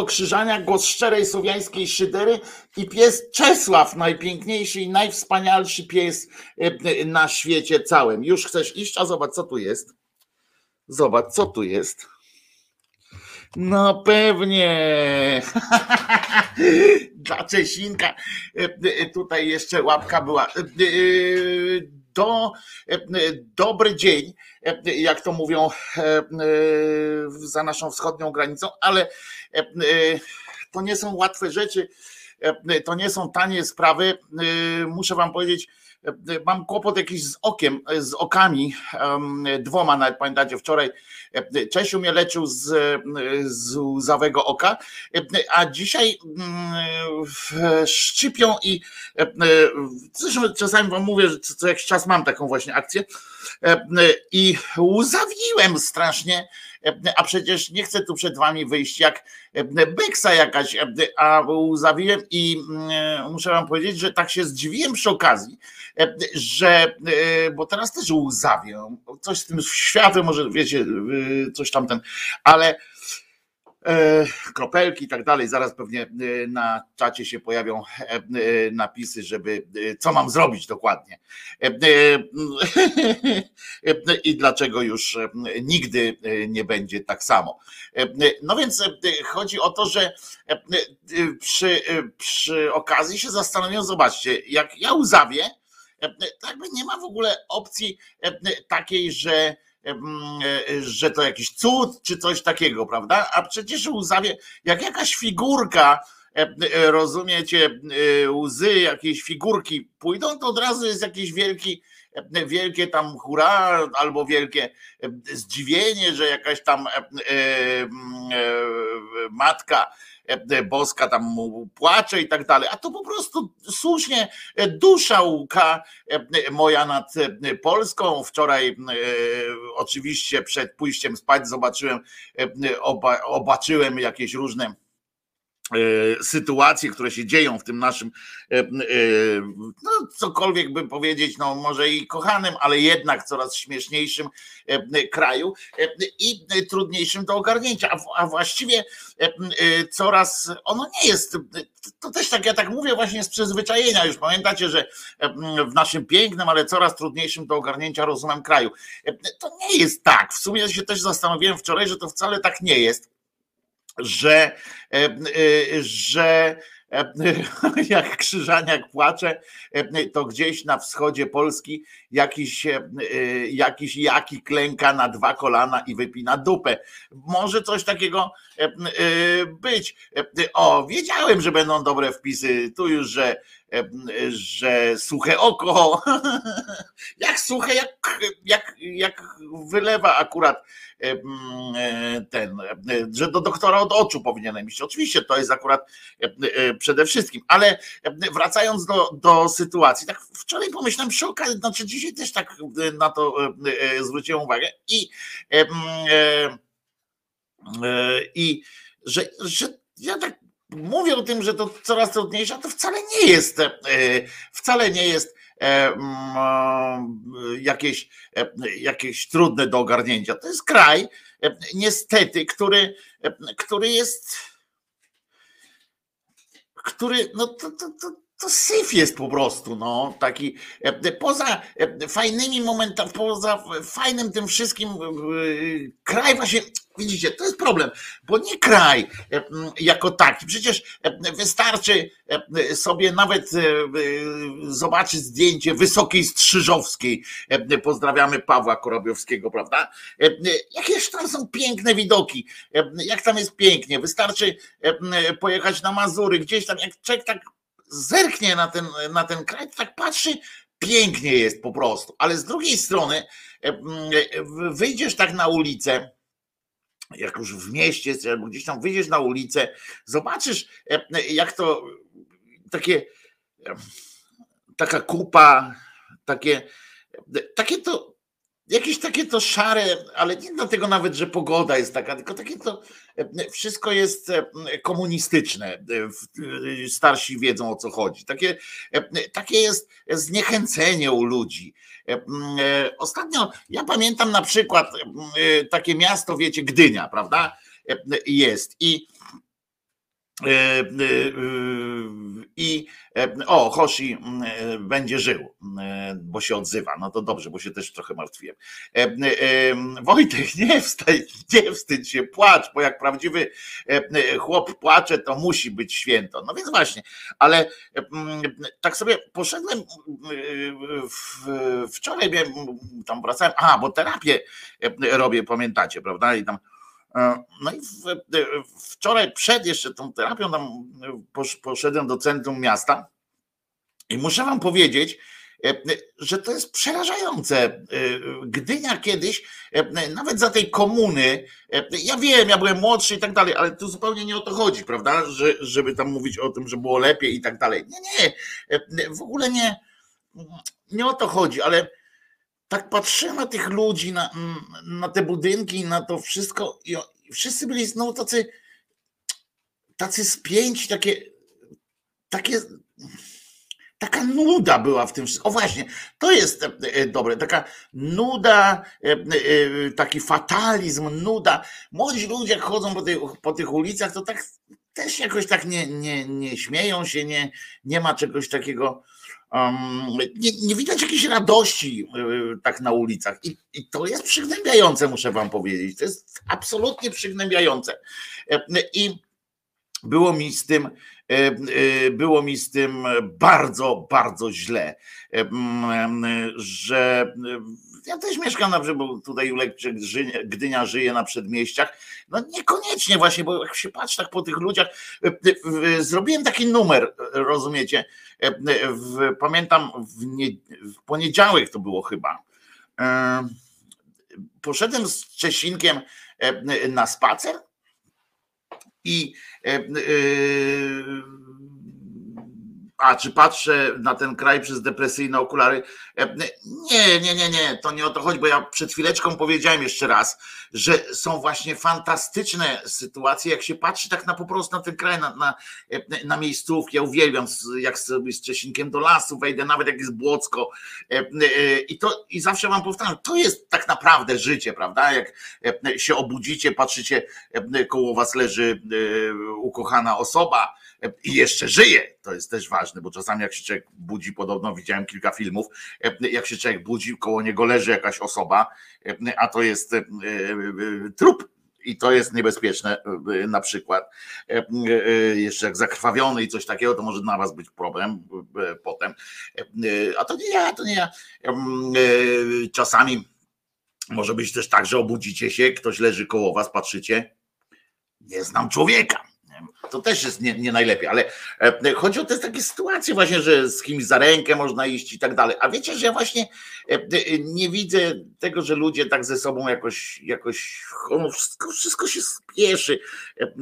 Wojtko Krzyżania, głos szczerej słowiańskiej szydery i pies Czesław, najpiękniejszy i najwspanialszy pies e, na świecie całym. Już chcesz iść? A zobacz, co tu jest. Zobacz, co tu jest. No pewnie. Dla Czesinka. E, e, Tutaj jeszcze łapka była. Do, e, dobry dzień, e, jak to mówią e, za naszą wschodnią granicą, ale to nie są łatwe rzeczy, to nie są tanie sprawy. E, Muszę wam powiedzieć, e, mam kłopot jakiś z okiem, z okami, dwoma nawet pamiętacie wczoraj. E, Czesiu mnie leczył z, e, z łzawego oka, e, a dzisiaj mm, szczypią i e, e, zresztą czasami wam mówię, że co jakiś czas mam taką właśnie akcję. E, e, i łzawiłem strasznie, e, a przecież nie chcę tu przed wami wyjść jak e, beksa jakaś, e, a łzawiłem i mm, muszę wam powiedzieć, że tak się zdziwiłem przy okazji, e, że, e, bo teraz też łzawię, coś z tym światem, może wiecie, e, coś tamten, ale e, kropelki i tak dalej. Zaraz pewnie e, na czacie się pojawią e, e, napisy, żeby e, co mam zrobić dokładnie. E, e, e, I dlaczego już e, nigdy e, nie będzie tak samo. E, e, No więc e, chodzi o to, że e, e, przy, e, przy okazji się zastanowią, zobaczcie, jak ja łzawię, jakby nie ma w ogóle opcji takiej, że że to jakiś cud czy coś takiego, prawda? A przecież łzawie, jak jakaś figurka, rozumiecie, łzy, jakieś figurki pójdą, to od razu jest jakiś wielki wielkie tam hura albo wielkie zdziwienie, że jakaś tam e, e, matka e, boska tam mu płacze i tak dalej, a to po prostu słusznie dusza łka moja nad Polską. Wczoraj oczywiście przed pójściem spać zobaczyłem, obaczyłem jakieś różne E, sytuacje, które się dzieją w tym naszym, e, e, no cokolwiek bym powiedzieć, no może i kochanym, ale jednak coraz śmieszniejszym kraju i trudniejszym do ogarnięcia, a właściwie coraz, ono nie jest, to też tak, ja tak mówię właśnie z przyzwyczajenia, już. Pamiętacie, że w naszym pięknym, ale coraz trudniejszym do ogarnięcia rozumem kraju. To nie jest tak, w sumie się też zastanowiłem wczoraj, że to wcale tak nie jest że, e, e, że e, jak Krzyżaniak płacze, to gdzieś na wschodzie Polski jakiś, jakiś jaki klęka na dwa kolana i wypina dupę. Może coś takiego być. O, wiedziałem, że będą dobre wpisy. Tu już, że że suche oko, jak suche, jak, jak, jak wylewa akurat e, ten, że do doktora od oczu powinienem iść. Oczywiście to jest akurat e, przede wszystkim, ale wracając do, do sytuacji, tak wczoraj pomyślałem przy okazji, znaczy dzisiaj też tak na to e, zwróciłem uwagę i i że, że ja tak mówię o tym, że to coraz trudniejsze, to wcale nie jest, e, wcale nie jest e, jakieś, e, jakieś trudne do ogarnięcia. To jest kraj, niestety, który, który jest, który, no to, to, to to syf jest po prostu, no, taki, e, poza e, fajnymi momentami, poza fajnym tym wszystkim, e, kraj właśnie, widzicie, to jest problem, bo nie kraj jako taki, przecież wystarczy sobie nawet zobaczyć zdjęcie Wysokiej Strzyżowskiej, pozdrawiamy Pawła Korobiowskiego, prawda, jakież tam są piękne widoki, jak tam jest pięknie, wystarczy pojechać na Mazury, gdzieś tam, jak człowiek tak zerknie na ten, na ten kraj, tak patrzy, pięknie jest po prostu. Ale z drugiej strony e, e, wyjdziesz tak na ulicę, jak już w mieście, albo gdzieś tam wyjdziesz na ulicę, zobaczysz, e, jak to takie, taka kupa, takie, takie to jakieś takie to szare, ale nie dlatego nawet, że pogoda jest taka, tylko takie to e, wszystko jest e, komunistyczne. E, starsi wiedzą o co chodzi. Takie, takie jest zniechęcenie u ludzi. Ostatnio ja pamiętam na przykład takie miasto, wiecie, Gdynia, prawda? Jest i i o, Hoshi będzie żył, bo się odzywa. No to dobrze, bo się też trochę martwiłem. Wojtek, nie wstać, nie wstydź się, płacz, bo jak prawdziwy chłop płacze, to musi być święto. No więc właśnie, ale tak sobie poszedłem wczoraj, tam wracałem, a bo terapię robię, pamiętacie, prawda? I tam E, no i wczoraj przed jeszcze tą terapią tam poszedłem do centrum miasta i muszę wam powiedzieć, e, że to jest przerażające. E, Gdynia kiedyś, nawet za tej komuny, ja wiem, ja byłem młodszy i tak dalej, ale tu zupełnie nie o to chodzi, prawda? Że, żeby tam mówić o tym, że było lepiej i tak dalej. Nie, nie, w ogóle nie, nie o to chodzi, ale tak patrzyłem na tych ludzi, na, na te budynki, na to wszystko i wszyscy byli znowu tacy tacy spięci, takie takie taka nuda była w tym wszystkim. O właśnie, to jest e, e, dobre, taka nuda, e, taki fatalizm, nuda. Młodzi ludzie jak chodzą po tych, po tych ulicach, to tak też jakoś tak nie, nie, nie śmieją się, nie, nie ma czegoś takiego nie, nie, widać jakiejś radości y, tak na ulicach. I, I, to jest przygnębiające, muszę wam powiedzieć. To jest absolutnie przygnębiające. E, I było mi z tym, było mi z tym bardzo, bardzo źle, że ja też mieszkam na brzegu, tutaj Julek Gdynia żyje na przedmieściach. No niekoniecznie właśnie, bo jak się patrzy tak po tych ludziach, zrobiłem taki numer, rozumiecie? Pamiętam w, nie, w poniedziałek to było chyba. Poszedłem z Czesinkiem na spacer i a czy patrzę na ten kraj przez depresyjne okulary? E, nie, nie, nie, nie, to nie o to chodzi, bo ja przed chwileczką powiedziałem jeszcze raz, że są właśnie fantastyczne sytuacje, jak się patrzy tak na po prostu na ten kraj, na, na, e, na miejscówki. Ja uwielbiam, jak sobie z Czesinkiem do lasu wejdę, nawet jak jest Błocko. E, I, to, I zawsze wam powtarzam, to jest tak naprawdę życie, prawda? Jak się obudzicie, patrzycie, koło was leży ukochana osoba, i jeszcze żyje. To jest też ważne, bo czasami jak się człowiek budzi, podobno widziałem kilka filmów, jak się człowiek budzi, koło niego leży jakaś osoba, a to jest e, e, trup i to jest niebezpieczne e, na przykład. Jeszcze jak zakrwawiony i coś takiego, to może na was być problem potem. A to nie ja, to nie ja. Czasami może być też tak, że obudzicie się, ktoś leży koło was, patrzycie, nie znam człowieka to też jest nie, nie najlepiej, ale e, chodzi o te takie sytuacje właśnie, że z kimś za rękę można iść i tak dalej. A wiecie, że ja właśnie e, nie widzę tego, że ludzie tak ze sobą jakoś, jakoś wszystko, wszystko się spieszy. E,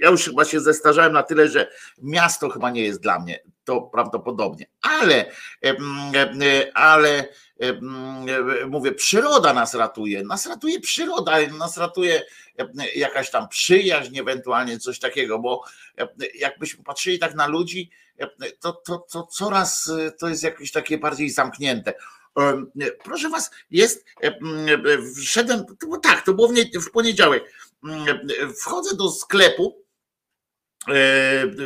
ja już chyba się zestarzałem na tyle, że miasto chyba nie jest dla mnie, to prawdopodobnie, ale, ale mówię, przyroda nas ratuje, nas ratuje przyroda, nas ratuje jakaś tam przyjaźń, ewentualnie coś takiego, bo jakbyśmy patrzyli tak na ludzi, to, to, to coraz to jest jakieś takie bardziej zamknięte. Proszę was, jest, wszedłem, tak, to było w poniedziałek, wchodzę do sklepu,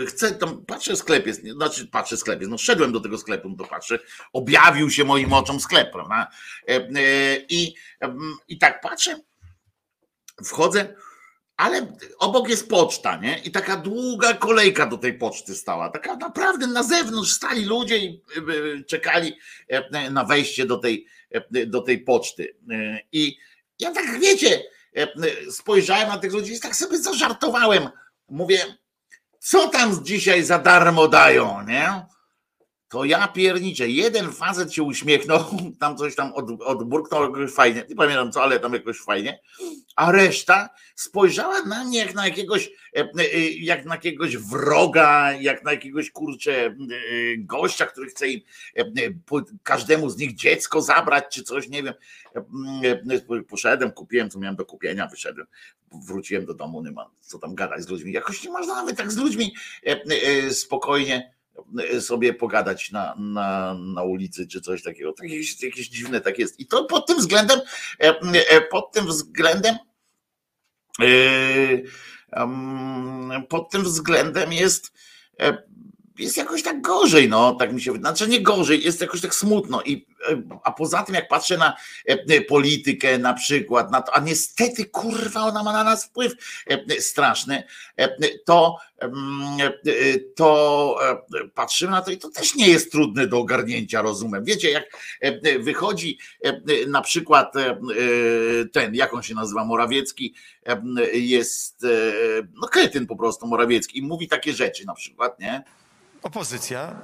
Chcę tam, patrzę sklep jest, znaczy patrzę sklep jest, no szedłem do tego sklepu, no to patrzę, objawił się moim oczom sklep, prawda? I, i tak patrzę, wchodzę, ale obok jest poczta, nie? I taka długa kolejka do tej poczty stała. Taka naprawdę na zewnątrz stali ludzie i e, czekali e, na wejście do tej, e, do tej poczty. I ja tak wiecie, spojrzałem na tych ludzi i tak sobie zażartowałem. Mówię, co tam dzisiaj za darmo dają, nie? To ja pierniczę. Jeden facet się uśmiechnął, tam coś tam od, odburknął jakoś fajnie, nie pamiętam co, ale tam jakoś fajnie, a reszta spojrzała na mnie jak na jakiegoś, e, e, jak na jakiegoś wroga, jak na jakiegoś kurczę e, gościa, który chce im każdemu z nich dziecko zabrać, czy coś, nie wiem. Poszedłem, kupiłem, co miałem do kupienia, wyszedłem, wróciłem do domu, nie ma co tam gadać z ludźmi. Jakoś nie można nawet tak z ludźmi spokojnie sobie pogadać na, na, na ulicy czy coś takiego. Jakieś, jakieś dziwne tak jest. I to pod tym względem, e, e, pod tym względem, e, pod tym względem jest jest jakoś tak gorzej, no, tak mi się wydaje. Znaczy nie gorzej, jest jakoś tak smutno. I, e, a poza tym, jak patrzę na e, e, politykę na przykład, na to, a niestety, kurwa, ona ma na nas wpływ straszny, to, to patrzymy na to i to też nie jest trudne do ogarnięcia rozumem. Wiecie, jak wychodzi na przykład ten, jak on się nazywa, Morawiecki, jest, no kretyn po prostu Morawiecki i mówi takie rzeczy na przykład, nie? Opozycja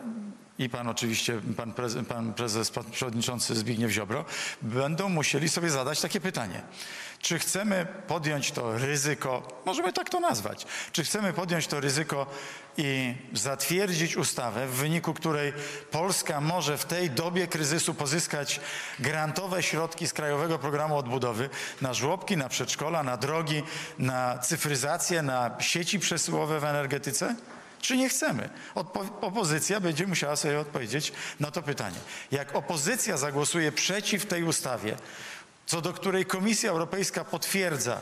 i pan oczywiście, pan prezes, pan prezes, pan przewodniczący Zbigniew Ziobro, będą musieli sobie zadać takie pytanie. Czy chcemy podjąć to ryzyko, możemy tak to nazwać, czy chcemy podjąć to ryzyko i zatwierdzić ustawę, w wyniku której Polska może w tej dobie kryzysu pozyskać grantowe środki z Krajowego Programu Odbudowy na żłobki, na przedszkola, na drogi, na cyfryzację, na sieci przesyłowe w energetyce? Czy nie chcemy? Odpo opozycja będzie musiała sobie odpowiedzieć na to pytanie. Jak opozycja zagłosuje przeciw tej ustawie, co do której Komisja Europejska potwierdza,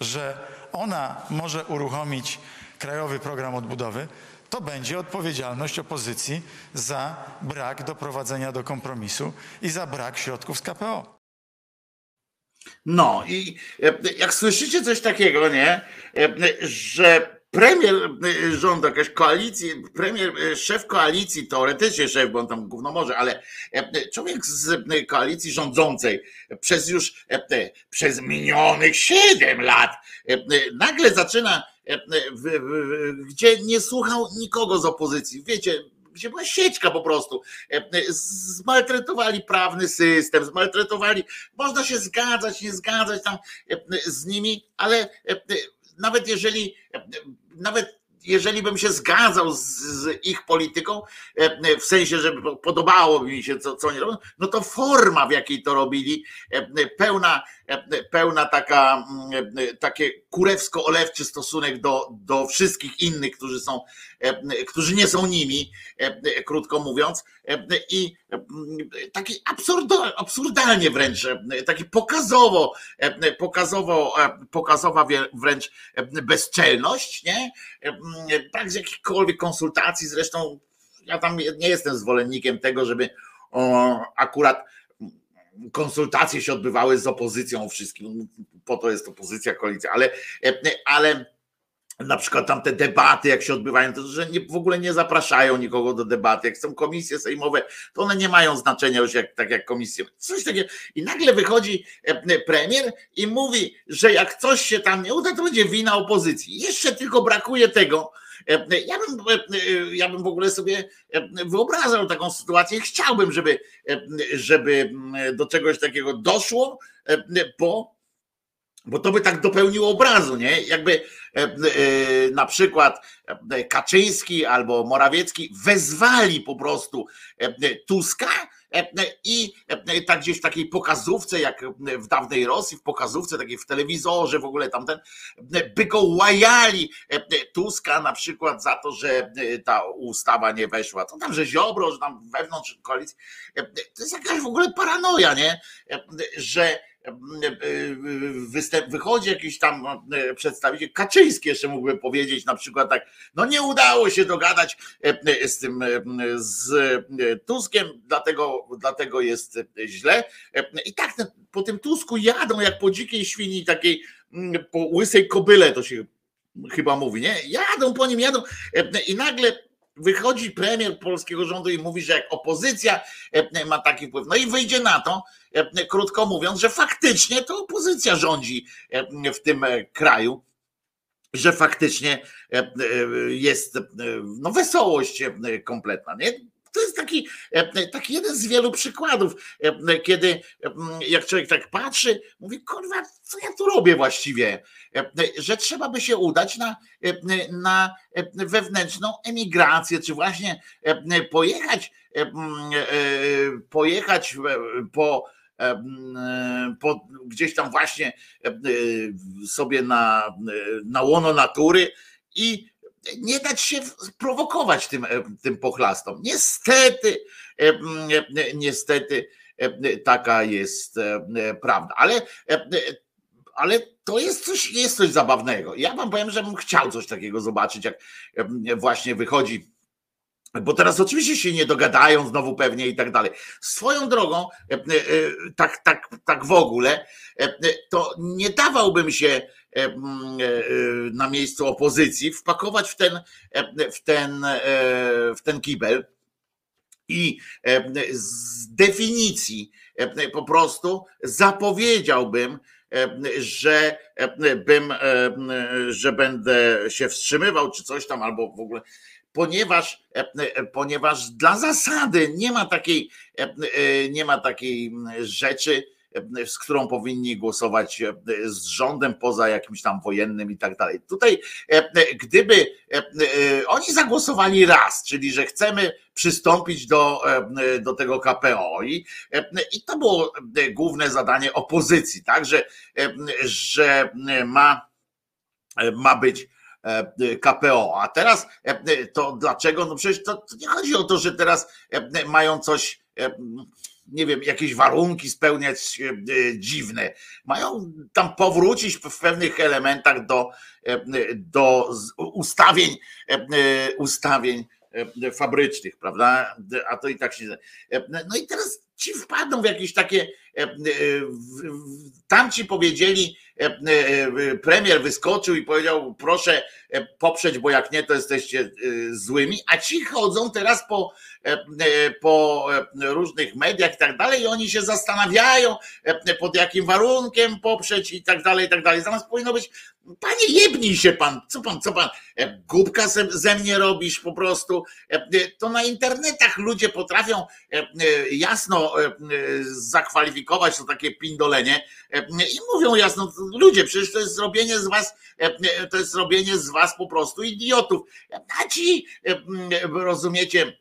że ona może uruchomić Krajowy Program Odbudowy, to będzie odpowiedzialność opozycji za brak doprowadzenia do kompromisu i za brak środków z KPO. No i e, jak słyszycie coś takiego, nie, e, że premier rządu, jakaś koalicji, premier, szef koalicji, teoretycznie szef, bo on tam gówno może, ale człowiek z koalicji rządzącej przez już, przez minionych 7 lat nagle zaczyna, gdzie nie słuchał nikogo z opozycji. Wiecie, gdzie była sieczka po prostu. Zmaltretowali prawny system, zmaltretowali, można się zgadzać, nie zgadzać tam z nimi, ale nawet jeżeli, nawet jeżeli bym się zgadzał z, z, ich polityką, w sensie, że podobało mi się, co, co oni robią, no to forma, w jakiej to robili, pełna, pełna taka, takie kurewsko-olewczy stosunek do, do wszystkich innych, którzy są, którzy nie są nimi, krótko mówiąc, i taki absurdalnie wręcz, taki pokazowo, pokazowo, pokazowa wręcz bezczelność, nie? Tak z jakichkolwiek konsultacji, zresztą ja tam nie jestem zwolennikiem tego, żeby akurat konsultacje się odbywały z opozycją wszystkim, po to jest opozycja, koalicja, ale, ale na przykład tam te debaty, jak się odbywają, to że nie, w ogóle nie zapraszają nikogo do debaty. Jak są komisje sejmowe, to one nie mają znaczenia już jak, tak jak komisje. Coś takiego. I nagle wychodzi e, premier i mówi, że jak coś się tam nie uda, to będzie wina opozycji. Jeszcze tylko brakuje tego. E, ja bym, e, ja bym w ogóle sobie wyobrażał taką sytuację. Chciałbym, żeby, żeby do czegoś takiego doszło, bo bo to by tak dopełniło obrazu, nie? Jakby e, e, na przykład e, Kaczyński albo Morawiecki wezwali po prostu Tuska i tak gdzieś w takiej pokazówce, jak w dawnej Rosji, w pokazówce takiej w telewizorze, w ogóle tamten, by go łajali Tuska na przykład za to, że ta ustawa nie weszła. To tam, że Ziobro, że tam wewnątrz koalicji. To jest jakaś w ogóle paranoja, nie? Że występ, wychodzi jakiś tam e, przedstawiciel, Kaczyński jeszcze mógłby powiedzieć na przykład tak, no nie udało się dogadać e, e, z tym, z Tuskiem, dlatego, dlatego jest źle. I tak po tym Tusku jadą jak po dzikiej świni takiej, po łysej kobyle to się chyba mówi, nie? Jadą po nim, jadą i nagle wychodzi premier polskiego rządu i mówi, że jak opozycja e, ma taki wpływ, no i wyjdzie na to, e, krótko mówiąc, że faktycznie to opozycja rządzi e, w tym kraju, że faktycznie jest no, wesołość kompletna. Nie? To jest taki, taki jeden z wielu przykładów, kiedy jak człowiek tak patrzy, mówi, kurwa, co ja tu robię właściwie? Że trzeba by się udać na, na wewnętrzną emigrację, czy właśnie pojechać, pojechać po, po gdzieś tam właśnie sobie na, na łono natury i nie dać się prowokować tym, tym pochlastom. Niestety, niestety taka jest prawda. Ale, ale to jest coś, jest coś zabawnego. Ja wam powiem, że bym chciał coś takiego zobaczyć, jak właśnie wychodzi bo teraz oczywiście się nie dogadają znowu pewnie i tak dalej. Swoją drogą, tak, tak, tak w ogóle, to nie dawałbym się E, e, na miejscu opozycji, wpakować w ten, e, w ten, w ten kibel i z definicji po prostu zapowiedziałbym, że bym, że będę się wstrzymywał, czy coś tam, albo w ogóle, ponieważ, ponieważ dla zasady nie ma takiej, nie ma takiej rzeczy, z którą powinni głosować e, z rządem poza jakimś tam wojennym i tak dalej. Tutaj, e, gdyby e, oni zagłosowali raz, czyli że chcemy przystąpić do, do tego KPO i, i to było główne zadanie opozycji, tak, że, że ma, ma być KPO. A teraz to dlaczego? No przecież to, to nie chodzi o to, że teraz mają coś nie wiem, jakieś warunki spełniać e, dziwne. Mają tam powrócić w pewnych elementach do, e, do ustawień, e, ustawień fabrycznych, prawda? A to i tak się. No i teraz ci wpadną w jakieś takie, tam ci powiedzieli, premier wyskoczył i powiedział, proszę poprzeć, bo jak nie, to jesteście złymi, a ci chodzą teraz po, po różnych mediach i tak dalej i oni się zastanawiają, pod jakim warunkiem poprzeć i tak dalej, i tak dalej. Zamiast powinno być, panie jebnij się pan, co pan, co pan, głupka ze mnie robisz po prostu, to na internetach ludzie potrafią jasno zakwalifikować to takie pindolenie i mówią jasno, ludzie, przecież to jest zrobienie z was, to jest zrobienie z was po prostu idiotów. A ci, rozumiecie,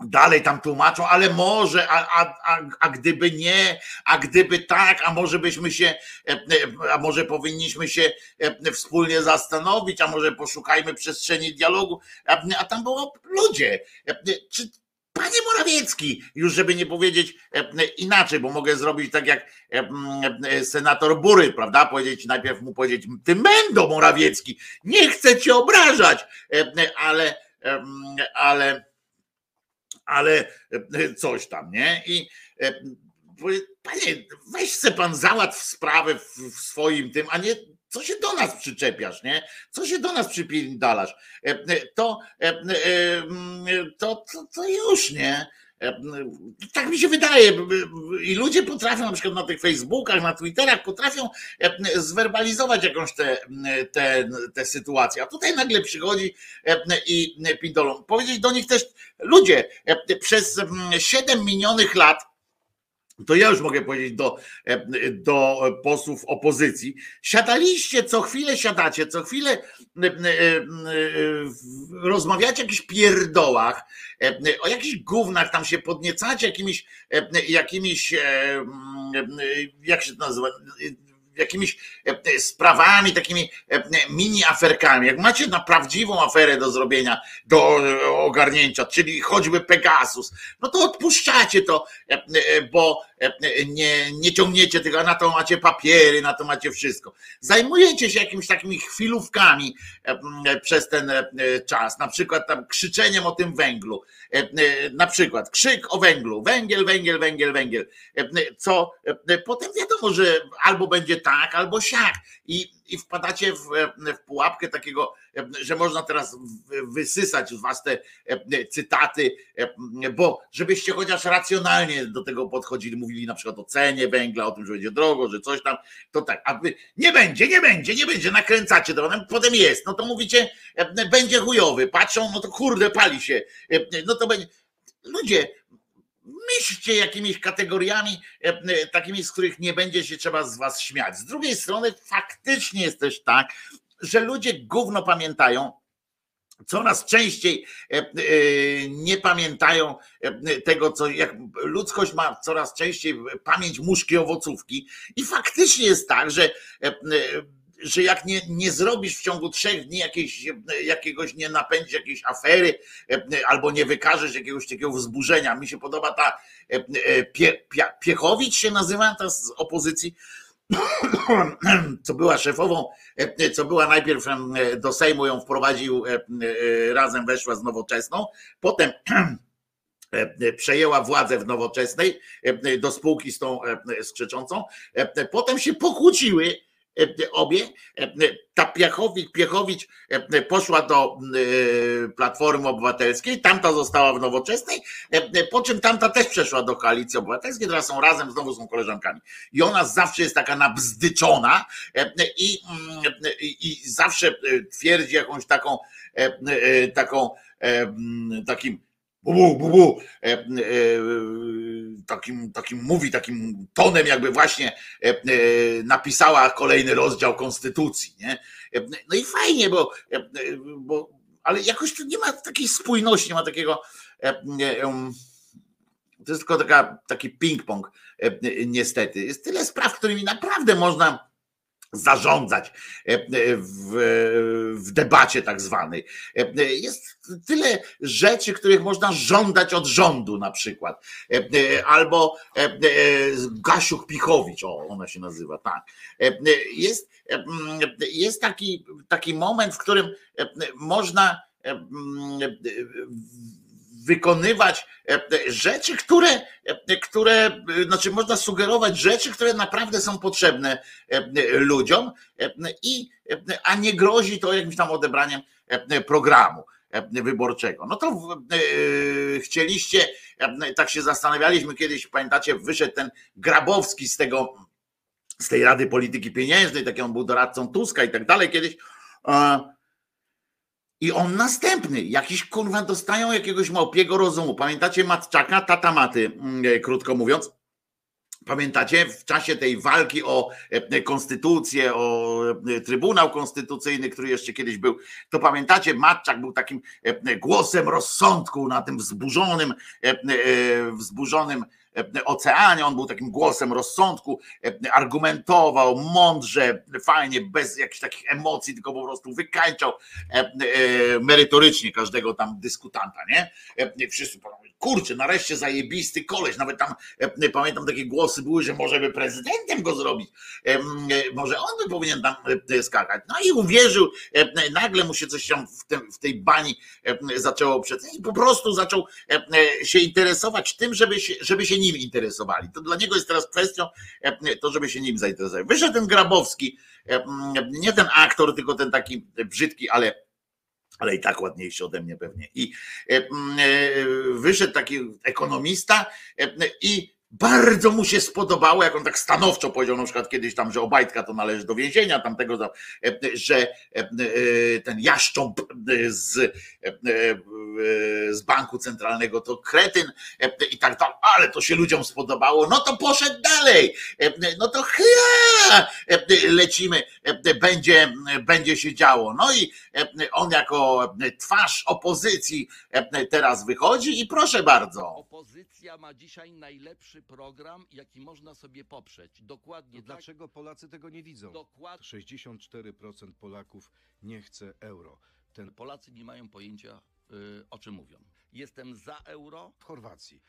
dalej tam tłumaczą, ale może, a, a, a, gdyby nie, a gdyby tak, a może byśmy się, a może powinniśmy się wspólnie zastanowić, a może poszukajmy przestrzeni dialogu, a tam było ludzie. Czy Panie Morawiecki, już żeby nie powiedzieć inaczej, bo mogę zrobić tak jak senator Bury, prawda? Powiedzieć, najpierw mu powiedzieć, ty mendo Morawiecki, nie chcę cię obrażać, ale, ale ale e, coś tam, nie? I e, panie, weź se pan załatw sprawę w swoim tym, a nie co się do nas przyczepiasz, nie? Co się do nas przypindalasz? E, to, to, to, to już, nie? Tak mi się wydaje. I ludzie potrafią, na przykład na tych Facebookach, na Twitterach, potrafią zwerbalizować jakąś tę te, te, sytuację. A tutaj nagle przychodzi i pindolą. Powiedzieć do nich też, ludzie, przez 7 minionych lat to ja już mogę powiedzieć do, do posłów opozycji, siadaliście, co chwilę siadacie, co chwilę rozmawiacie o jakichś pierdołach, o jakichś gównach, tam się podniecacie jakimiś, jakimiś jak się to nazywa, jakimiś e, sprawami, takimi e, mini aferkami. Jak macie na prawdziwą aferę do zrobienia, do ogarnięcia, czyli choćby Pegasus, no to odpuszczacie to, e, bo nie, nie ciągniecie tego, a na to macie papiery, na to macie wszystko. Zajmujecie się jakimiś takimi chwilówkami przez ten czas, na przykład tam krzyczeniem o tym węglu, na przykład krzyk o węglu, węgiel, węgiel, węgiel, węgiel, co? Potem wiadomo, że albo będzie tak, albo siak. I, i wpadacie w, w pułapkę takiego, że można teraz wysysać z was te cytaty, bo żebyście chociaż racjonalnie do tego podchodzili, mówili na przykład o cenie węgla, o tym, że będzie drogo, że coś tam, to tak, a wy nie będzie, nie będzie, nie będzie, nakręcacie to, potem jest, no to mówicie, będzie chujowy, patrzą, no to kurde, pali się, no to będzie. Ludzie, myślcie jakimiś kategoriami, e, e, takimi, z których nie będzie się trzeba z was śmiać. Z drugiej strony faktycznie jest też tak, że ludzie gówno pamiętają, coraz częściej e, nie pamiętają tego, co jak ludzkość ma coraz częściej pamięć muszki owocówki i faktycznie jest tak, że że jak nie, nie zrobisz w ciągu trzech dni jakiejś, jakiegoś, nie napędzisz jakiejś afery albo nie wykażesz jakiegoś takiego wzburzenia. Mi się podoba ta pie, pie, Piechowicz się nazywa ta z opozycji, co była szefową, co była najpierw do Sejmu ją wprowadził, razem weszła z nowoczesną, potem przejęła władzę w nowoczesnej do spółki z tą skrzeczącą, potem się pokłóciły E, obie. E, ta Piechowicz, Piechowicz e, poszła do Platformy Obywatelskiej, tamta została w Nowoczesnej, po czym tamta też przeszła do Koalicji Obywatelskiej, teraz są razem, znowu są koleżankami. I ona zawsze jest taka nabzdyczona i, i, i zawsze twierdzi jakąś taką, taką takim bu, bu, bu, e, e, takim, takim mówi, takim tonem, jakby właśnie e, napisała kolejny rozdział konstytucji. Nie? No i fajnie, bo, bo ale jakoś tu nie ma takiej spójności, nie ma takiego. To jest tylko taka, taki ping-pong, niestety. Jest tyle spraw, którymi naprawdę można zarządzać e, e, w, w, debacie tak zwanej. E, jest tyle rzeczy, których można żądać od rządu na przykład. Albo Gasiuk Pichowicz, o ona się nazywa, tak. Jest, jest taki, taki moment, w którym można wykonywać rzeczy, które, które, znaczy można sugerować rzeczy, które naprawdę są potrzebne ludziom, i, a nie grozi to jakimś tam odebraniem programu wyborczego. No to chcieliście, tak się zastanawialiśmy kiedyś, pamiętacie, wyszedł ten Grabowski z tego, z tej Rady Polityki Pieniężnej, taki on był doradcą Tuska i tak dalej kiedyś. I on następny, jakiś kurwa dostają jakiegoś małpiego rozumu. Pamiętacie Matczaka, tata maty, mm, e, krótko mówiąc? Pamiętacie w czasie tej walki o e, konstytucję, o e, Trybunał Konstytucyjny, który jeszcze kiedyś był, to pamiętacie, Matczak był takim głosem rozsądku na tym wzburzonym, wzburzonym oceanie, on był takim głosem rozsądku, argumentował mądrze, fajnie, bez jakichś takich emocji, tylko po prostu wykańczał merytorycznie każdego tam dyskutanta, nie? Wszyscy kurczę, nareszcie zajebisty koleś, nawet tam pamiętam takie głosy były, że może by prezydentem go zrobić, może on by powinien tam skakać. No i uwierzył, nagle mu się coś tam w, tej bani zaczęło przedstawić i po prostu zaczął się interesować tym, żeby się, żeby się nim interesowali. To dla niego jest teraz kwestią to, żeby się nim zainteresować. Wyszedł ten Grabowski, nie ten aktor, tylko ten taki brzydki, ale ale i tak ładniejszy ode mnie pewnie. I e, e, wyszedł taki ekonomista e, i bardzo mu się spodobało, jak on tak stanowczo powiedział na przykład kiedyś tam, że Obajtka to należy do więzienia, tamtego, że ten jaszcząb z, z banku centralnego to kretyn i tak dalej, ale to się ludziom spodobało, no to poszedł dalej, no to chyba lecimy, będzie, będzie się działo. No i on jako twarz opozycji teraz wychodzi i proszę bardzo. Opozycja ma dzisiaj najlepszy program, jaki można sobie poprzeć. Dokładnie. To dlaczego Polacy tego nie widzą? Dokładnie. 64% Polaków nie chce euro. Ten Polacy nie mają pojęcia, y, o czym mówią. Jestem za euro. w Chorwacji.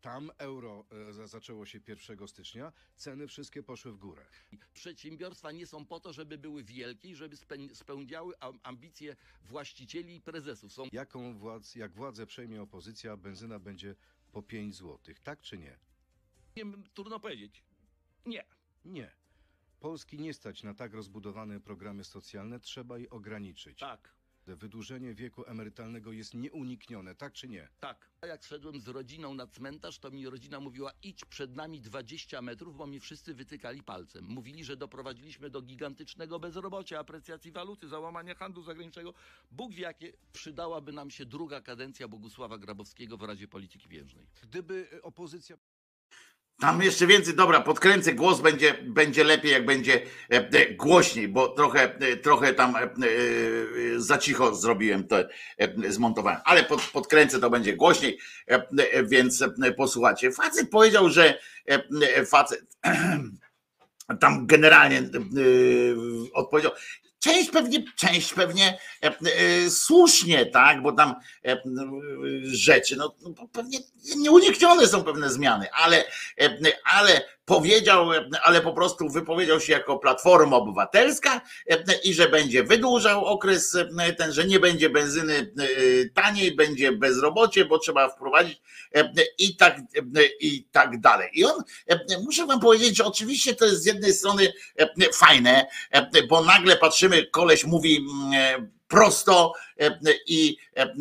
Tam euro e, zaczęło się 1 stycznia, ceny wszystkie poszły w górę. Przedsiębiorstwa nie są po to, żeby były wielkie żeby speł- spełniały am- ambicje właścicieli i prezesów. Są Jaką władz, jak władzę przejmie opozycja, benzyna będzie po 5 zł, tak czy nie? Trudno powiedzieć. Nie. Nie. Polski nie stać na tak rozbudowane programy socjalne, trzeba je ograniczyć. Tak. Wydłużenie wieku emerytalnego jest nieuniknione, tak czy nie? Tak. A jak szedłem z rodziną na cmentarz, to mi rodzina mówiła: idź przed nami 20 metrów, bo mi wszyscy wytykali palcem. Mówili, że doprowadziliśmy do gigantycznego bezrobocia, aprecjacji waluty, załamania handlu zagranicznego. Bóg wie, jakie przydałaby nam się druga kadencja Bogusława Grabowskiego w Radzie Polityki Pieniężnej. Gdyby e, opozycja Tam jeszcze więcej, dobra, podkręcę głos, będzie, będzie lepiej, jak będzie e, e, głośniej, bo trochę, e, trochę tam za cicho zrobiłem to, zmontowałem, ale pod, podkręcę, to będzie głośniej, więc posłuchajcie. Facet powiedział, że facet tam generalnie odpowiedział, Część pewnie, część pewnie e, e, słusznie, tak, bo tam e, rzeczy, no, no pewnie nieuniknione są pewne zmiany, ale, ale powiedział, ale po prostu wypowiedział się jako Platforma Obywatelska i że będzie wydłużał okres ten, że nie będzie benzyny e, taniej, będzie bezrobocie, bo trzeba wprowadzić i tak, i tak dalej. I on, muszę wam powiedzieć, że oczywiście to jest z jednej strony fajne, bo nagle patrzymy, koleś mówi prosto e, i e,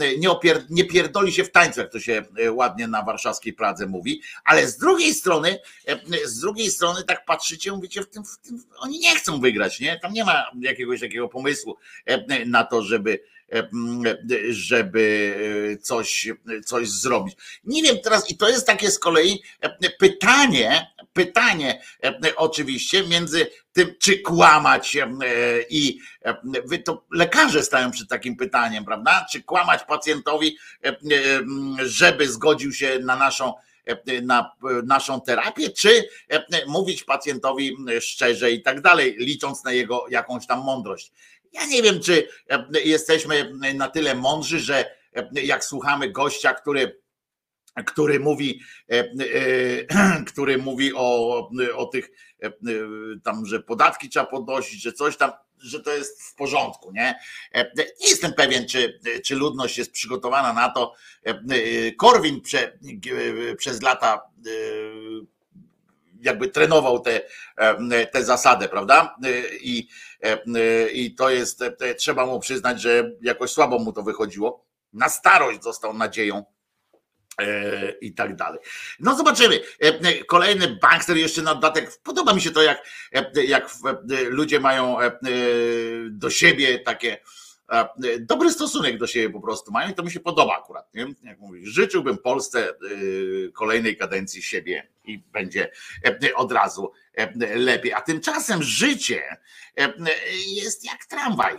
nie, pierdoli się w tańcu, jak to się e, ładnie na warszawskiej Pradze mówi, ale z drugiej strony, e, z drugiej strony tak patrzycie, mówicie, w tym, w tym, oni nie chcą wygrać, nie? Tam nie ma jakiegoś takiego pomysłu e, na to, żeby e, żeby e, coś, coś zrobić. Nie wiem teraz, i to jest takie z kolei e, pytanie, pytanie e, oczywiście między czy kłamać e, i wy to lekarze stają przed takim pytaniem, prawda? Czy kłamać pacjentowi, żeby zgodził się na naszą na naszą terapię, czy mówić pacjentowi szczerze i tak dalej, licząc na jego jakąś tam mądrość. Ja nie wiem, czy jesteśmy na tyle mądrzy, że jak słuchamy gościa, który który mówi, e, e, który mówi o, o tych e, tam, że podatki trzeba podnosić, że coś tam, że to jest w porządku, nie? Nie jestem pewien, czy, czy ludność jest przygotowana na to. Korwin prze, przez lata jakby trenował tę te, te zasadę, prawda? I, I to jest, trzeba mu przyznać, że jakoś słabo mu to wychodziło. Na starość został nadzieją i tak dalej. No zobaczymy. E, e, kolejny bankster jeszcze na dodatek. Podoba mi się to, jak, jak ludzie mają do siebie takie dobry stosunek do siebie po prostu mają i to mi się podoba akurat. Nie? Jak mówisz, życzyłbym Polsce kolejnej kadencji siebie i będzie od razu lepiej. A tymczasem życie jest jak tramwaj.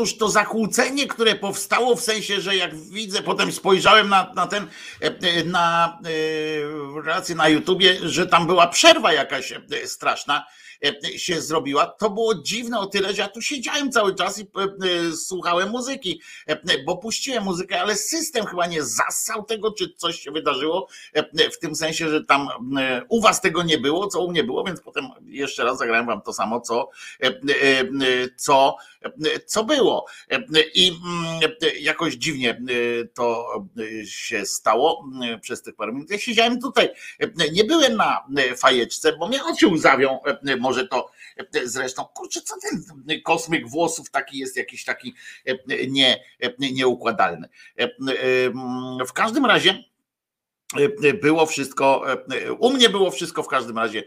Otóż to zakłócenie, które powstało w sensie, że jak widzę, potem spojrzałem na, na ten, na relację na YouTubie, że tam była przerwa jakaś straszna się zrobiła. To było dziwne o tyle, że ja tu siedziałem cały czas i słuchałem muzyki, bo puściłem muzykę, ale system chyba nie zassał tego, czy coś się wydarzyło, w tym sensie, że tam u was tego nie było, co u mnie było, więc potem jeszcze raz zagrałem wam to samo, co, co, co było. I mm, jakoś dziwnie to się stało przez tych parę minut. Ja siedziałem tutaj, nie byłem na fajeczce, bo mnie oczy łzawią, może to zresztą, kurczę, co ten kosmyk włosów taki jest jakiś taki nie, nieukładalny. W każdym razie było wszystko, u mnie było wszystko w każdym razie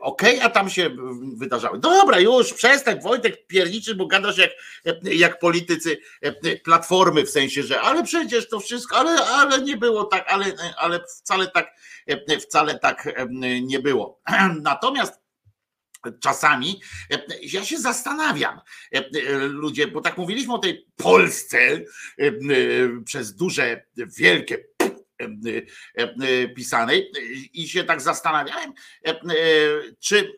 ok, a tam się wydarzały. Dobra, już przestań Wojtek pierniczy, bo gadasz jak, jak politycy platformy w sensie, że ale przecież to wszystko, ale, ale nie było tak, ale, ale wcale tak, wcale tak nie było. Natomiast czasami ja się zastanawiam, ludzie, bo tak mówiliśmy o tej Polsce przez duże, wielkie pisanej i się tak zastanawiałem, czy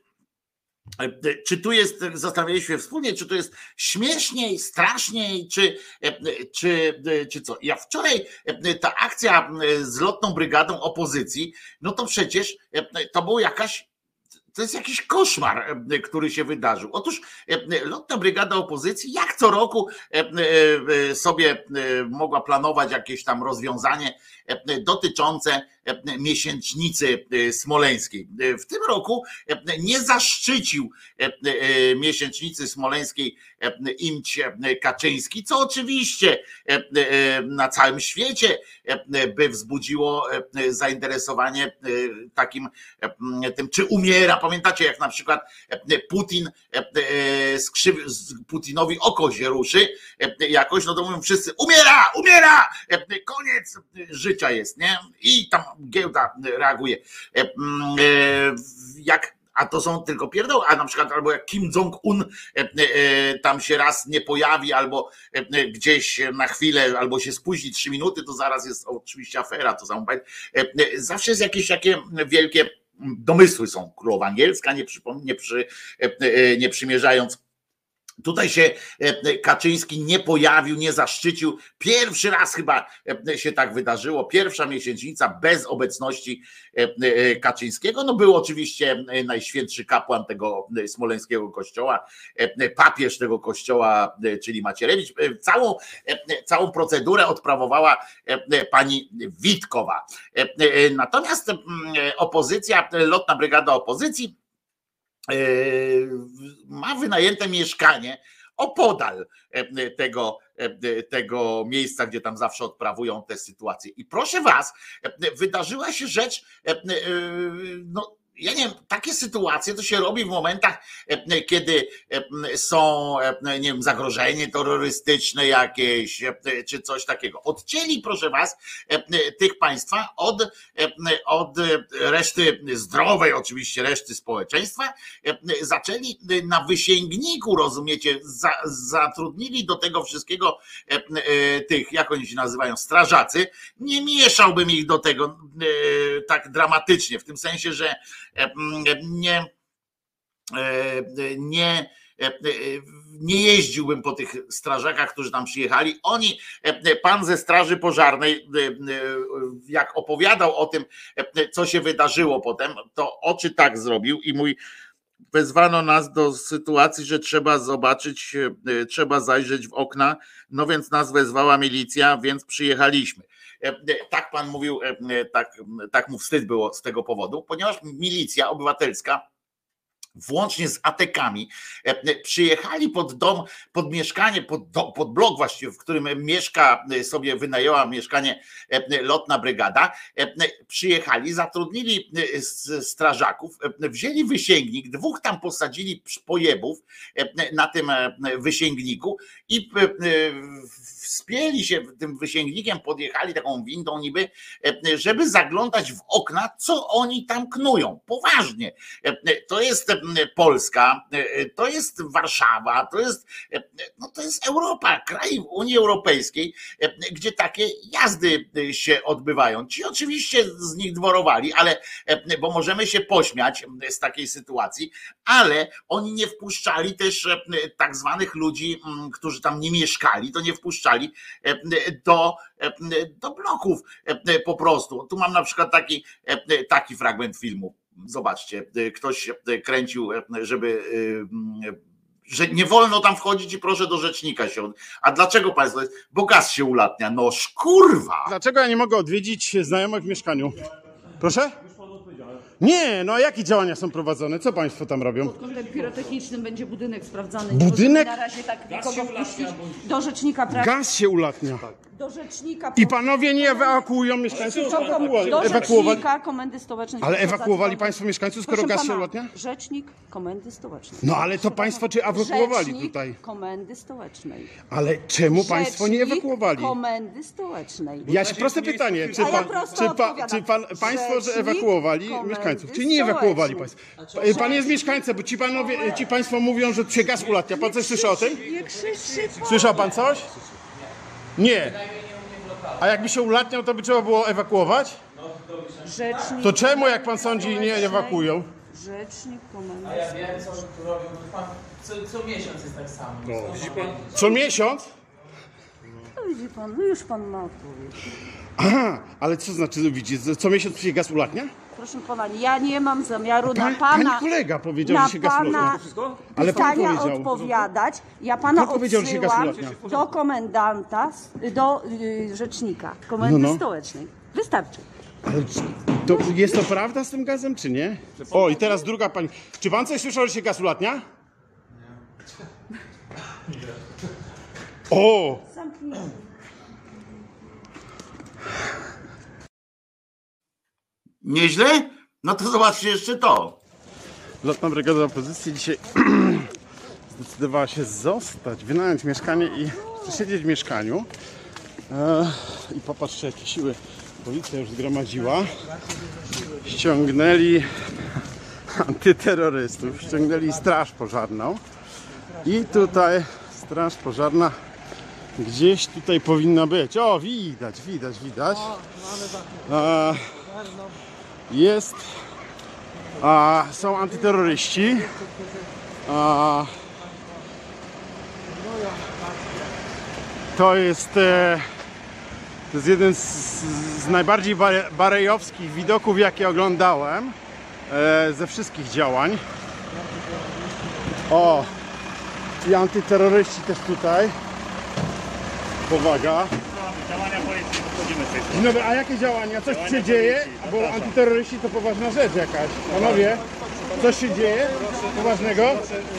czy tu jest, zastanawialiśmy się wspólnie, czy to jest śmieszniej, straszniej, czy, czy, czy co? Ja wczoraj ta akcja z lotną brygadą opozycji, no to przecież to była jakaś to jest jakiś koszmar, e, który się wydarzył. Otóż e, lotna brygada opozycji, jak co roku e, sobie mogła planować jakieś tam rozwiązanie dotyczące miesięcznicy smoleńskiej. W tym roku nie zaszczycił miesięcznicy smoleńskiej Imć Kaczyński, co oczywiście na całym świecie by wzbudziło zainteresowanie takim tym, czy umiera. Pamiętacie, jak na przykład Putin Putinowi oko się ruszy jakoś, no to mówią wszyscy umiera, umiera, koniec życia jest, nie? I tam giełda reaguje. Jak a to są tylko pierdoły, a na przykład albo jak Kim Jong-un e, e, tam się raz nie pojawi, albo e, gdzieś na chwilę, albo się spóźni trzy minuty, to zaraz jest oczywiście afera, to samo zawsze jest jakieś takie wielkie domysły są królowa angielska, nie, przypom- nie, przy, nie przymierzając Tutaj się e, Kaczyński nie pojawił, nie zaszczycił. Pierwszy raz chyba e, się tak wydarzyło. Pierwsza miesięcznica bez obecności e, Kaczyńskiego. No był oczywiście najświętszy kapłan tego smoleńskiego kościoła, papież tego kościoła, czyli Macierewicz. Całą, całą procedurę odprawowała pani Witkowa. Natomiast opozycja, lotna brygada opozycji ma wynajęte mieszkanie opodal e, tego, e, tego miejsca, gdzie tam zawsze odprawują te sytuacje. I proszę was, e, wydarzyła się rzecz, no, ja nie wiem, takie sytuacje to się robi w momentach, e, kiedy e, są, e, nie wiem, zagrożenie terrorystyczne jakieś, czy coś takiego. Odcięli, proszę was, tych państwa od, od reszty zdrowej, oczywiście reszty społeczeństwa, zaczęli na wysięgniku, rozumiecie, zatrudnili do tego wszystkiego tych, jak oni się nazywają, strażacy. Nie mieszałbym ich do tego tak dramatycznie, w tym sensie, że E, nie, nie, nie jeździłbym po tych strażakach, którzy tam przyjechali. Oni, pan ze Straży Pożarnej, jak opowiadał o tym, co się wydarzyło potem, to oczy tak zrobił i mój wezwano nas do sytuacji, że trzeba zobaczyć, trzeba zajrzeć w okna, no więc nas wezwała milicja, więc przyjechaliśmy. E, e, tak pan mówił, e, tak, tak mu wstyd było z tego powodu, ponieważ milicja obywatelska włącznie z atekami, przyjechali pod dom, pod mieszkanie, pod, do, pod blok właściwie, w którym mieszka, sobie wynajęła mieszkanie lotna brygada, przyjechali, zatrudnili strażaków, wzięli wysięgnik, dwóch tam posadzili pojebów na tym wysięgniku i wspięli się tym wysięgnikiem, podjechali taką windą niby, żeby zaglądać w okna, co oni tam knują. Poważnie. To jest Polska, to jest Warszawa, to jest, no to jest Europa, kraj Unii Europejskiej, gdzie takie jazdy się odbywają. Ci oczywiście z nich dworowali, ale bo możemy się pośmiać z takiej sytuacji, ale oni nie wpuszczali też tak zwanych ludzi, którzy tam nie mieszkali, to nie wpuszczali do, do bloków po prostu. Tu mam na przykład taki, taki fragment filmu. Zobaczcie, ktoś kręcił, żeby że nie wolno tam wchodzić i proszę do rzecznika się. A dlaczego państwo jest? Bo gaz się ulatnia. No kurwa! Dlaczego ja nie mogę odwiedzić znajomych w mieszkaniu? Proszę? Nie, no a jakie działania są prowadzone? Co państwo tam robią? Pod kątem pirotechnicznym będzie budynek sprawdzany. Budynek? Nie na razie tak nikogo wpuścić. Do rzecznika praw. Gaz się ulatnia. Do rzecznika. I panowie nie ewakuują mieszkańców? do, kom- do Ewakuowali? rzecznika komendy stołecznej. Ale ewakuowali państwo mieszkańców, skoro Proszę gaz się pana, ulatnia? Rzecznik komendy stołecznej. No ale to państwo czy ewakuowali rzecznik tutaj? komendy stołecznej. Ale czemu państwo nie Rzecznik ewakuowali? komendy stołecznej. Ja się proste pytanie, czy A ja pan, prosto czy, pa, odpowiadam. czy pan, państwo że Rzecznik ewakuowali Komendy mieszkańców, czy nie ewakuowali państwo? Stołecznej. Pan jest mieszkańcem, bo ci panowie, ci państwo mówią, że się gaz ulatnia. Pan coś słyszał o tym? Nie krzyczy pan. Słyszał pan coś? Nie. A jakby się ulatniał, to by trzeba było ewakuować? Rzecznik To czemu, jak pan sądzi, nie ewakuują? Rzecznik komendy Ja wiem, co on tu robił. Pan, co, co miesiąc jest tak samo. No, Co miesiąc? No widzi pan, no już pan ma odpowiedź. Aha, ale co znaczy, widzi, co miesiąc się gaz ulatnia? Proszę pana, ja nie mam zamiaru na pana. pani kolega powiedział, na że się pana. Ale pan pytania powiedział. odpowiadać. Ja pana Pan powiedział, że się odsyłam do komendanta, do y, rzecznika komendy No, no. stołecznej. Wystarczy. Ale czy- to jest to prawda z tym gazem, czy nie? O, i teraz druga pani. Czy pan coś słyszał, że się gaz ulatnia? O! Zamknij. Nieźle? No to zobaczcie jeszcze to. Lotna Brygada Opozycji dzisiaj zdecydowała się zostać, wynająć mieszkanie i siedzieć w mieszkaniu. I popatrzcie, jakie siły policja już zgromadziła. Ściągnęli antyterrorystów, ściągnęli straż pożarną. I tutaj straż pożarna gdzieś tutaj powinna być. O, widać, widać, widać. E, jest a, są antyterroryści. A, to jest e, to jest jeden z, z najbardziej bare- barejowskich widoków, jakie oglądałem e, ze wszystkich działań. O, i antyterroryści też tutaj. Powaga. Dzień dobry, a jakie działania? Coś się dzieje? Bo antyterroryści to poważna rzecz jakaś. Panowie, coś się dzieje poważnego?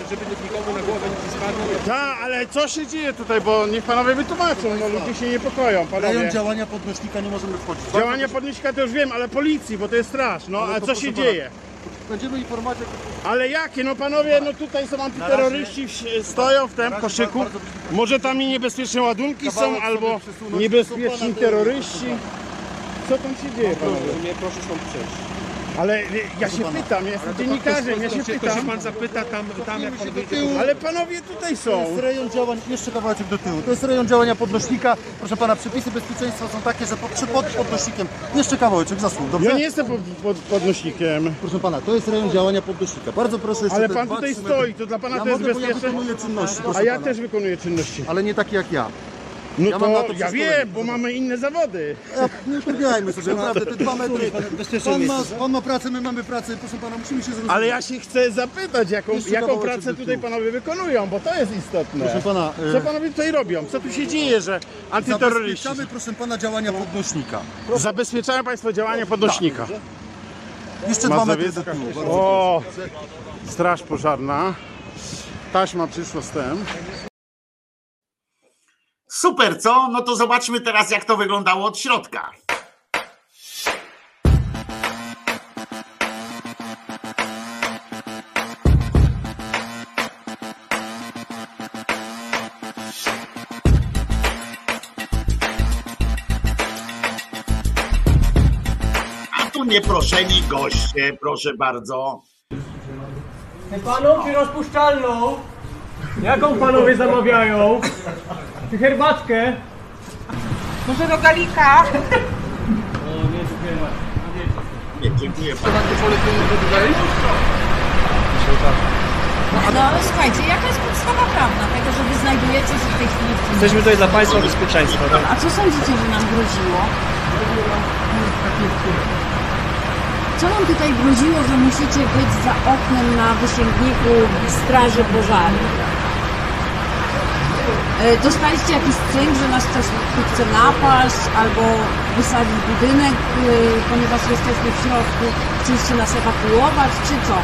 Żeby nikomu na głowę nie spadło. Tak, ale co się dzieje tutaj, bo niech panowie wytłumaczą, no ludzie się niepokoją, panowie. Rejon działania podnośnika nie możemy wchodzić. Działania podnieśnika to już wiem, ale policji, bo to jest straż, no a co się pana. dzieje? Będziemy informować, jak Ale jakie? No panowie, no tutaj są antyterroryści, w- stoją w tym koszyku. Może tam i niebezpieczne ładunki są, Kawałek albo sobie przesunąć. niebezpieczni terroryści. Co tam się dzieje, panowie? mnie proszę stąd przejść. Ale ja się pytam, ja jestem dziennikarzem, ja się pytam. pan zapyta tam, tam jak pan wyjdzie. Ale panowie tutaj To są. jest rejon działań, jeszcze kawałeczek do tyłu. To jest rejon działania podnośnika. Proszę pana, przepisy bezpieczeństwa są takie, że pod, przy pod podnośnikiem jeszcze kawałeczek zasłon, dobrze? Ja nie jestem pod, pod, podnośnikiem. Proszę pana, to jest rejon działania podnośnika. Bardzo proszę jeszcze Ale pan tutaj stoi, to dla pana ja to jest mogę, ja bezpieczne? wykonuję czynności, A ja pana. też wykonuję czynności. Ale nie takie jak ja. No Ja mam na to to ja wiem, bo mamy inne zawody. Ja, nie utrudniajmy sobie, naprawdę, te dwa metry. Pan ma, pan ma pracę, my mamy pracę, proszę pana, musimy się zrozumieć. Ale ja się chcę zapytać, jaką, Jeszcze jaką pracę tutaj panowie wykonują, bo to jest istotne. Proszę pana, e, Co panowie tutaj robią? Co tu się dzieje, że antyterroryści... Zabezpieczamy, proszę pana, działania podnośnika. Zabezpieczają państwo działania podnośnika. Jeszcze dwa metry do tyłu. O, straż pożarna. Taśma przyszła z tym. Super, co? No to zobaczmy teraz, jak to wyglądało od środka. A tu nieproszeni goście, proszę bardzo. Czy rozpuszczalną? Jaką panowie zamawiają? Czy herbatkę? Może rogalika? Nie, dziękuję No ale słuchajcie, jaka jest podstawa prawna tego, że wy znajdujecie się w tej chwili w tym Jesteśmy tutaj dla państwa bezpieczeństwa. Tak? A co sądzicie, że nam groziło? Co nam tutaj groziło, że musicie być za oknem na wysięgniku straży pożarnej? E, Dostaliście jakiś cynk, że nas ktoś chce napaść albo wysadzić budynek, e, ponieważ jesteśmy w środku? Chcieliście nas ewakuować, czy co?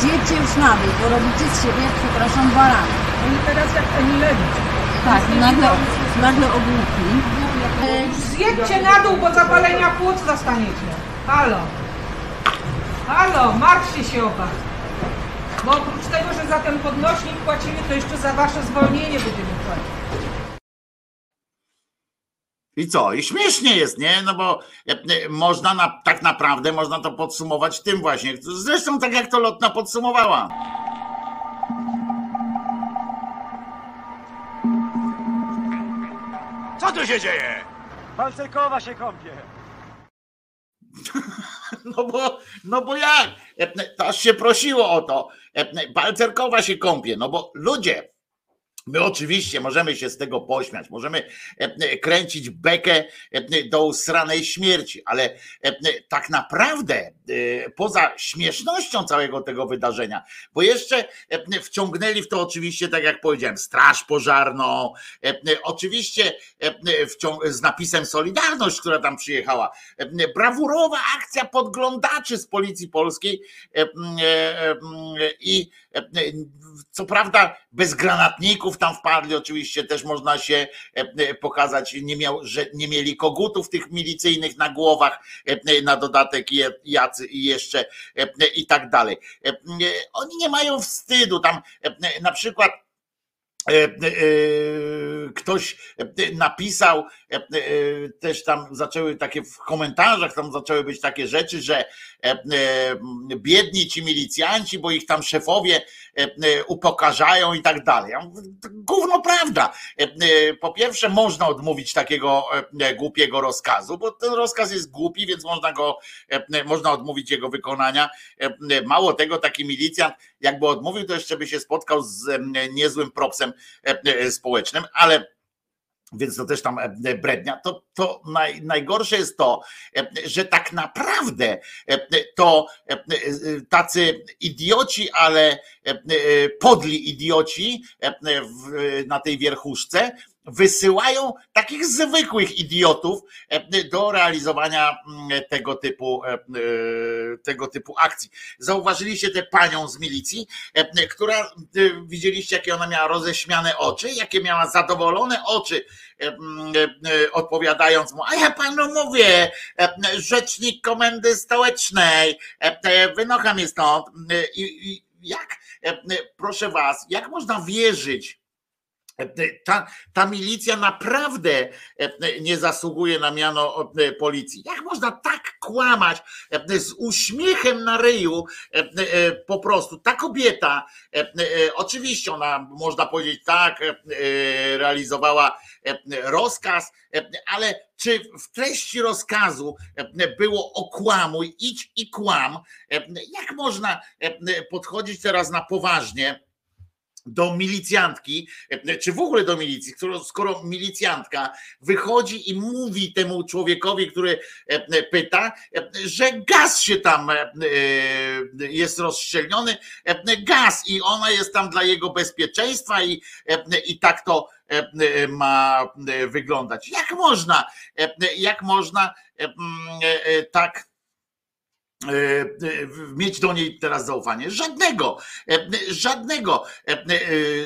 Zjedźcie już na dół, bo robicie z siebie, przepraszam, barany. Oni teraz jak Emilewicz. Tak, nagle, nagle ogłupi. Zjedźcie na dół, bo zapalenia płuc dostaniecie. Halo. Halo, martwcie się o was. Bo oprócz tego, że za ten podnośnik płacimy, to jeszcze za wasze zwolnienie będziemy płacić. I co? I śmiesznie jest, nie? No bo e, e, można na, tak naprawdę można to podsumować tym właśnie. Zresztą tak jak to Lotna podsumowała. Co tu się dzieje? Pancerkowa się kąpie. No bo, no bo jak? E, To aż się prosiło o to. E, Balcerkowa się kąpie, no bo ludzie, my oczywiście możemy się z tego pośmiać, możemy e, kręcić bekę e, do usranej śmierci, ale e, tak naprawdę e, poza śmiesznością całego tego wydarzenia, bo jeszcze e, wciągnęli w to oczywiście, tak jak powiedziałem, straż pożarną, e, oczywiście e, z napisem Solidarność, która tam przyjechała, E, brawurowa akcja podglądaczy z policji polskiej e, e, e, i e, co prawda bez granatników tam wpadli, oczywiście też można się e, pokazać, nie, miał, że nie mieli kogutów tych milicyjnych na głowach, e, na dodatek jacy jeszcze e, i tak dalej. E, Oni nie mają wstydu, tam e, na przykład e, e, ktoś e, napisał, e, e, też tam zaczęły takie w komentarzach, tam zaczęły być takie rzeczy, że e, e, biedni ci milicjanci, bo ich tam szefowie e, e, upokarzają i tak dalej. Gówno prawda. E, e, Po pierwsze, można odmówić takiego e, głupiego rozkazu, bo ten rozkaz jest głupi, więc można go, e, można odmówić jego wykonania. E, Mało tego, taki milicjant, jakby odmówił, to jeszcze by się spotkał z niezłym propsem e, e, społecznym, ale więc to też tam e, brednia. To, to naj, najgorsze jest to, e, że tak naprawdę e, to tacy idioci, ale podli idioci na tej wierchuszce wysyłają takich zwykłych idiotów e, do realizowania mm, tego typu, e, e, tego typu akcji. Zauważyliście tę panią z milicji, która widzieliście, jakie ona miała roześmiane oczy, jakie miała zadowolone oczy, mm, odpowiadając mu, a ja panu mówię, rzecznik komendy stołecznej, wynocha mnie stąd. I, jak, proszę was, jak można wierzyć, ta, ta milicja naprawdę e, nie zasługuje na miano e, policji. Jak można tak kłamać e, z uśmiechem na ryju e, e, po prostu? Ta kobieta, e, e, oczywiście ona, można powiedzieć tak, e, realizowała e, rozkaz, e, ale czy w treści rozkazu e, było okłamuj, idź i kłam? E, Jak można e, podchodzić teraz na poważnie? Do milicjantki, czy w ogóle do milicji, skoro, milicjantka wychodzi i mówi temu człowiekowi, który e, pyta, e, że gaz się tam e, jest rozszczelniony, gaz i ona jest tam dla jego bezpieczeństwa i, i tak to ma wyglądać. Jak można, jak można tak mieć do niej teraz zaufanie. Żadnego, e, żadnego e, e,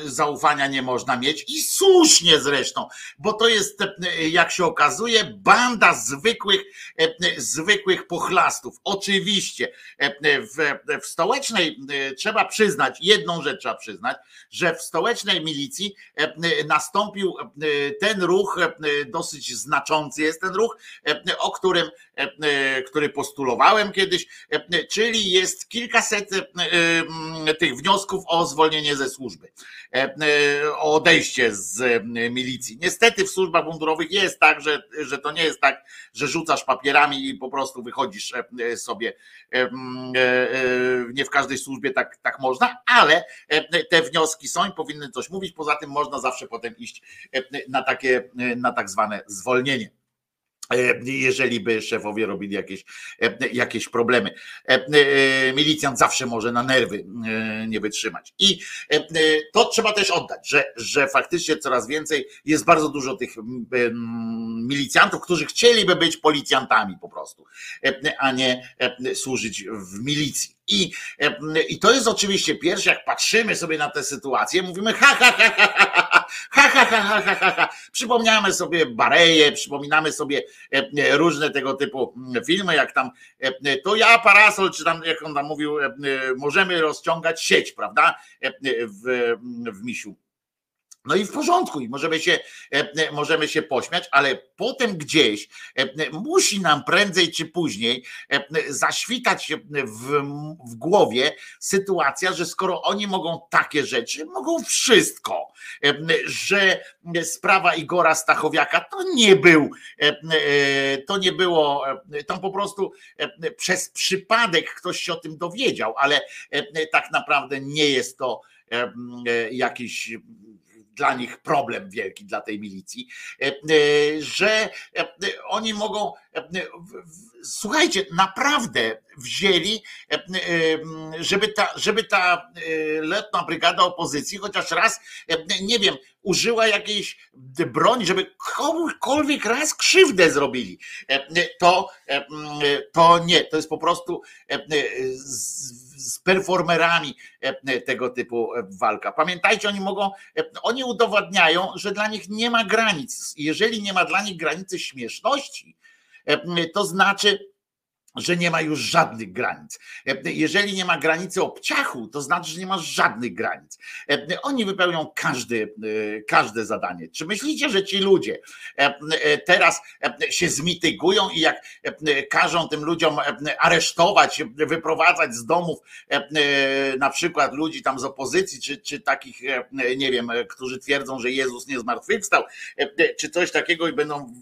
zaufania nie można mieć i słusznie zresztą, bo to jest, e, jak się okazuje, banda zwykłych, e, zwykłych pochlastów. Oczywiście e, w, w stołecznej e, trzeba przyznać, jedną rzecz trzeba przyznać, że w stołecznej milicji e, nastąpił e, ten ruch, e, dosyć znaczący jest ten ruch, e, o którym, e, który postulowałem kiedyś, kiedyś, czyli jest kilkaset tych wniosków o zwolnienie ze służby, o odejście z milicji. Niestety w służbach mundurowych jest tak, że, że to nie jest tak, że rzucasz papierami i po prostu wychodzisz sobie. Nie w każdej służbie tak, tak można, ale te wnioski są i powinny coś mówić. Poza tym można zawsze potem iść na takie, na tak zwane zwolnienie. E, jeżeli by szefowie robili jakieś, e, jakieś problemy. E, milicjant zawsze może na nerwy nie wytrzymać. I to trzeba też oddać, że, że faktycznie coraz więcej jest bardzo dużo tych milicjantów, którzy chcieliby być policjantami po prostu, a nie służyć w milicji. I, I to jest oczywiście pierwsze, jak patrzymy sobie na tę sytuację, mówimy ha, ha, ha, ha, ha, ha, ha, ha, ha, ha, ha, ha. Przypomniamy sobie Bareje, przypominamy sobie różne tego typu filmy, jak tam to ja parasol, czy tam jak on tam mówił, możemy rozciągać sieć, prawda, w, w misiu no i w porządku, i możemy się, e, możemy się pośmiać, ale potem gdzieś e, musi nam prędzej czy później e, zaświtać w, w głowie sytuacja, że skoro oni mogą takie rzeczy, mogą wszystko, że sprawa Igora Stachowiaka to nie był, to nie było, tam po prostu przez przypadek ktoś się o tym dowiedział, ale tak naprawdę nie jest to jakiś dla nich problem wielki dla tej milicji, e, e, że e, oni mogą, słuchajcie, naprawdę wzięli, żeby ta, żeby ta letna brygada opozycji chociaż raz, nie wiem, użyła jakiejś broni, żeby komukolwiek raz krzywdę zrobili. To, to nie, to jest po prostu z performerami e, tego typu e, walka. Pamiętajcie, oni mogą, e, oni udowadniają, że dla nich nie ma granic. Jeżeli nie ma dla nich granicy śmieszności, to znaczy, że nie ma już żadnych granic. Jeżeli nie ma granicy obciachu, to znaczy, że nie ma żadnych granic. Oni wypełnią każde, każde zadanie. Czy myślicie, że ci ludzie teraz się zmitygują i jak każą tym ludziom aresztować, wyprowadzać z domów na przykład ludzi tam z opozycji, czy, czy takich, nie wiem, którzy twierdzą, że Jezus nie zmartwychwstał, czy coś takiego i będą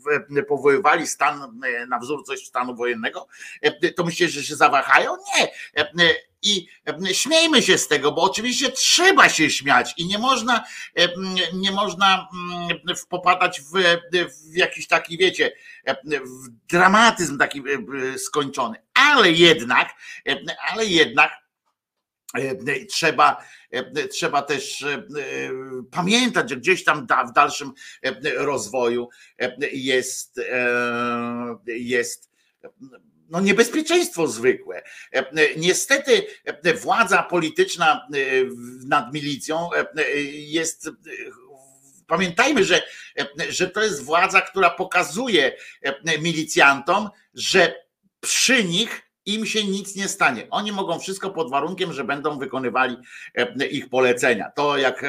powoływali stan na wzór coś stanu wojennego, E, to myślicie, że się zawahają? Nie. E, e, I śmiejmy się z tego, bo oczywiście trzeba się śmiać i nie można, nie można popadać w, w jakiś taki, wiecie, w dramatyzm taki skończony. Ale jednak, ale jednak trzeba, trzeba też pamiętać, że gdzieś tam w dalszym rozwoju jest, jest no niebezpieczeństwo zwykłe. E, niestety e, władza polityczna e, nad milicją jest Pamiętajmy, że, że to jest władza, która pokazuje milicjantom, że przy nich im się nic nie stanie. Oni mogą wszystko pod warunkiem, że będą wykonywali ich polecenia. To jak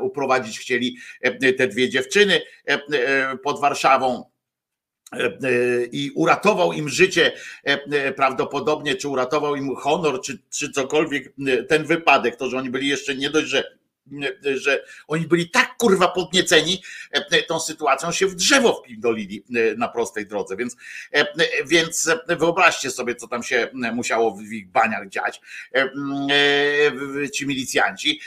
uprowadzić chcieli te dwie dziewczyny pod Warszawą E, e, i uratował im życie e, prawdopodobnie, czy uratował im honor, czy, czy cokolwiek ten wypadek, to, że oni byli jeszcze nie dość, że że oni byli tak kurwa podnieceni tą sytuacją, się w drzewo wpindolili na prostej drodze, więc, więc wyobraźcie sobie, co tam się musiało w ich baniach dziać, ci milicjanci.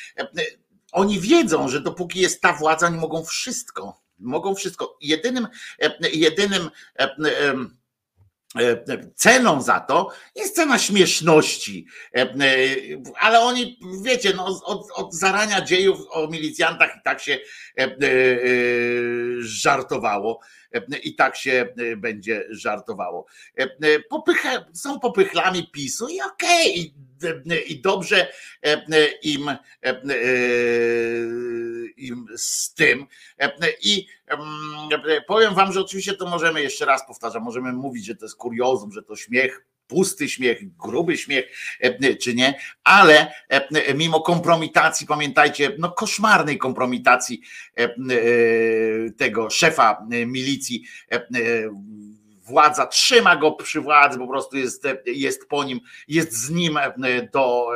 Oni wiedzą, że dopóki jest ta władza, oni mogą wszystko Mogą wszystko. Jedynym, e, jedynym e, e, ceną za to jest cena śmieszności. Ale oni, wiecie, no, od, od zarania dziejów o milicjantach i tak się żartowało i tak się będzie żartowało. Popycha, są popychlami PiSu i okej, okay, i dobrze im im z tym. I powiem wam, że oczywiście to możemy jeszcze raz powtarzam, możemy mówić, że to jest kuriozum, że to śmiech, pusty śmiech, gruby śmiech, czy nie, ale mimo kompromitacji, pamiętajcie, no koszmarnej kompromitacji tego szefa milicji władza trzyma go przy władzy, po prostu jest, jest po nim, jest z nim do,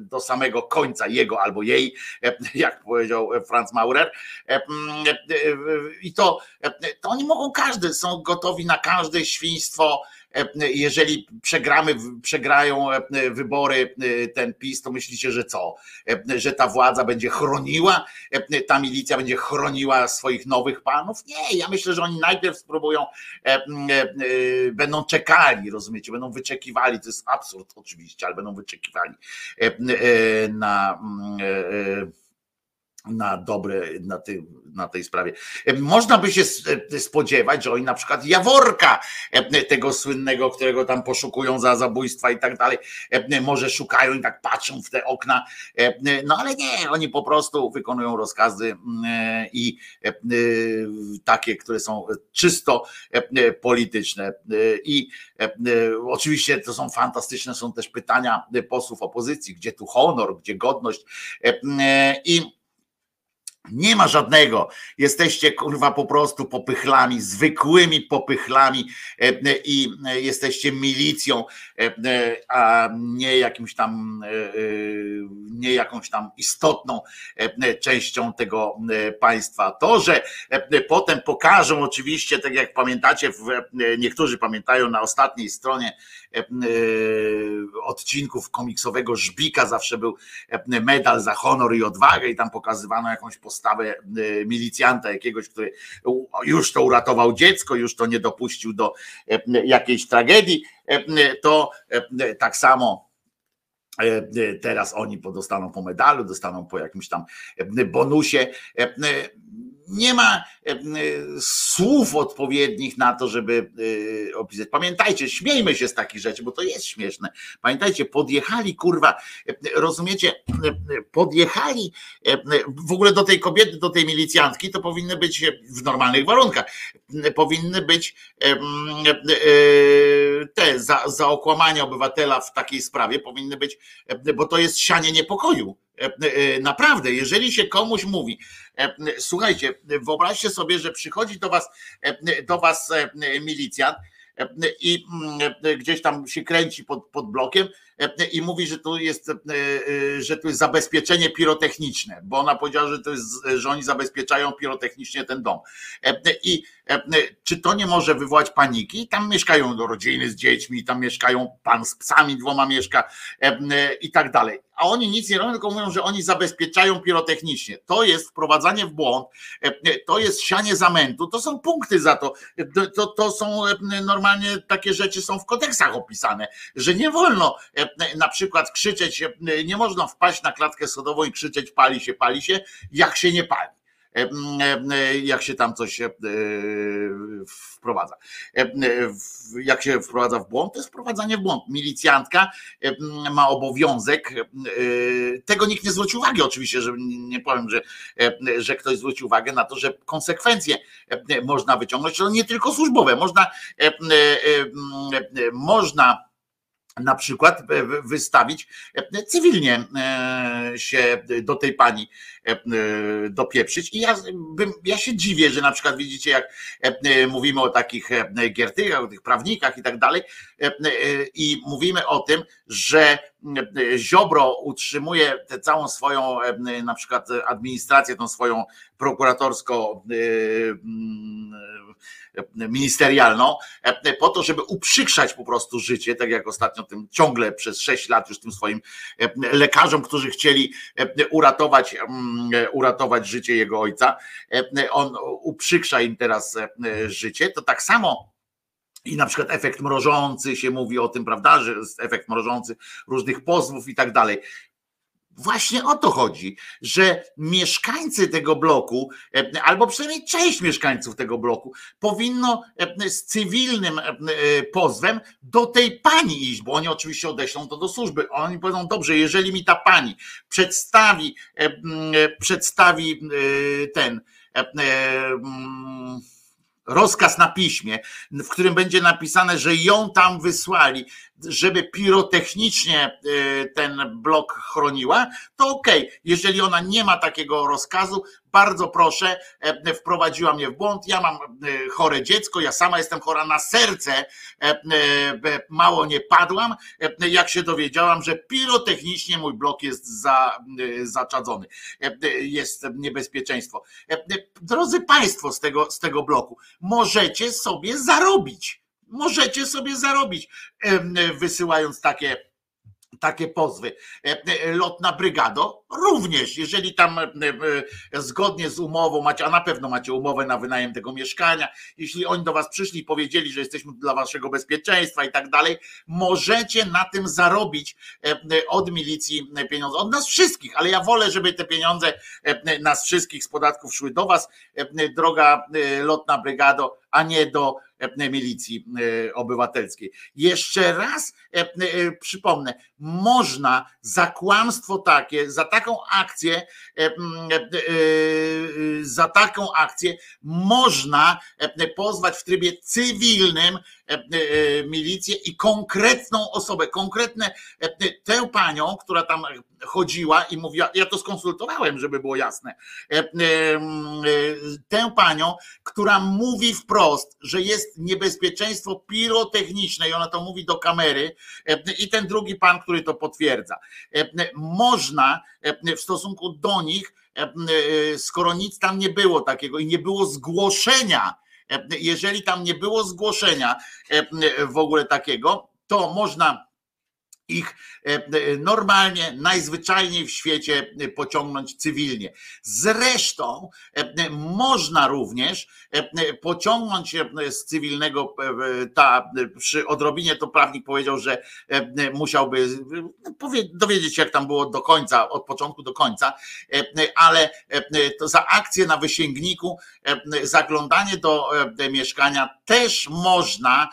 do samego końca jego albo jej, jak powiedział Franz Maurer. I to, to oni mogą każdy, są gotowi na każde świństwo, jeżeli przegramy, przegrają wybory ten PiS, to myślicie, że co? Że ta władza będzie chroniła, ta milicja będzie chroniła swoich nowych panów? Nie, ja myślę, że oni najpierw spróbują, będą czekali, rozumiecie, będą wyczekiwali, to jest absurd oczywiście, ale będą wyczekiwali na na dobre na, ty, na tej sprawie. Można by się spodziewać, że oni na przykład Jaworka, tego słynnego, którego tam poszukują za zabójstwa i tak dalej, może szukają i tak patrzą w te okna, no ale nie, oni po prostu wykonują rozkazy i takie, które są czysto polityczne. I oczywiście to są fantastyczne, są też pytania posłów opozycji, gdzie tu honor, gdzie godność i nie ma żadnego. Jesteście kurwa po prostu popychlami, zwykłymi popychlami e, e, i e, jesteście milicją, a nie jakimś tam, nie jakąś tam istotną częścią tego państwa. To, że potem pokażą oczywiście, tak jak pamiętacie, niektórzy pamiętają na ostatniej stronie odcinków komiksowego Żbika zawsze był medal za honor i odwagę i tam pokazywano jakąś postawę postawę e, milicjanta jakiegoś, który już to uratował dziecko, już to nie dopuścił do e, jakiejś tragedii, e, to tak samo Teraz oni dostaną po medalu, dostaną po jakimś tam bonusie nie ma e, e, słów odpowiednich na to, żeby e, opisać. Pamiętajcie, śmiejmy się z takich rzeczy, bo to jest śmieszne. Pamiętajcie, podjechali, kurwa, rozumiecie, podjechali w ogóle do tej kobiety, do tej milicjantki, to powinny być w normalnych warunkach, powinny być te za, za okłamanie obywatela w takiej sprawie, powinny być, bo to jest sianie niepokoju naprawdę, jeżeli się komuś mówi, e, słuchajcie, wyobraźcie sobie, że przychodzi do was, do was milicjant i mm, gdzieś tam się kręci pod, pod blokiem i mówi, że tu jest, że tu jest zabezpieczenie pirotechniczne, bo ona powiedziała, że to jest, że oni zabezpieczają pirotechnicznie ten dom. I czy to nie może wywołać paniki? Tam mieszkają rodziny z dziećmi, tam mieszkają pan z psami dwoma mieszka i tak dalej a oni nic nie robią, tylko mówią, że oni zabezpieczają pirotechnicznie. To jest wprowadzanie w błąd, e, to jest sianie zamętu, to są punkty za to. To, to są e, normalnie takie rzeczy są w kodeksach opisane, że nie wolno e, na przykład krzyczeć, nie można wpaść na klatkę sodową i krzyczeć pali się, pali się, jak się nie pali. E, e, jak się tam coś e, wprowadza. Jak się wprowadza w błąd, to jest wprowadzanie w błąd. Milicjantka ma obowiązek, tego nikt nie zwrócił uwagi oczywiście, że nie powiem, że, że ktoś zwrócił uwagę na to, że konsekwencje można wyciągnąć, to nie tylko służbowe, można można na przykład wystawić cywilnie się do tej pani dopieprzyć. I ja, bym, ja się dziwię, że na przykład widzicie, jak mówimy o takich giertykach, o tych prawnikach i tak dalej, i mówimy o tym, że Ziobro utrzymuje tę całą swoją na przykład administrację, tą swoją prokuratorsko ministerialną, e, po to, żeby uprzykrzać po prostu życie, tak jak ostatnio tym ciągle przez sześć lat już tym swoim e, lekarzom, którzy chcieli e, uratować, uratować życie jego ojca. On uprzykrza im teraz życie, to tak samo i na przykład efekt mrożący się mówi o tym, prawda, że jest efekt mrożący różnych pozwów i tak dalej. Właśnie o to chodzi, że mieszkańcy tego bloku, e, albo przynajmniej część mieszkańców tego bloku, powinno e, z cywilnym e, pozwem do tej pani iść, bo oni oczywiście odeślą to do służby. Oni powiedzą, dobrze, jeżeli mi ta pani przedstawi, przedstawi ten rozkaz na piśmie, w którym będzie napisane, że ją tam wysłali, żeby pirotechnicznie e, ten blok chroniła, to okej. Okay. Jeżeli ona nie ma takiego rozkazu, bardzo proszę, wprowadziła mnie w błąd. Ja mam chore dziecko, ja sama jestem chora na serce, mało nie padłam, jak się dowiedziałam, że pirotechnicznie mój blok jest za, zaczadzony, jest niebezpieczeństwo. Drodzy Państwo z tego, z tego bloku, możecie sobie zarobić. Możecie sobie zarobić, wysyłając takie takie pozwy. E, e, lotna brygado również, jeżeli tam e, zgodnie z umową macie, a na pewno macie umowę na wynajem tego mieszkania, jeśli oni do was przyszli i powiedzieli, że jesteśmy dla waszego bezpieczeństwa i tak dalej, możecie na tym zarobić od milicji pieniądze, od nas wszystkich, ale ja wolę, żeby te pieniądze nas wszystkich z podatków szły do was, droga lotna brygado, a nie do E, milicji e, obywatelskiej. Jeszcze raz e, przypomnę, można za kłamstwo takie, za taką akcję, za taką akcję można pozwać w trybie cywilnym milicję i konkretną osobę, konkretne tę panią, która tam chodziła i mówiła, ja to skonsultowałem, żeby było jasne, tę panią, która mówi wprost, że jest niebezpieczeństwo pirotechniczne i ona to mówi do kamery i ten drugi pan, który to potwierdza. Można w stosunku do nich, skoro nic tam nie było takiego i nie było zgłoszenia, jeżeli tam nie było zgłoszenia w ogóle takiego, to można ich e, e, normalnie, najzwyczajniej w świecie e, pociągnąć cywilnie. Zresztą można również pociągnąć z cywilnego, ta, przy odrobinie to prawnik powiedział, że musiałby dowiedzieć się, jak tam było do końca, od początku do końca, ale to za akcję na wysięgniku, zaglądanie do mieszkania też można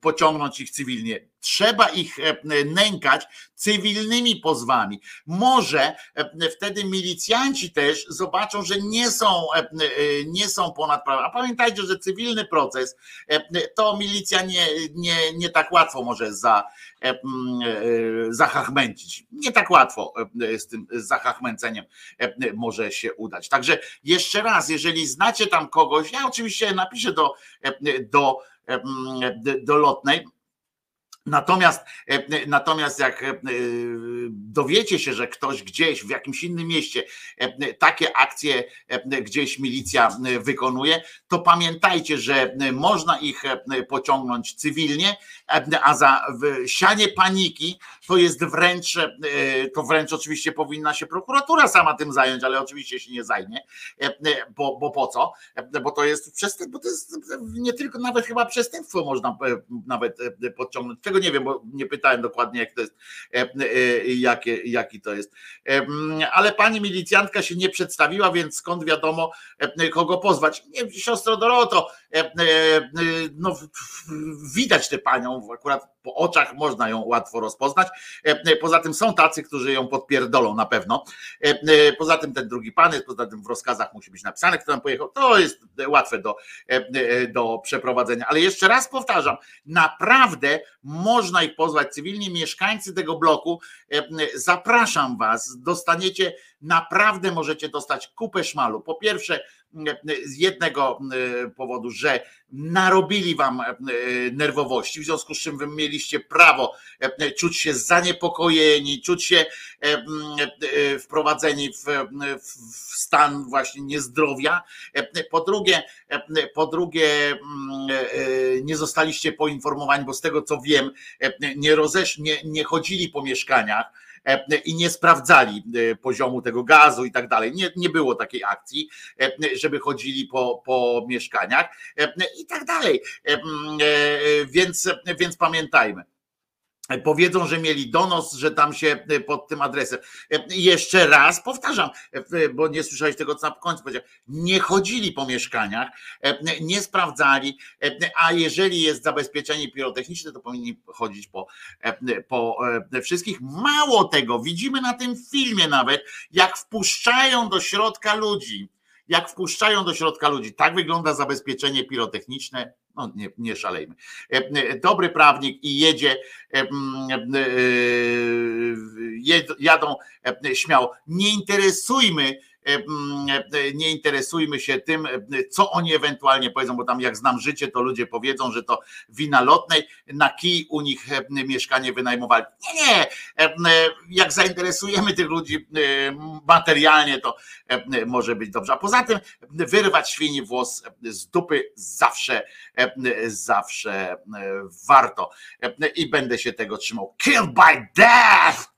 pociągnąć ich cywilnie trzeba ich e, nękać cywilnymi pozwami. Może e, wtedy milicjanci też zobaczą, że nie są, e, nie są ponad prawem. A pamiętajcie, że cywilny proces to milicja nie, nie, nie tak łatwo może za, zahachmęcić. Nie tak łatwo z tym zahachmęceniem może się udać. Także jeszcze raz, jeżeli znacie tam kogoś, ja oczywiście napiszę do, do, do lotnej, Natomiast, e, natomiast jak e, dowiecie się, że ktoś gdzieś w jakimś innym mieście e, takie akcje gdzieś milicja wykonuje, to pamiętajcie, że można ich pociągnąć cywilnie, a za sianie paniki to jest wręcz, to wręcz oczywiście powinna się prokuratura sama tym zająć, ale oczywiście się nie zajmie, bo, bo po co? Bo to jest przestępstwo, bo to jest nie tylko nawet chyba przestępstwo można nawet podciągnąć tego nie wiem, bo nie pytałem dokładnie, jak to jest, e, e, jakie, jaki to jest. E, ale pani milicjantka się nie przedstawiła, więc skąd wiadomo, kogo pozwać? Nie, siostro Doroto, no, widać tę panią, akurat po oczach można ją łatwo rozpoznać. Poza tym są tacy, którzy ją podpierdolą na pewno. Poza tym ten drugi pan jest, poza tym w rozkazach musi być napisane, kto tam pojechał. To jest łatwe do, do przeprowadzenia. Ale jeszcze raz powtarzam, naprawdę można ich pozwać cywilnie. Mieszkańcy tego bloku, zapraszam was, dostaniecie, naprawdę możecie dostać kupę szmalu. Po pierwsze, z jednego e, powodu, że narobili wam e, nerwowości, w związku z czym wy mieliście prawo e, czuć się zaniepokojeni, czuć się wprowadzeni w, stan właśnie niezdrowia. Po drugie, po drugie, nie zostaliście poinformowani, bo z tego co wiem, nie, rozesz, nie, nie chodzili po mieszkaniach i nie sprawdzali e, poziomu tego gazu i tak dalej. Nie, nie było takiej akcji, e, żeby chodzili po, po mieszkaniach i tak dalej. Więc, więc pamiętajmy. Powiedzą, że mieli donos, że tam się e, pod tym adresem. E, jeszcze raz powtarzam, e, bo nie słyszałeś tego, co na końcu powiedział. Nie chodzili po mieszkaniach, nie sprawdzali, a jeżeli jest zabezpieczenie pirotechniczne, to powinni chodzić po, po wszystkich. Mało tego, widzimy na tym filmie nawet, jak wpuszczają do środka ludzi. Jak wpuszczają do środka ludzi. Tak wygląda zabezpieczenie pirotechniczne no nie, nie szalejmy. E, e, dobry prawnik i jedzie, e, jadą śmiało. Nie interesujmy nie interesujmy się tym, co oni ewentualnie powiedzą, bo tam jak znam życie, to ludzie powiedzą, że to wina lotnej, na kij u nich mieszkanie wynajmowali. Nie, nie, jak zainteresujemy tych ludzi materialnie, to może być dobrze. A poza tym wyrwać świni włos z dupy zawsze, zawsze warto i będę się tego trzymał. Killed by death!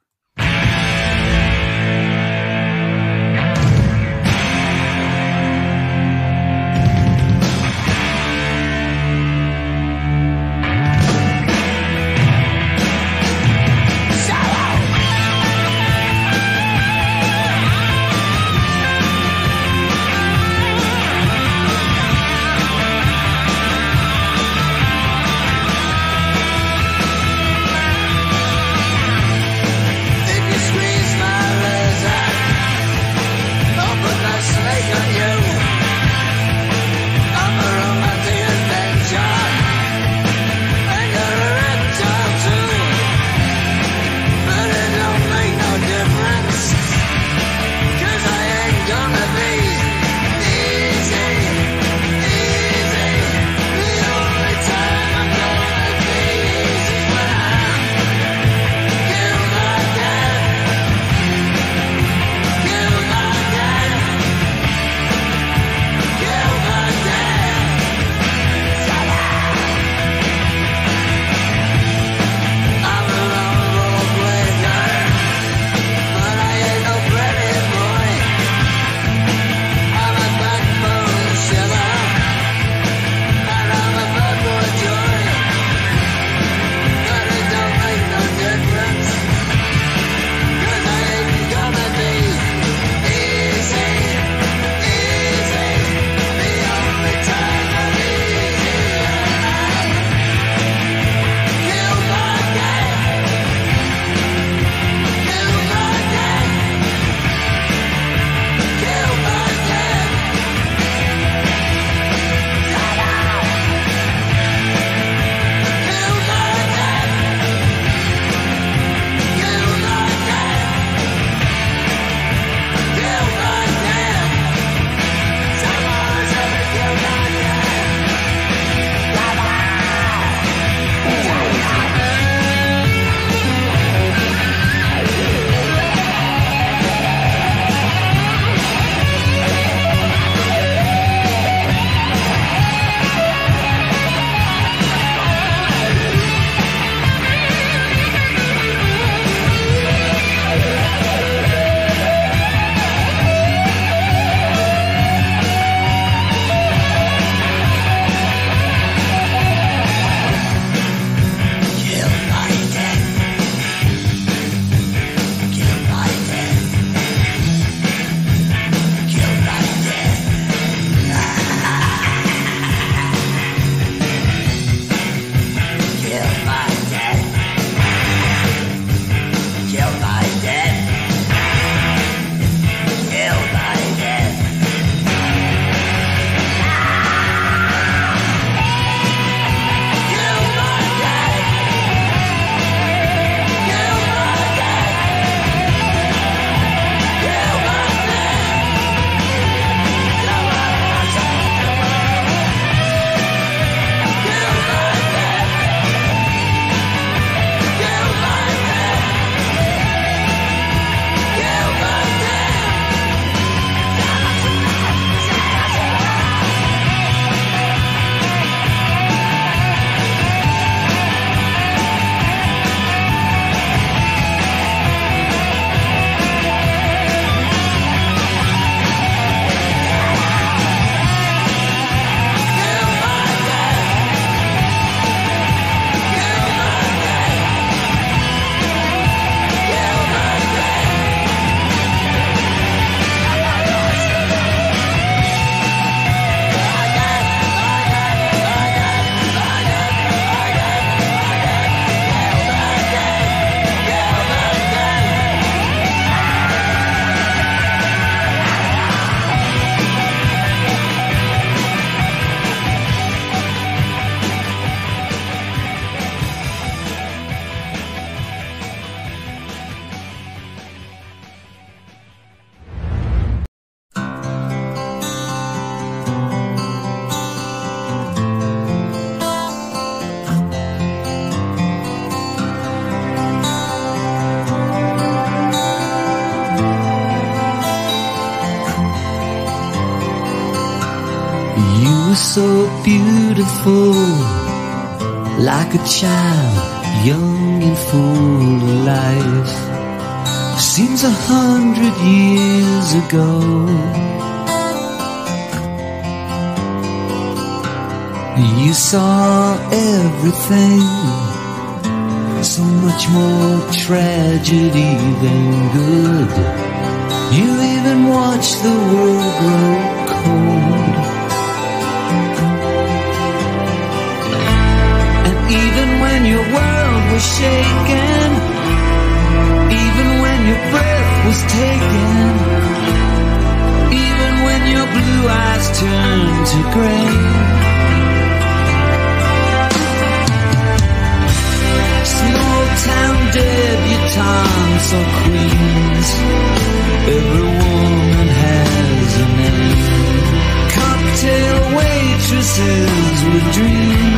Beautiful, like a child, young and full of life. Seems a hundred years ago. You saw everything, so much more tragedy than good. You even watched the world grow cold. World was shaken, even when your breath was taken, even when your blue eyes turned to gray. Small town debutantes or queens, every woman has a name. Cocktail waitresses with dreams,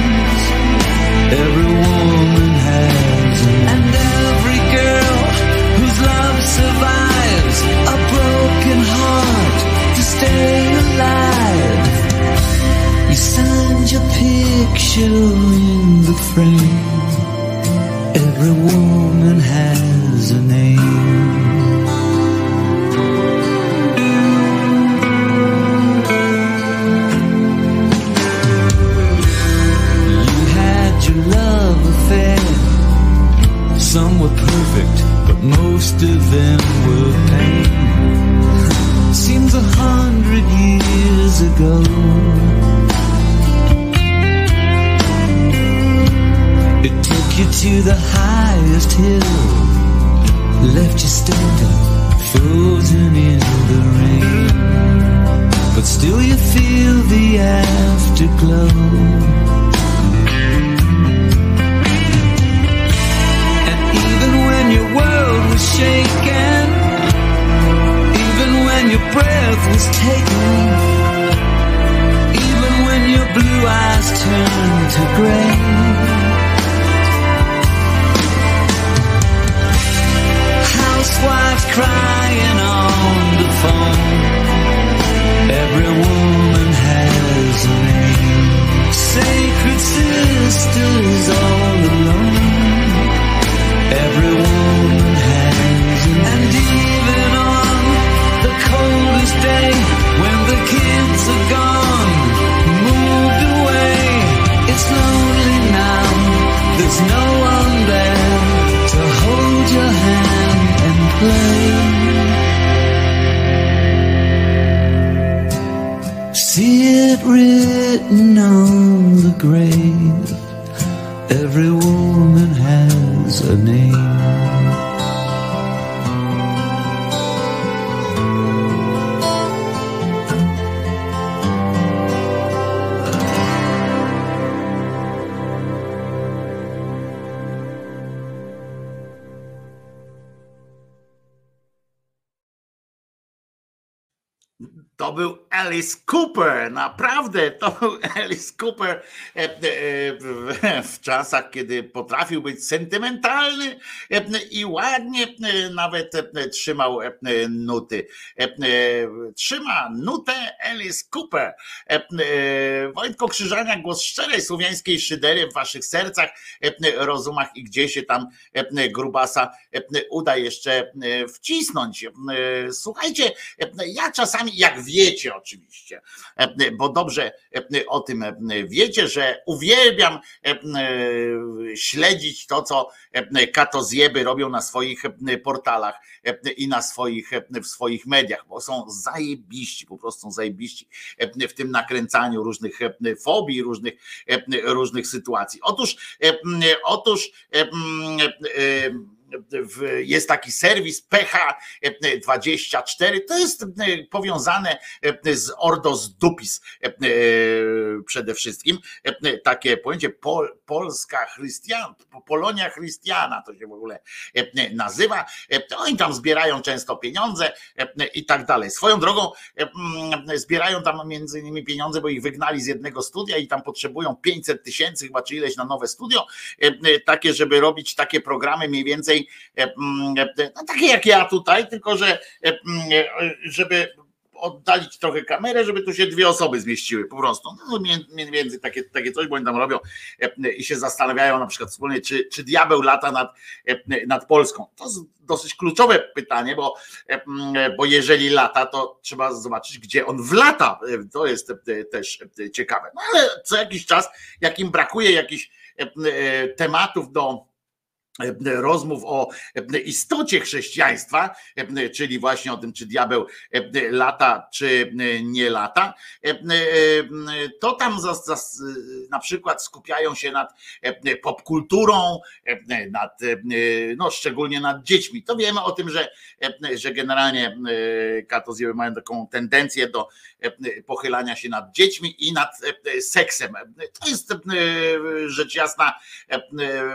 Alice Cooper e, e, w, czasach, kiedy potrafił być sentymentalny e, i ładnie e, nawet e, trzymał nuty. Trzyma nutę Alice Cooper. Wojtko Krzyżania, głos szczerej słowiańskiej szydery w waszych sercach, rozumach i gdzie się tam grubasa uda jeszcze wcisnąć. Słuchajcie, ja czasami, jak wiecie oczywiście, bo dobrze o tym wiecie, że uwielbiam śledzić to, co e, katozjeby robią na swoich e, portalach e, i na swoich, w swoich mediach, bo są zajebiści, po prostu są zajebiści w tym nakręcaniu różnych fobii, różnych, różnych sytuacji. Otóż, otóż jest taki serwis PH24, to jest powiązane z Ordo z Dupis przede wszystkim. Takie pojęcie Polska Chrystian, Polonia Chrystiana to się w ogóle e, nazywa. E, Oni tam zbierają często pieniądze e, i tak dalej. Swoją drogą mm, zbierają tam między innymi pieniądze, bo ich wygnali z jednego studia i tam potrzebują 500 tysięcy chyba czy ileś na nowe studio, takie, żeby robić takie programy mniej więcej mm, no, takie jak ja tutaj, tylko że mm, żeby oddalić trochę kamerę, żeby tu się dwie osoby zmieściły po prostu. No, mie- między takie, takie coś, bo oni tam robią e, i się zastanawiają na przykład wspólnie, czy, czy diabeł lata nad, e, nad Polską. To jest dosyć kluczowe pytanie, bo, e, bo jeżeli lata, to trzeba zobaczyć, gdzie on wlata. E, To jest e, też e, ciekawe. No ale co jakiś czas, jak im brakuje jakichś e, e, tematów do e, rozmów o e, istocie chrześcijaństwa, e, czyli właśnie o tym, czy diabeł e, lata, czy e, nie lata, e, e, to tam na przykład skupiają się nad e, popkulturą, e, nad, e, no szczególnie nad dziećmi. To wiemy o tym, że, e, że generalnie e, katozjowie mają taką tendencję do e, pochylania się nad dziećmi i nad e, seksem. To jest e, rzecz jasna e,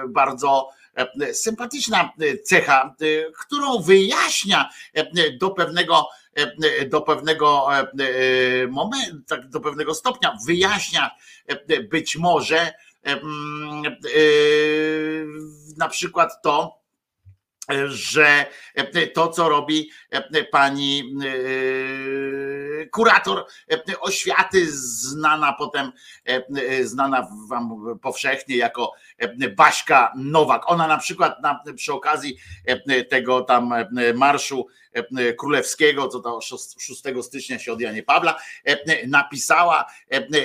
bardzo e, sympatyczna cecha, e, którą wyjaśnia e, do pewnego e, do pewnego e, momentu, tak do pewnego stopnia wyjaśnia e, być może e, mm, e, na przykład to, że to, co robi pani e, kurator oświaty, znana potem, znana wam powszechnie jako Baśka Nowak. Ona na przykład na, przy okazji tego tam marszu królewskiego, co to 6 stycznia się od Janie Pawla, napisała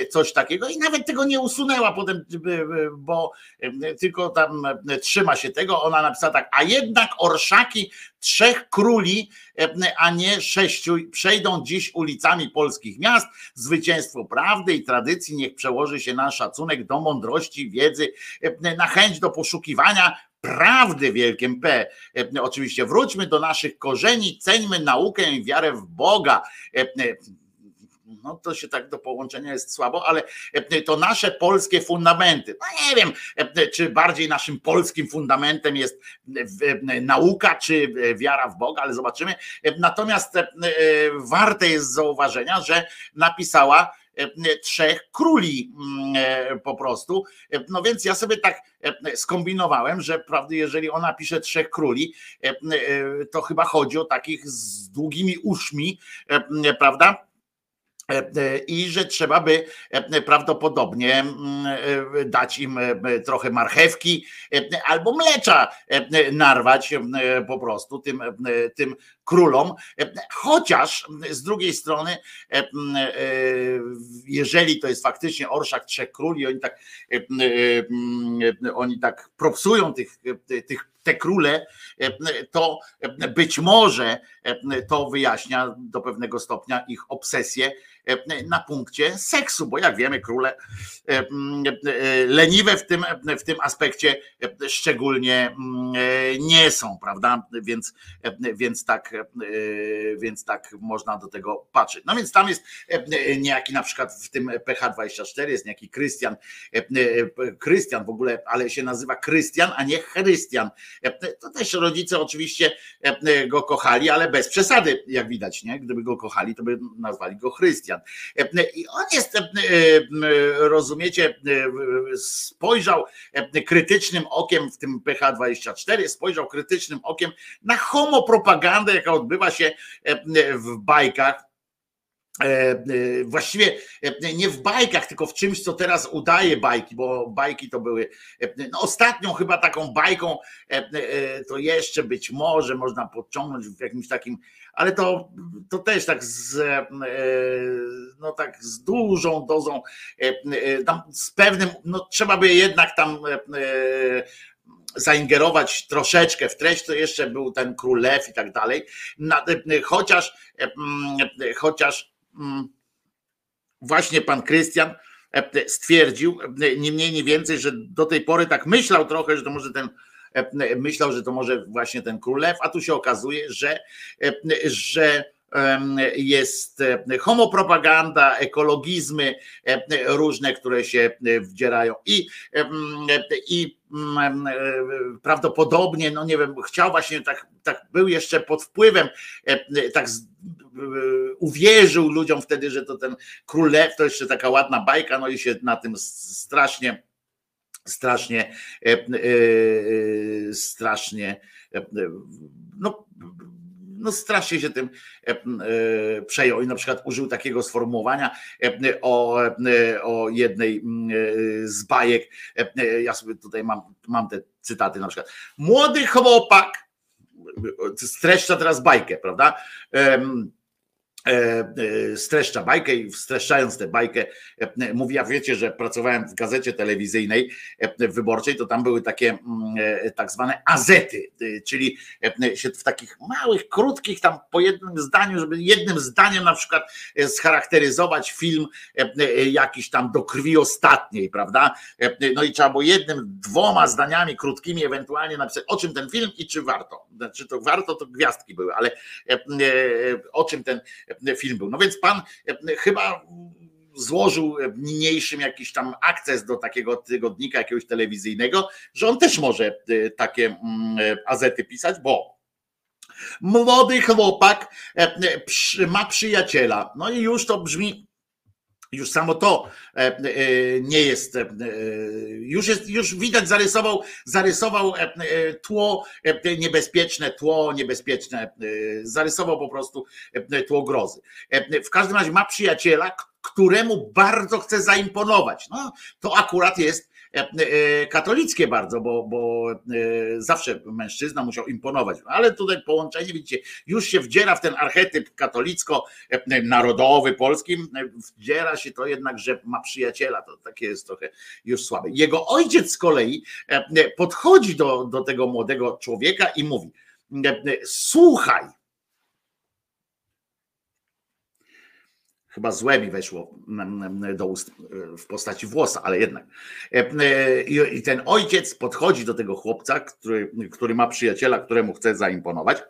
coś takiego i nawet tego nie usunęła potem, bo tylko tam trzyma się tego. Ona napisała tak, a jednak orszaki trzech króli, a nie sześciu, przejdą dziś ulicami polskich miast. Zwycięstwo prawdy i tradycji niech przełoży się na szacunek do mądrości, wiedzy, na chęć do poszukiwania prawdy wielkiem P. E, Oczywiście wróćmy do naszych korzeni, ceńmy naukę i wiarę w Boga. No to się tak do połączenia jest słabo, ale e, to nasze polskie fundamenty. No nie wiem, e, czy bardziej naszym polskim fundamentem jest e, nauka, czy wiara w Boga, ale zobaczymy. Natomiast warte jest zauważenia, że napisała trzech króli mm, po prostu. No więc ja sobie tak skombinowałem, że prawda, jeżeli ona pisze trzech króli, to chyba chodzi o takich z długimi uszmi, prawda? E, e, I że trzeba by e, prawdopodobnie mm, dać im trochę marchewki albo mlecza narwać po prostu tym, tym królom. E, Chociaż z drugiej strony, e, e, jeżeli to jest faktycznie orszak trzech króli, oni tak, oni tak propsują tych, tych te króle, to być może to wyjaśnia do pewnego stopnia ich obsesję na punkcie seksu, bo jak wiemy, króle leniwe w tym, w tym aspekcie szczególnie nie są, prawda? Więc, więc, tak, więc tak można do tego patrzeć. No więc tam jest niejaki na przykład w tym PH24 jest niejaki Krystian, Krystian w ogóle, ale się nazywa Krystian, a nie Chrystian. To też rodzice oczywiście go kochali, ale bez przesady, jak widać, nie? Gdyby go kochali, to by nazwali go Chrystian. I on jest, rozumiecie, spojrzał krytycznym okiem w tym PH24, spojrzał krytycznym okiem na homopropagandę, jaka odbywa się w bajkach właściwie nie w bajkach, tylko w czymś, co teraz udaje bajki, bo bajki to były. No ostatnią chyba taką bajką, to jeszcze być może można podciągnąć w jakimś takim, ale to, to też tak z, no tak z dużą dozą, z pewnym, no trzeba by jednak tam zaingerować troszeczkę w treść, to jeszcze był ten król lew i tak dalej. Chociaż, chociaż właśnie pan Krystian stwierdził, nie mniej, nie więcej, że do tej pory tak myślał trochę, że to może ten myślał, że to może właśnie ten król lew, a tu się okazuje, że, że jest homopropaganda, ekologizmy różne, które się wdzierają i, i prawdopodobnie, no nie wiem, chciał właśnie tak, tak był jeszcze pod wpływem, tak uwierzył ludziom wtedy, że to ten król lew, to jeszcze taka ładna bajka, no i się na tym strasznie strasznie strasznie no no strasznie się tym przejął i na przykład użył takiego sformułowania o, o jednej z bajek. Ja sobie tutaj mam, mam te cytaty na przykład. Młody chłopak, streszcza teraz bajkę, prawda? E, e, streszcza bajkę i streszczając tę bajkę e, mówi, ja wiecie, że pracowałem w gazecie telewizyjnej wyborczej, to tam były takie mm, tak zwane azety, czyli się w takich małych, krótkich tam po jednym zdaniu, żeby jednym zdaniem na przykład scharakteryzować film jakiś tam do krwi ostatniej, prawda? No i trzeba było jednym, dwoma zdaniami krótkimi ewentualnie napisać, o czym ten film i czy warto. Znaczy to warto, to gwiazdki były, ale o czym ten film był. No więc pan e, chyba złożył niniejszym jakiś tam akces do takiego tygodnika jakiegoś telewizyjnego, że on też może e, takie mm, e, azety pisać, bo młody chłopak ma przyjaciela. No i już to brzmi już samo to nie jest, już jest, już widać, zarysował, zarysował tło niebezpieczne, tło niebezpieczne, zarysował po prostu tło grozy. W każdym razie ma przyjaciela, któremu bardzo chce zaimponować. No, to akurat jest E, e, katolickie bardzo, bo, bo e, zawsze mężczyzna musiał imponować. Ale tutaj połączenie, widzicie, już się wdziera w ten archetyp katolicko-narodowy polski, wdziera się to jednak, że ma przyjaciela, to takie jest trochę już słabe. Jego ojciec z kolei podchodzi do, do tego młodego człowieka i mówi, słuchaj, Chyba złe mi weszło mm, mm, do ust e, w postaci włosa, ale jednak. E, e, I ten ojciec podchodzi do tego chłopca, który, który ma przyjaciela, któremu chce zaimponować.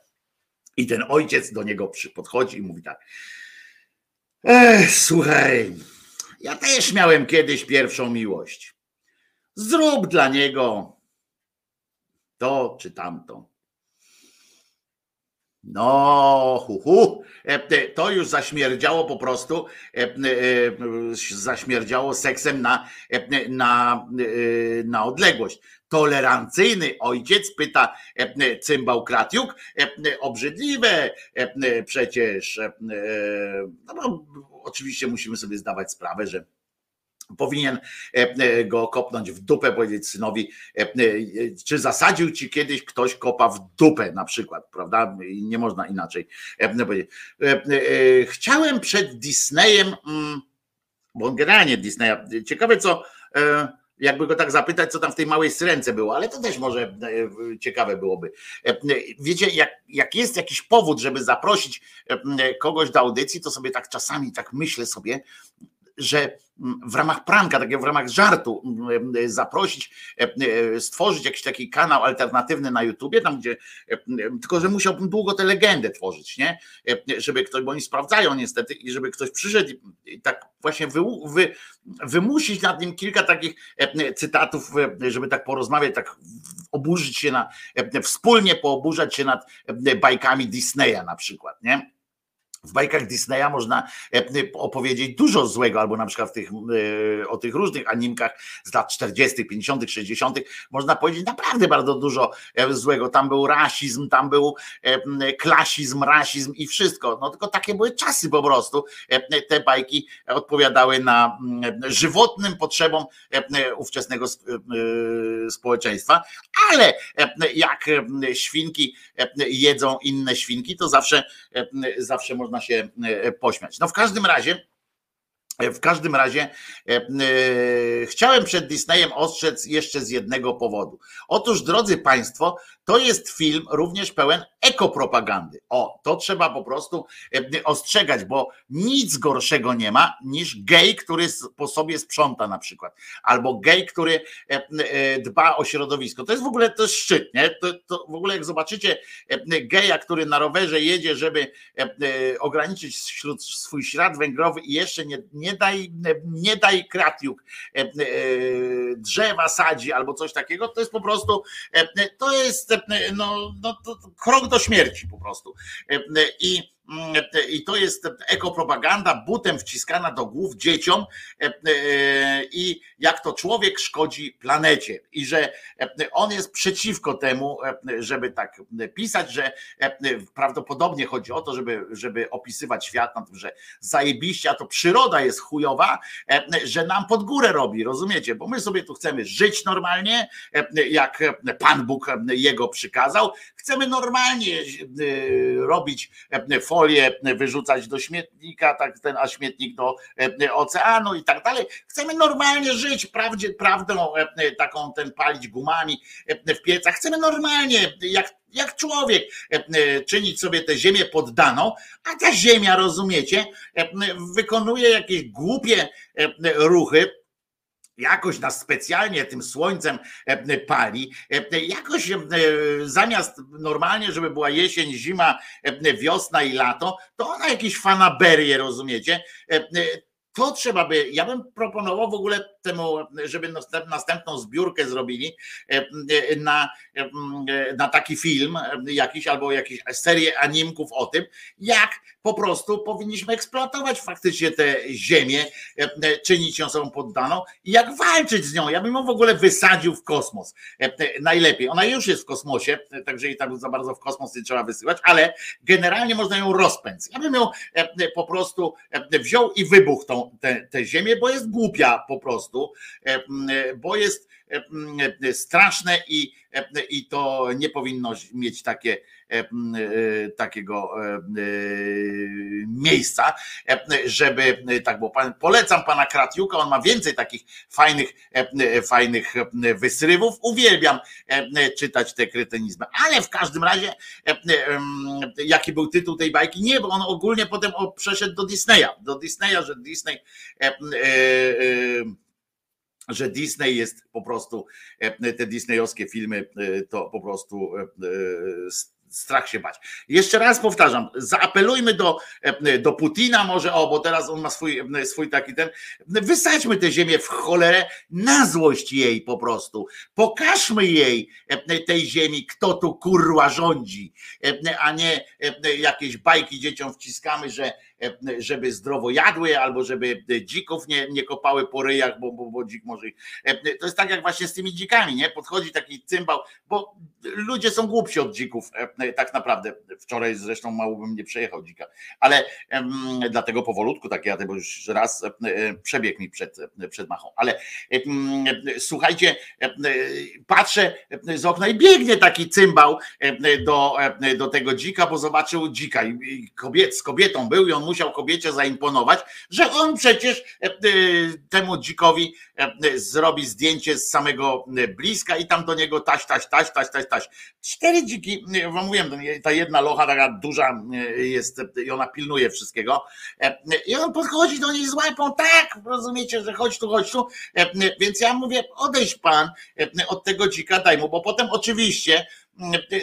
I ten ojciec do niego podchodzi i mówi tak. Ech, słuchaj, ja też miałem kiedyś pierwszą miłość. Zrób dla niego to czy tamto. No, hu, hu. E, e, to już zaśmierdziało po prostu, e, zaśmierdziało seksem na, na, na odległość. Tolerancyjny ojciec, pyta cymbał Kratiuk, obrzydliwe przecież. No, oczywiście musimy sobie zdawać sprawę, że powinien e, e, go kopnąć w dupę, powiedzieć synowi, e, czy zasadził ci kiedyś ktoś kopa w dupę na przykład, prawda? Nie można inaczej powiedzieć. Chciałem przed Disneyem, mm, bo generalnie Disneya, ciekawe co, jakby go tak zapytać, co tam w tej małej syrence było, ale to też może ciekawe byłoby. Wiecie, jak, jak jest jakiś powód, żeby zaprosić kogoś do audycji, to sobie tak czasami tak myślę sobie, że w ramach pranka, takiego w ramach żartu zaprosić, e, e, stworzyć jakiś taki kanał alternatywny na YouTubie, tam gdzie, e, tylko że musiałbym długo tę legendę tworzyć, nie? Żeby ktoś, bo oni sprawdzają niestety i żeby ktoś przyszedł i tak właśnie wy, wy, wymusić nad nim kilka takich cytatów, żeby tak porozmawiać, tak oburzyć się na, wspólnie pooburzać się nad bajkami Disneya na przykład, nie? W bajkach Disneya można e, opowiedzieć dużo złego, albo na przykład w tych, e, o tych różnych animkach z lat 40., 50., 60., można powiedzieć naprawdę bardzo dużo e, złego. Tam był rasizm, tam był klasizm, rasizm i wszystko. No tylko takie były czasy po prostu. Te bajki odpowiadały na żywotnym potrzebom ówczesnego społeczeństwa, ale jak świnki jedzą inne świnki, to zawsze, zawsze można można się e, pośmiać. No w każdym razie w każdym razie e, e, chciałem przed Disneyem ostrzec jeszcze z jednego powodu. Otóż, drodzy Państwo, to jest film również pełen ekopropagandy. O, to trzeba po prostu e, ostrzegać, bo nic gorszego nie ma niż gej, który po sobie sprząta na przykład, albo gej, który dba o środowisko. To jest w ogóle to jest szczyt, nie? To, to w ogóle jak zobaczycie geja, który na rowerze jedzie, żeby ograniczyć swój ślad węglowy i jeszcze nie, nie daj, nie daj kratiuk e, e, drzewa sadzi albo coś takiego, to jest po prostu, e, to jest no, no, to krok do śmierci po prostu. I i to jest ekopropaganda butem wciskana do głów dzieciom i jak to człowiek szkodzi planecie i że on jest przeciwko temu, żeby tak pisać, że prawdopodobnie chodzi o to, żeby, żeby opisywać świat na tym, że zajebiście, a to przyroda jest chujowa, że nam pod górę robi, rozumiecie? Bo my sobie tu chcemy żyć normalnie, jak Pan Bóg jego przykazał, chcemy normalnie robić folię, wyrzucać do śmietnika, tak ten, a śmietnik do oceanu i tak dalej. Chcemy normalnie żyć, prawdzie, prawdą taką ten palić gumami w piecach. Chcemy normalnie, jak, jak człowiek, czynić sobie tę ziemię poddaną, a ta ziemia, rozumiecie, wykonuje jakieś głupie ruchy, jakoś nas specjalnie tym słońcem pali, jakoś zamiast normalnie, żeby była jesień, zima, wiosna i lato, to ona jakieś fanaberie, rozumiecie? To trzeba by, ja bym proponował w ogóle temu, żeby następną zbiórkę zrobili na, na taki film jakiś albo jakąś serię animków o tym, jak po prostu powinniśmy eksploatować faktycznie tę ziemię, czynić ją sobą poddaną i jak walczyć z nią. Ja bym ją w ogóle wysadził w kosmos. Najlepiej. Ona już jest w kosmosie, także i tak za bardzo w kosmos nie trzeba wysyłać, ale generalnie można ją rozpędzić. Ja bym ją po prostu wziął i wybuchnął tę ziemię, bo jest głupia po prostu, bo jest straszne i, i to nie powinno mieć takie, takiego miejsca, żeby tak było. Polecam pana Kratiuka, on ma więcej takich fajnych, fajnych wysrywów. Uwielbiam czytać te kretynizmy, ale w każdym razie jaki był tytuł tej bajki? Nie, bo on ogólnie potem przeszedł do Disneya, do Disneya, że Disney że Disney jest po prostu, te disneyowskie filmy to po prostu strach się bać. Jeszcze raz powtarzam, zaapelujmy do, do Putina może, o, bo teraz on ma swój, swój taki ten, wysadźmy tę ziemię w cholerę na złość jej po prostu. Pokażmy jej, tej ziemi, kto tu kurwa rządzi, a nie jakieś bajki dzieciom wciskamy, że żeby zdrowo jadły, albo żeby dzików nie, nie kopały po ryjach, bo, bo, bo dzik może. To jest tak jak właśnie z tymi dzikami, nie? Podchodzi taki cymbał, bo ludzie są głupsi od dzików, tak naprawdę. Wczoraj zresztą mało bym nie przejechał dzika, ale dlatego powolutku tak jadę, bo już raz przebiegł mi przed, przed machą. Ale słuchajcie, patrzę z okna i biegnie taki cymbał do, do tego dzika, bo zobaczył dzika i kobiet, z kobietą był i on musiał kobiecie zaimponować, że on przecież temu dzikowi zrobi zdjęcie z samego bliska i tam do niego taś, taś, taś, taś, taś, taś. Cztery dziki, wam mówiłem, ta jedna locha taka duża jest i ona pilnuje wszystkiego i on podchodzi do niej z łapą, tak, rozumiecie, że chodź tu, chodź tu, więc ja mówię, odejdź pan od tego dzika, daj mu, bo potem oczywiście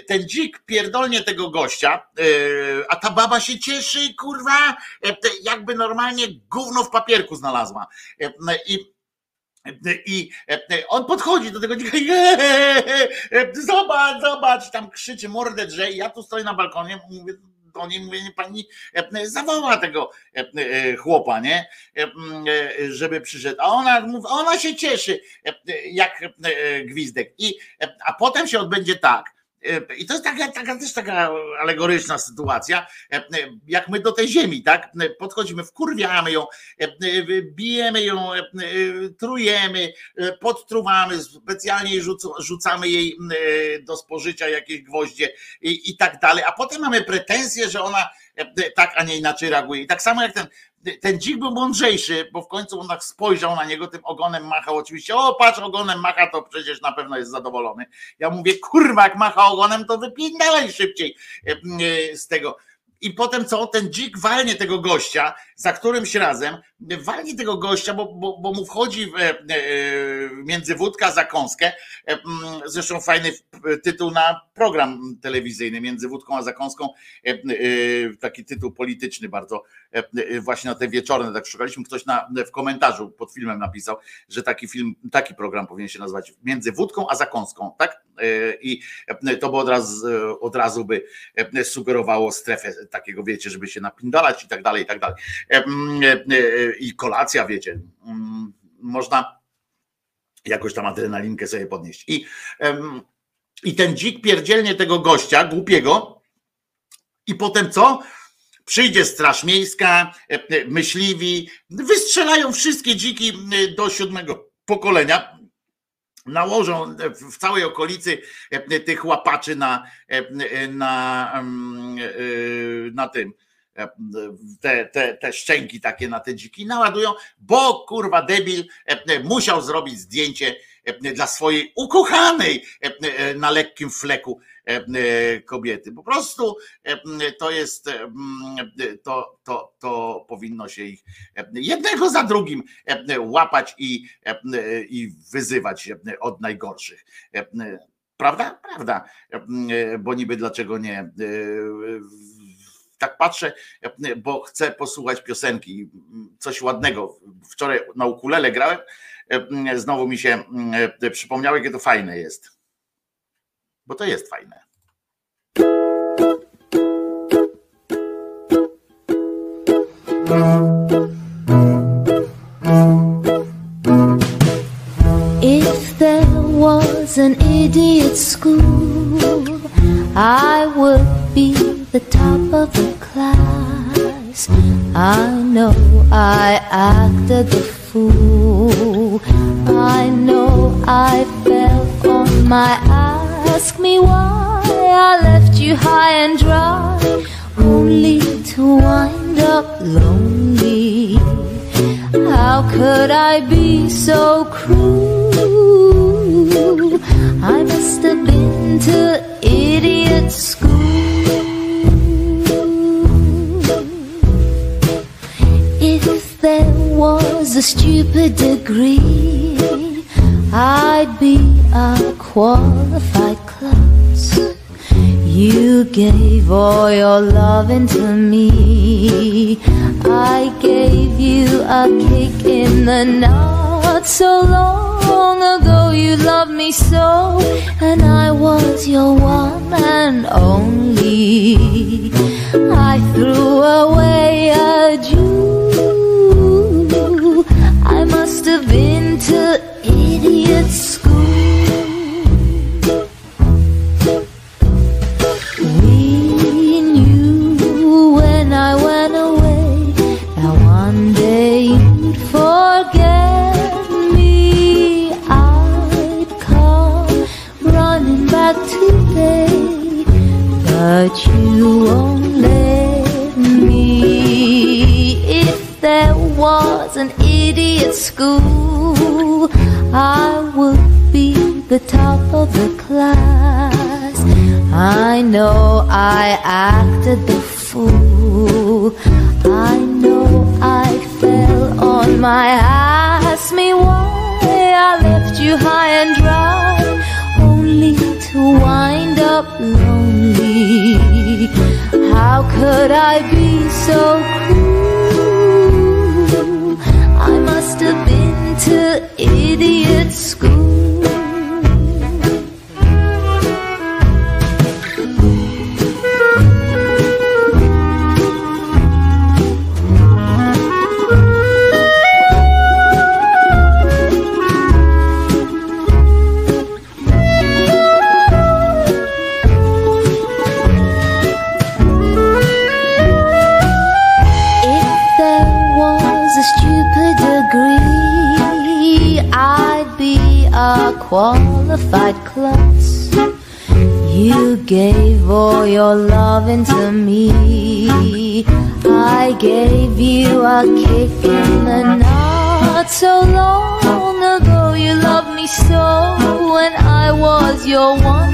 ten dzik pierdolnie tego gościa, a ta baba się cieszy, kurwa, jakby normalnie gówno w papierku znalazła. I i on podchodzi do tego dzika zobacz, zobacz, tam krzyczy, mordę drze i ja tu stoję na balkonie, mówię, do niej mówię, pani zawoła tego chłopa, nie? Żeby przyszedł. A ona, ona się cieszy, jak gwizdek. I, a potem się odbędzie tak, i to jest taka, taka też taka alegoryczna sytuacja, jak my do tej ziemi, tak? Podchodzimy, wkurwiamy ją, bijemy ją, trujemy, podtruwamy, specjalnie rzucamy jej do spożycia jakieś gwoździe i, i tak dalej, a potem mamy pretensje, że ona tak, a nie inaczej reaguje. I tak samo jak ten ten dzik był mądrzejszy, bo w końcu on tak spojrzał na niego, tym ogonem machał oczywiście, o patrz, ogonem macha, to przecież na pewno jest zadowolony. Ja mówię, kurwa, jak macha ogonem, to wypij dalej szybciej e, e, z tego. I potem co? Ten dzik walnie tego gościa, za którymś razem, walnie tego gościa, bo, bo, bo mu wchodzi w, e, między wódka za kąskę. E, zresztą fajny tytuł na program telewizyjny, między wódką a zakąską. E, taki tytuł polityczny bardzo, właśnie na te wieczorne, tak szukaliśmy. Ktoś na, w komentarzu pod filmem napisał, że taki film, taki program powinien się nazywać między wódką a zakąską, tak? E, I to by od razu, od razu by sugerowało strefę takiego, wiecie, żeby się napindalać i tak dalej, i tak dalej. I kolacja, wiecie, można jakoś tam adrenalinkę sobie podnieść. I, i ten dzik pierdzielnie tego gościa, głupiego, i potem co? Przyjdzie Straż Miejska, myśliwi, wystrzelają wszystkie dziki do siódmego pokolenia, nałożą w całej okolicy tych łapaczy na, na, na tym te, te, te szczęki takie na te dziki naładują, bo kurwa debil musiał zrobić zdjęcie dla swojej ukochanej na lekkim fleku kobiety. Po prostu to jest, to, to, to powinno się ich jednego za drugim łapać i, i wyzywać od najgorszych. Prawda? Prawda. Bo niby dlaczego nie? Tak patrzę, bo chcę posłuchać piosenki, coś ładnego. Wczoraj na ukulele grałem, znowu mi się przypomniało, jakie to fajne jest. Bo to jest fajne. If I know I acted the fool. I know I fell on my ask me why I left you high and dry, only to wind up lonely. How could I be so cruel? I must have been to idiot school. There was a stupid degree, I'd be a qualified class. You gave all your loving to me. I gave you a kick in the nuts so long ago. You loved me so, and I was your one and only. I threw away a Jew. Must have been to idiot school. We knew when I went away that one day you'd forget me. I'd come running back today, but you won't let me. If there was an idiot school, I would be the top of the class. I know I acted the fool. I know I fell on my ass. Me why I left you high and dry, only to wind up lonely. How could I be so cruel? Have been to idiot school. Was your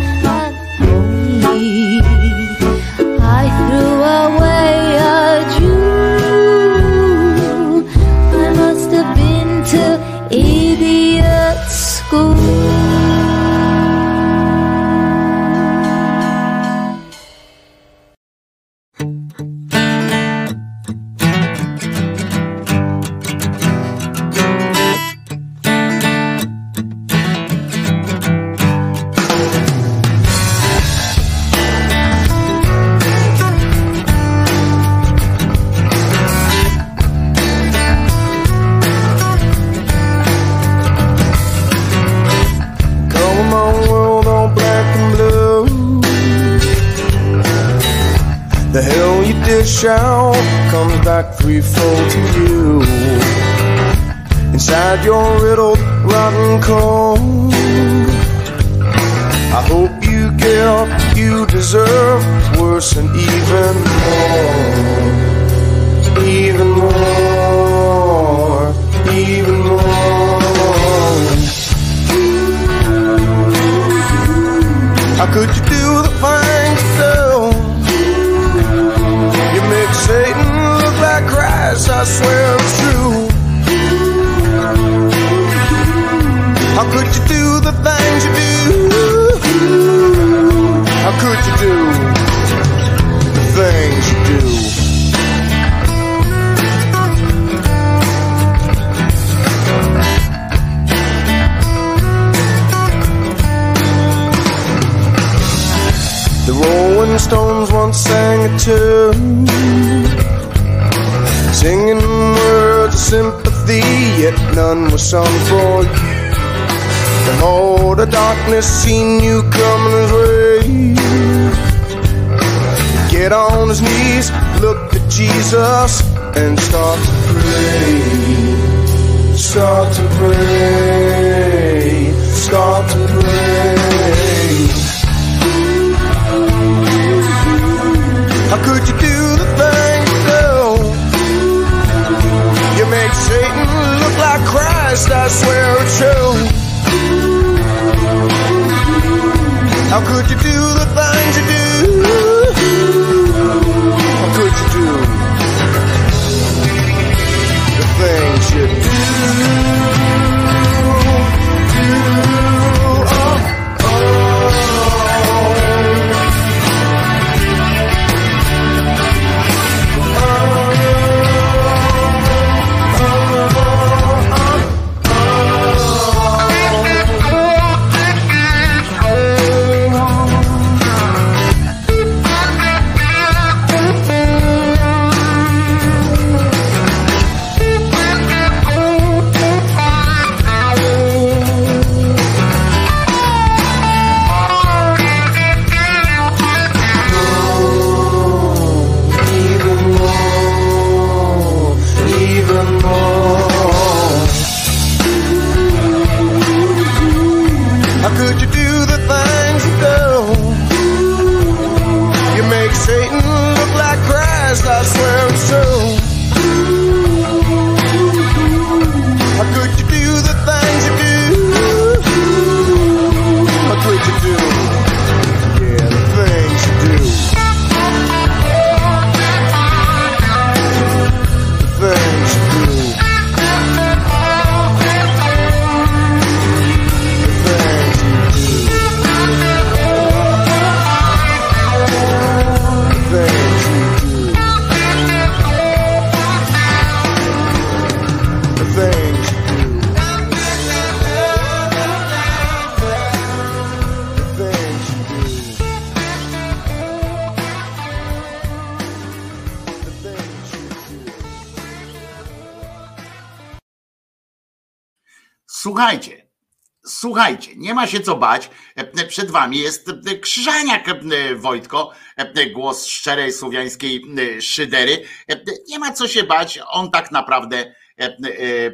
się co bać. E, Przed wami jest e, Krzyżaniak, e, Wojtko, e, głos szczerej słowiańskiej e, szydery. E, Nie ma co się bać, on tak naprawdę e,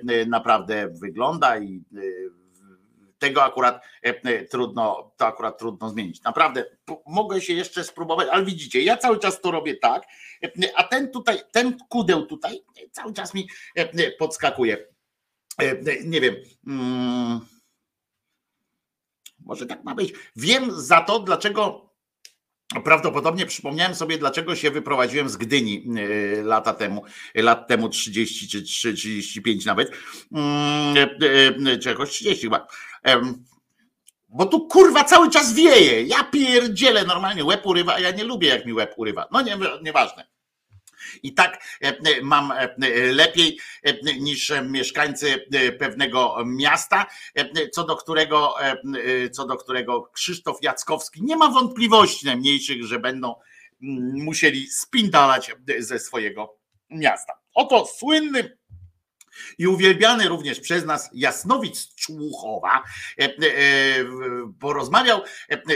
e, naprawdę wygląda i e, tego akurat e, e, trudno, to akurat trudno zmienić. Naprawdę mogę się jeszcze spróbować, ale widzicie, ja cały czas to robię tak, e, a ten tutaj, ten kudeł tutaj e, cały czas mi e, e, podskakuje. E, e, Nie wiem. mm, Może tak ma być. Wiem za to, dlaczego Prawdopodobnie przypomniałem sobie, dlaczego się wyprowadziłem z Gdyni e, lata temu, lat temu 30 czy 3, 35 nawet, czy jakoś 30 chyba. Bo tu kurwa cały czas wieje. Ja pierdzielę normalnie, łeb urywa, a ja nie lubię jak mi łeb urywa. No nie, nieważne. I tak e, e, mam e, lepiej niż mieszkańcy pewnego miasta, co do którego, co do którego Krzysztof Jackowski nie ma wątpliwości najmniejszych, że będą mm, musieli spindalać ze swojego miasta. Oto słynny i uwielbiany również przez nas Jasnowic Człuchowa porozmawiał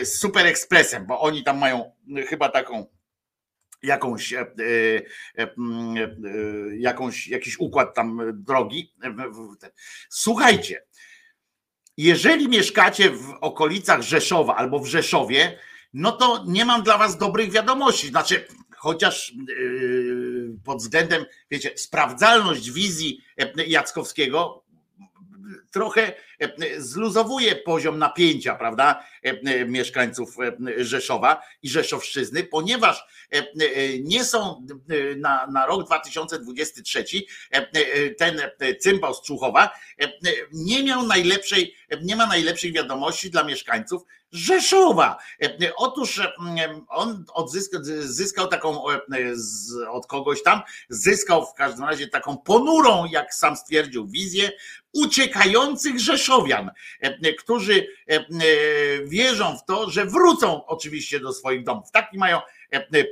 z Super Expressem, bo oni tam mają chyba taką jakąś, e, e, mm, e, jakąś, jakiś układ tam drogi. Słuchajcie, jeżeli mieszkacie w okolicach Rzeszowa albo w Rzeszowie, no to nie mam dla was dobrych wiadomości. Znaczy, chociaż pod względem, wiecie, sprawdzalność wizji Jackowskiego trochę e, zluzowuje poziom napięcia, prawda, e, mieszkańców e, Rzeszowa i Rzeszowszczyzny, ponieważ nie są na, na rok 2023 ten cymbał z Czuchowa nie miał najlepszej, nie ma najlepszej wiadomości dla mieszkańców Rzeszowa. Otóż on odzyskał, zyskał taką od kogoś tam, zyskał w każdym razie taką ponurą, jak sam stwierdził, wizję uciekających Rzeszowian, którzy wierzą w to, że wrócą oczywiście do swoich domów. Taki mają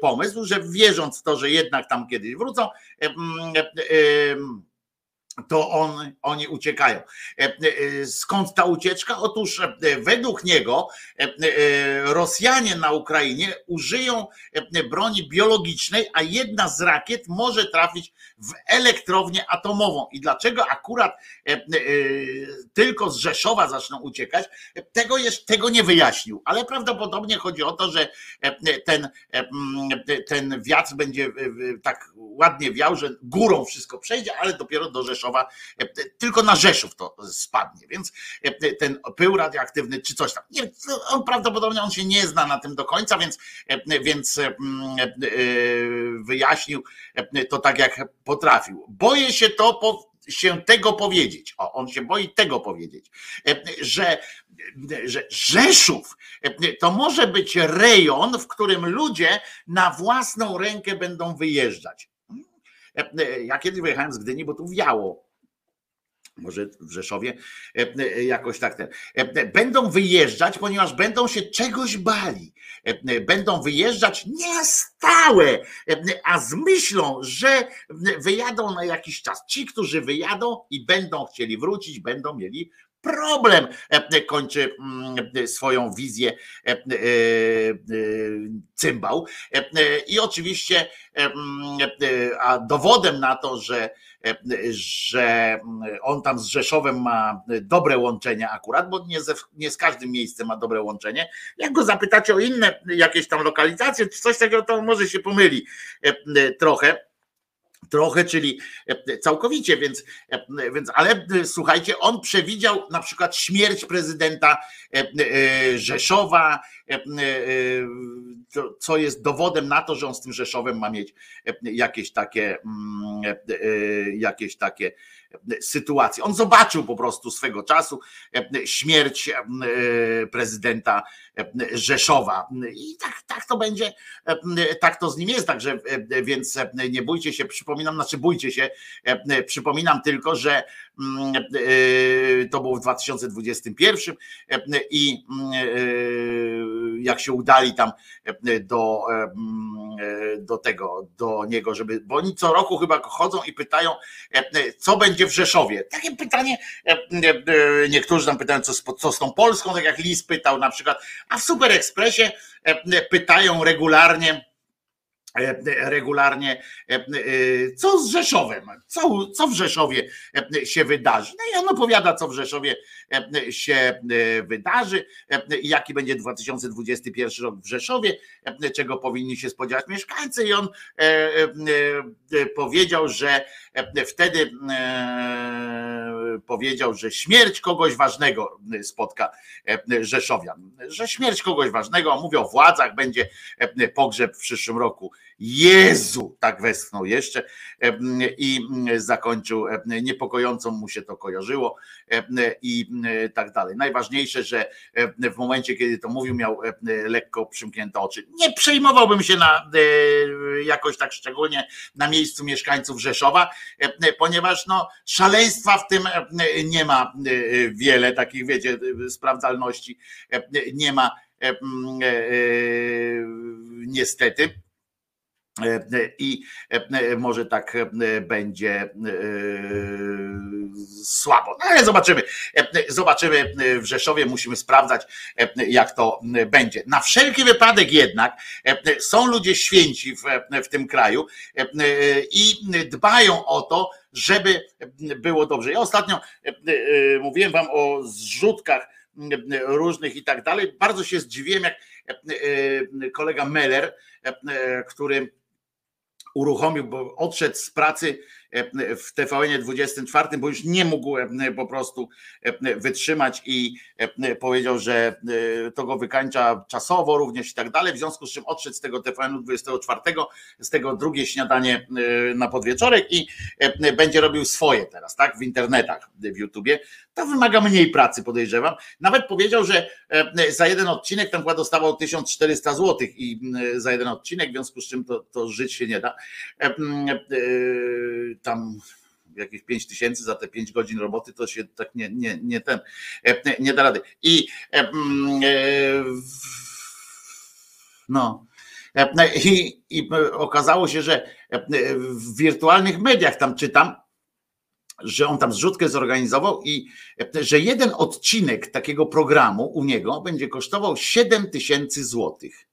pomysł, że wierząc w to, że jednak tam kiedyś wrócą, to on, oni uciekają. E, e, skąd ta ucieczka? Otóż e, według niego Rosjanie na Ukrainie użyją broni biologicznej, a jedna z rakiet może trafić w elektrownię atomową. I dlaczego akurat tylko z Rzeszowa zaczną uciekać, tego, jest, tego nie wyjaśnił. Ale prawdopodobnie chodzi o to, że ten, ten wiatr będzie tak ładnie wiał, że górą wszystko przejdzie, ale dopiero do Rzeszowa e, tylko na Rzeszów to spadnie, więc e, ten pył radioaktywny czy coś tam. Nie, on prawdopodobnie on się nie zna na tym do końca, więc, e, więc wyjaśnił to tak jak potrafił. Boję się to po, się tego powiedzieć. O, on się boi tego powiedzieć, że, że Rzeszów to może być rejon, w którym ludzie na własną rękę będą wyjeżdżać. Ja kiedyś wyjechałem z Gdyni, bo tu wiało. Może w Rzeszowie e, e, jakoś tak ten. E, będą wyjeżdżać, ponieważ będą się czegoś bali. Będą wyjeżdżać nie stałe, a z myślą, że wyjadą na jakiś czas. Ci, którzy wyjadą i będą chcieli wrócić, będą mieli problem. Kończy mm, swoją wizję cymbał. I oczywiście, a dowodem na to, że że on tam z Rzeszowem ma dobre łączenie akurat, bo nie, ze, nie z każdym miejscem ma dobre łączenie. Jak go zapytacie o inne jakieś tam lokalizacje, czy coś takiego, to może się pomyli trochę trochę, czyli całkowicie, więc, więc ale słuchajcie, on przewidział na przykład śmierć prezydenta Rzeszowa, co jest dowodem na to, że on z tym Rzeszowem ma mieć jakieś takie, jakieś takie sytuacje. On zobaczył po prostu swego czasu śmierć prezydenta Rzeszowa. I tak, tak to będzie, tak to z nim jest, także więc nie bójcie się, przypominam, znaczy bójcie się, przypominam tylko, że to było w 2021 i jak się udali tam do, do tego, do niego, żeby, bo oni co roku chyba chodzą i pytają, co będzie w Rzeszowie. Takie pytanie, niektórzy tam pytają, co, co z tą Polską, tak jak Lis pytał na przykład, a w Super Expressie pytają regularnie, regularnie, co z Rzeszowem, co, co w Rzeszowie się wydarzy. No i on opowiada, co w Rzeszowie się wydarzy, jaki będzie 2021 rok w Rzeszowie, czego powinni się spodziewać mieszkańcy. I on powiedział, że wtedy powiedział, że śmierć kogoś ważnego spotka Rzeszowian, że śmierć kogoś ważnego, mówię o władzach, będzie pogrzeb w przyszłym roku. Jezu, tak westchnął jeszcze i zakończył, niepokojąco mu się to kojarzyło i tak dalej. Najważniejsze, że w momencie, kiedy to mówił, miał lekko przymknięte oczy. Nie przejmowałbym się na, jakoś tak szczególnie na miejscu mieszkańców Rzeszowa, ponieważ no, szaleństwa w tym nie ma wiele, takich wiecie, sprawdzalności nie ma niestety I może tak będzie słabo. No ale zobaczymy. Zobaczymy w Rzeszowie, musimy sprawdzać, jak to będzie. Na wszelki wypadek jednak są ludzie święci w, w tym kraju i dbają o to, żeby było dobrze. Ja ostatnio mówiłem wam o zrzutkach różnych i tak dalej. Bardzo się zdziwiłem, jak kolega Meller, który uruchomił, bo odszedł z pracy w TVN 24, bo już nie mógł po prostu wytrzymać i powiedział, że to go wykańcza czasowo również i tak dalej, w związku z czym odszedł z tego TVN 24, z tego drugie śniadanie na podwieczorek i będzie robił swoje teraz, tak, w internetach, w YouTubie. To wymaga mniej pracy, podejrzewam. Nawet powiedział, że za jeden odcinek tam chyba dostawał 1400 zł i za jeden odcinek, w związku z czym to, to żyć się nie da tam jakieś 5 tysięcy za te 5 godzin roboty, to się tak nie, nie, nie ten, nie da rady. I no. I, I okazało się, że w wirtualnych mediach tam czytam, że on tam zrzutkę zorganizował i że jeden odcinek takiego programu u niego będzie kosztował 7 tysięcy złotych.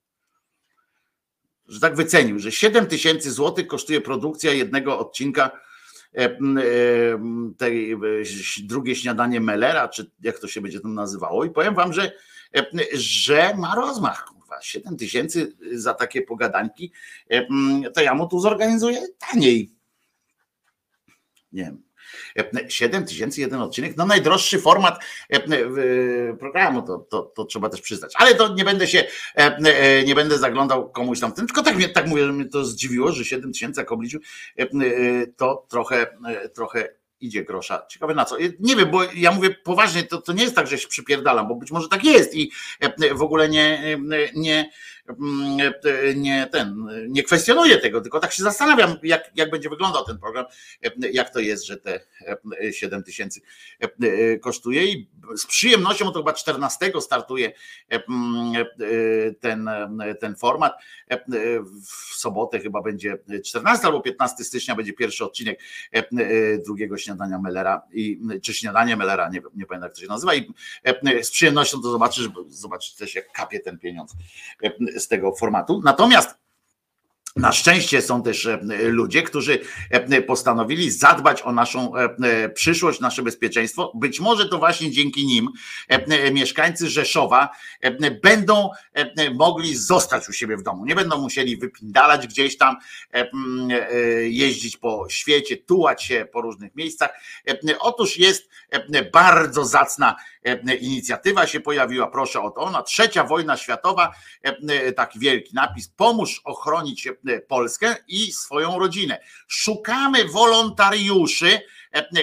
Że tak wycenił, że 7 tysięcy złotych kosztuje produkcja jednego odcinka E, e, tej e, drugie śniadanie Mellera, czy jak to się będzie tam nazywało. I powiem wam, że, że ma rozmach. 7 tysięcy za takie pogadańki, to ja mu tu zorganizuję taniej. Nie wiem. 7 tysięcy jeden odcinek, no najdroższy format programu, to, to, to trzeba też przyznać. Ale to nie będę się, nie będę zaglądał komuś tam, tylko tak, tak mówię, że mnie to zdziwiło, że 7 tysięcy jak obliczył, to trochę, trochę idzie grosza. Ciekawe na co. Nie wiem, bo ja mówię poważnie, to, to nie jest tak, że się przypierdalam, bo być może tak jest i w ogóle nie, nie, nie ten, nie kwestionuję tego, tylko tak się zastanawiam, jak, jak będzie wyglądał ten program, jak to jest, że te 7 tysięcy kosztuje i z przyjemnością, to chyba 14 startuje ten, ten format. W sobotę chyba będzie 14 albo 15 stycznia będzie pierwszy odcinek drugiego śniadania Mellera i czy śniadanie Mellera, nie, nie pamiętam jak to się nazywa i z przyjemnością to zobaczysz, bo zobaczysz też jak kapie ten pieniądz z tego formatu. Natomiast na szczęście są też e, ludzie, którzy e, postanowili zadbać o naszą e, przyszłość, nasze bezpieczeństwo. Być może to właśnie dzięki nim mieszkańcy Rzeszowa będą mogli zostać u siebie w domu. Nie będą musieli wypindalać gdzieś tam, jeździć po świecie, tułać się po różnych miejscach. Otóż jest bardzo zacna inicjatywa się pojawiła, proszę o to. Ona trzecia wojna światowa, taki wielki napis, pomóż ochronić Polskę i swoją rodzinę. Szukamy wolontariuszy,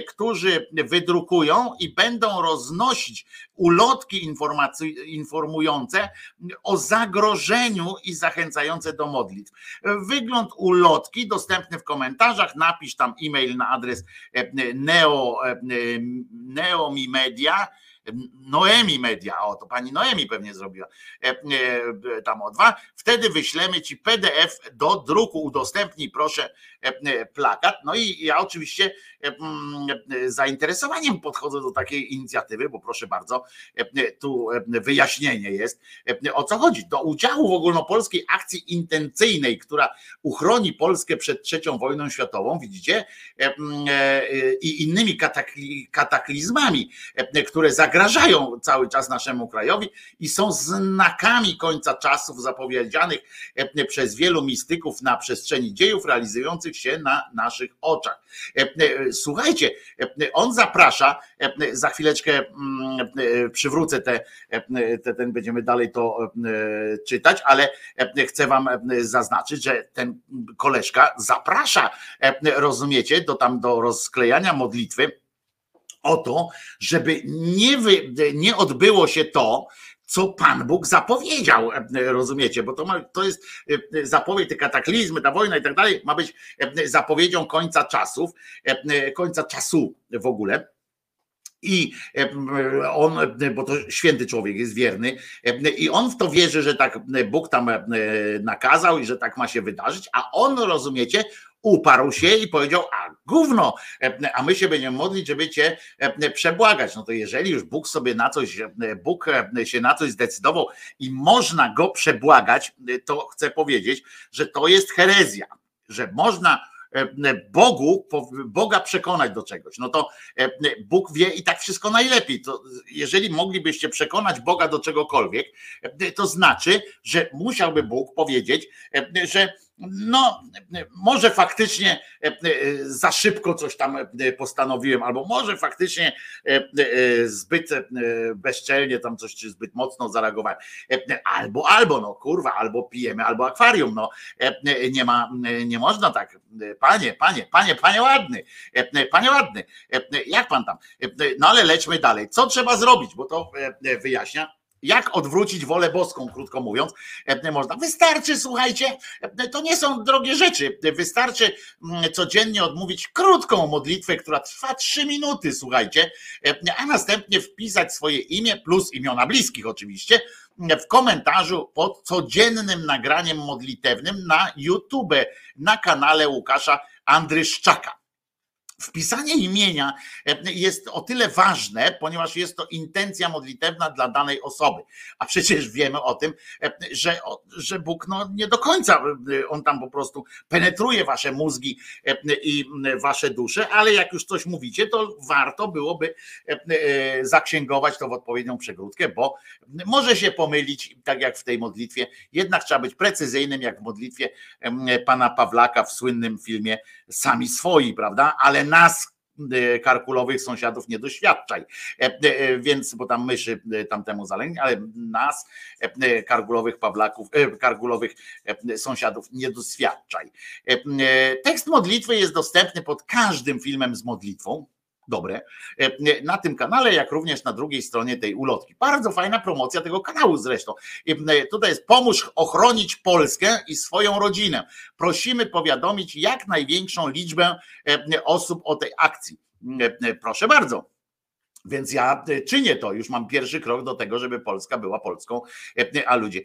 którzy wydrukują i będą roznosić ulotki informujące o zagrożeniu i zachęcające do modlitw. Wygląd ulotki dostępny w komentarzach. Napisz tam e-mail na adres neo, neomimedia Noemi Media, o to pani Noemi pewnie zrobiła. E, e, tam o dwa, wtedy wyślemy ci PDF do druku, udostępnij proszę e, plakat. No i ja oczywiście zainteresowaniem podchodzę do takiej inicjatywy, bo proszę bardzo, tu wyjaśnienie jest, o co chodzi. Do udziału w ogólnopolskiej akcji intencyjnej, która uchroni Polskę przed trzecią wojną światową, widzicie, i innymi kataklizmami, które zagrażają cały czas naszemu krajowi i są znakami końca czasów zapowiedzianych e, przez wielu mistyków na przestrzeni dziejów realizujących się na naszych oczach. E, e, słuchajcie, on zaprasza, za chwileczkę mm, przywrócę te, te, ten, będziemy dalej to czytać, ale chcę wam zaznaczyć, że ten koleżka zaprasza, rozumiecie, do tam do rozklejania modlitwy o to, żeby nie, wy, nie odbyło się to, co Pan Bóg zapowiedział, rozumiecie? Bo to, ma, to jest e, zapowiedź, te kataklizmy, ta wojna i tak dalej, ma być e, zapowiedzią końca czasów, e, końca czasu w ogóle. I on, bo to święty człowiek jest wierny, i on w to wierzy, że tak Bóg tam nakazał i że tak ma się wydarzyć, a on, rozumiecie, uparł się i powiedział, a gówno, a my się będziemy modlić, żeby cię przebłagać. No to jeżeli już Bóg sobie na coś, Bóg się na coś zdecydował i można go przebłagać, to chcę powiedzieć, że to jest herezja, że można Bogu, Boga przekonać do czegoś, no to Bóg wie i tak wszystko najlepiej. To jeżeli moglibyście przekonać Boga do czegokolwiek, to znaczy, że musiałby Bóg powiedzieć, że no, może faktycznie e, e, za szybko coś tam e, postanowiłem, albo może faktycznie zbyt bezczelnie tam coś, czy zbyt mocno zareagowałem. Albo, albo, no kurwa, albo pijemy, albo akwarium, no nie ma, nie można tak, panie, panie, panie, panie ładny, panie ładny, jak pan tam? No ale lećmy dalej. Co trzeba zrobić, bo to wyjaśnia jak odwrócić wolę boską, krótko mówiąc, e, można. Wystarczy, słuchajcie, e, to nie są drogie rzeczy. Wystarczy mm, codziennie odmówić krótką modlitwę, która trwa trzy minuty, słuchajcie, e, a następnie wpisać swoje imię plus imiona bliskich oczywiście w komentarzu pod codziennym nagraniem modlitewnym na YouTube, na kanale Łukasza Andryszczaka. Wpisanie imienia e, jest o tyle ważne, ponieważ jest to intencja modlitewna dla danej osoby. A przecież wiemy o tym, e, że, że Bóg no, nie do końca, e, on tam po prostu penetruje wasze mózgi i wasze dusze, ale jak już coś mówicie, to warto byłoby zaksięgować to w odpowiednią przegródkę, bo może się pomylić, tak jak w tej modlitwie. Jednak trzeba być precyzyjnym, jak w modlitwie pana Pawlaka w słynnym filmie Sami swoi, prawda? Ale nas e, karkulowych sąsiadów nie doświadczaj. E, e, więc, bo tam myszy tamtemu zalegnie, ale nas, karkulowych Pawlaków, karkulowych sąsiadów nie doświadczaj. Tekst modlitwy jest dostępny pod każdym filmem z modlitwą dobre e, na tym kanale, jak również na drugiej stronie tej ulotki. Bardzo fajna promocja tego kanału zresztą. E, tutaj jest pomóż ochronić Polskę i swoją rodzinę. Prosimy powiadomić jak największą liczbę e, osób o tej akcji. Proszę bardzo. Więc ja czynię to, już mam pierwszy krok do tego, żeby Polska była Polską, a ludzie.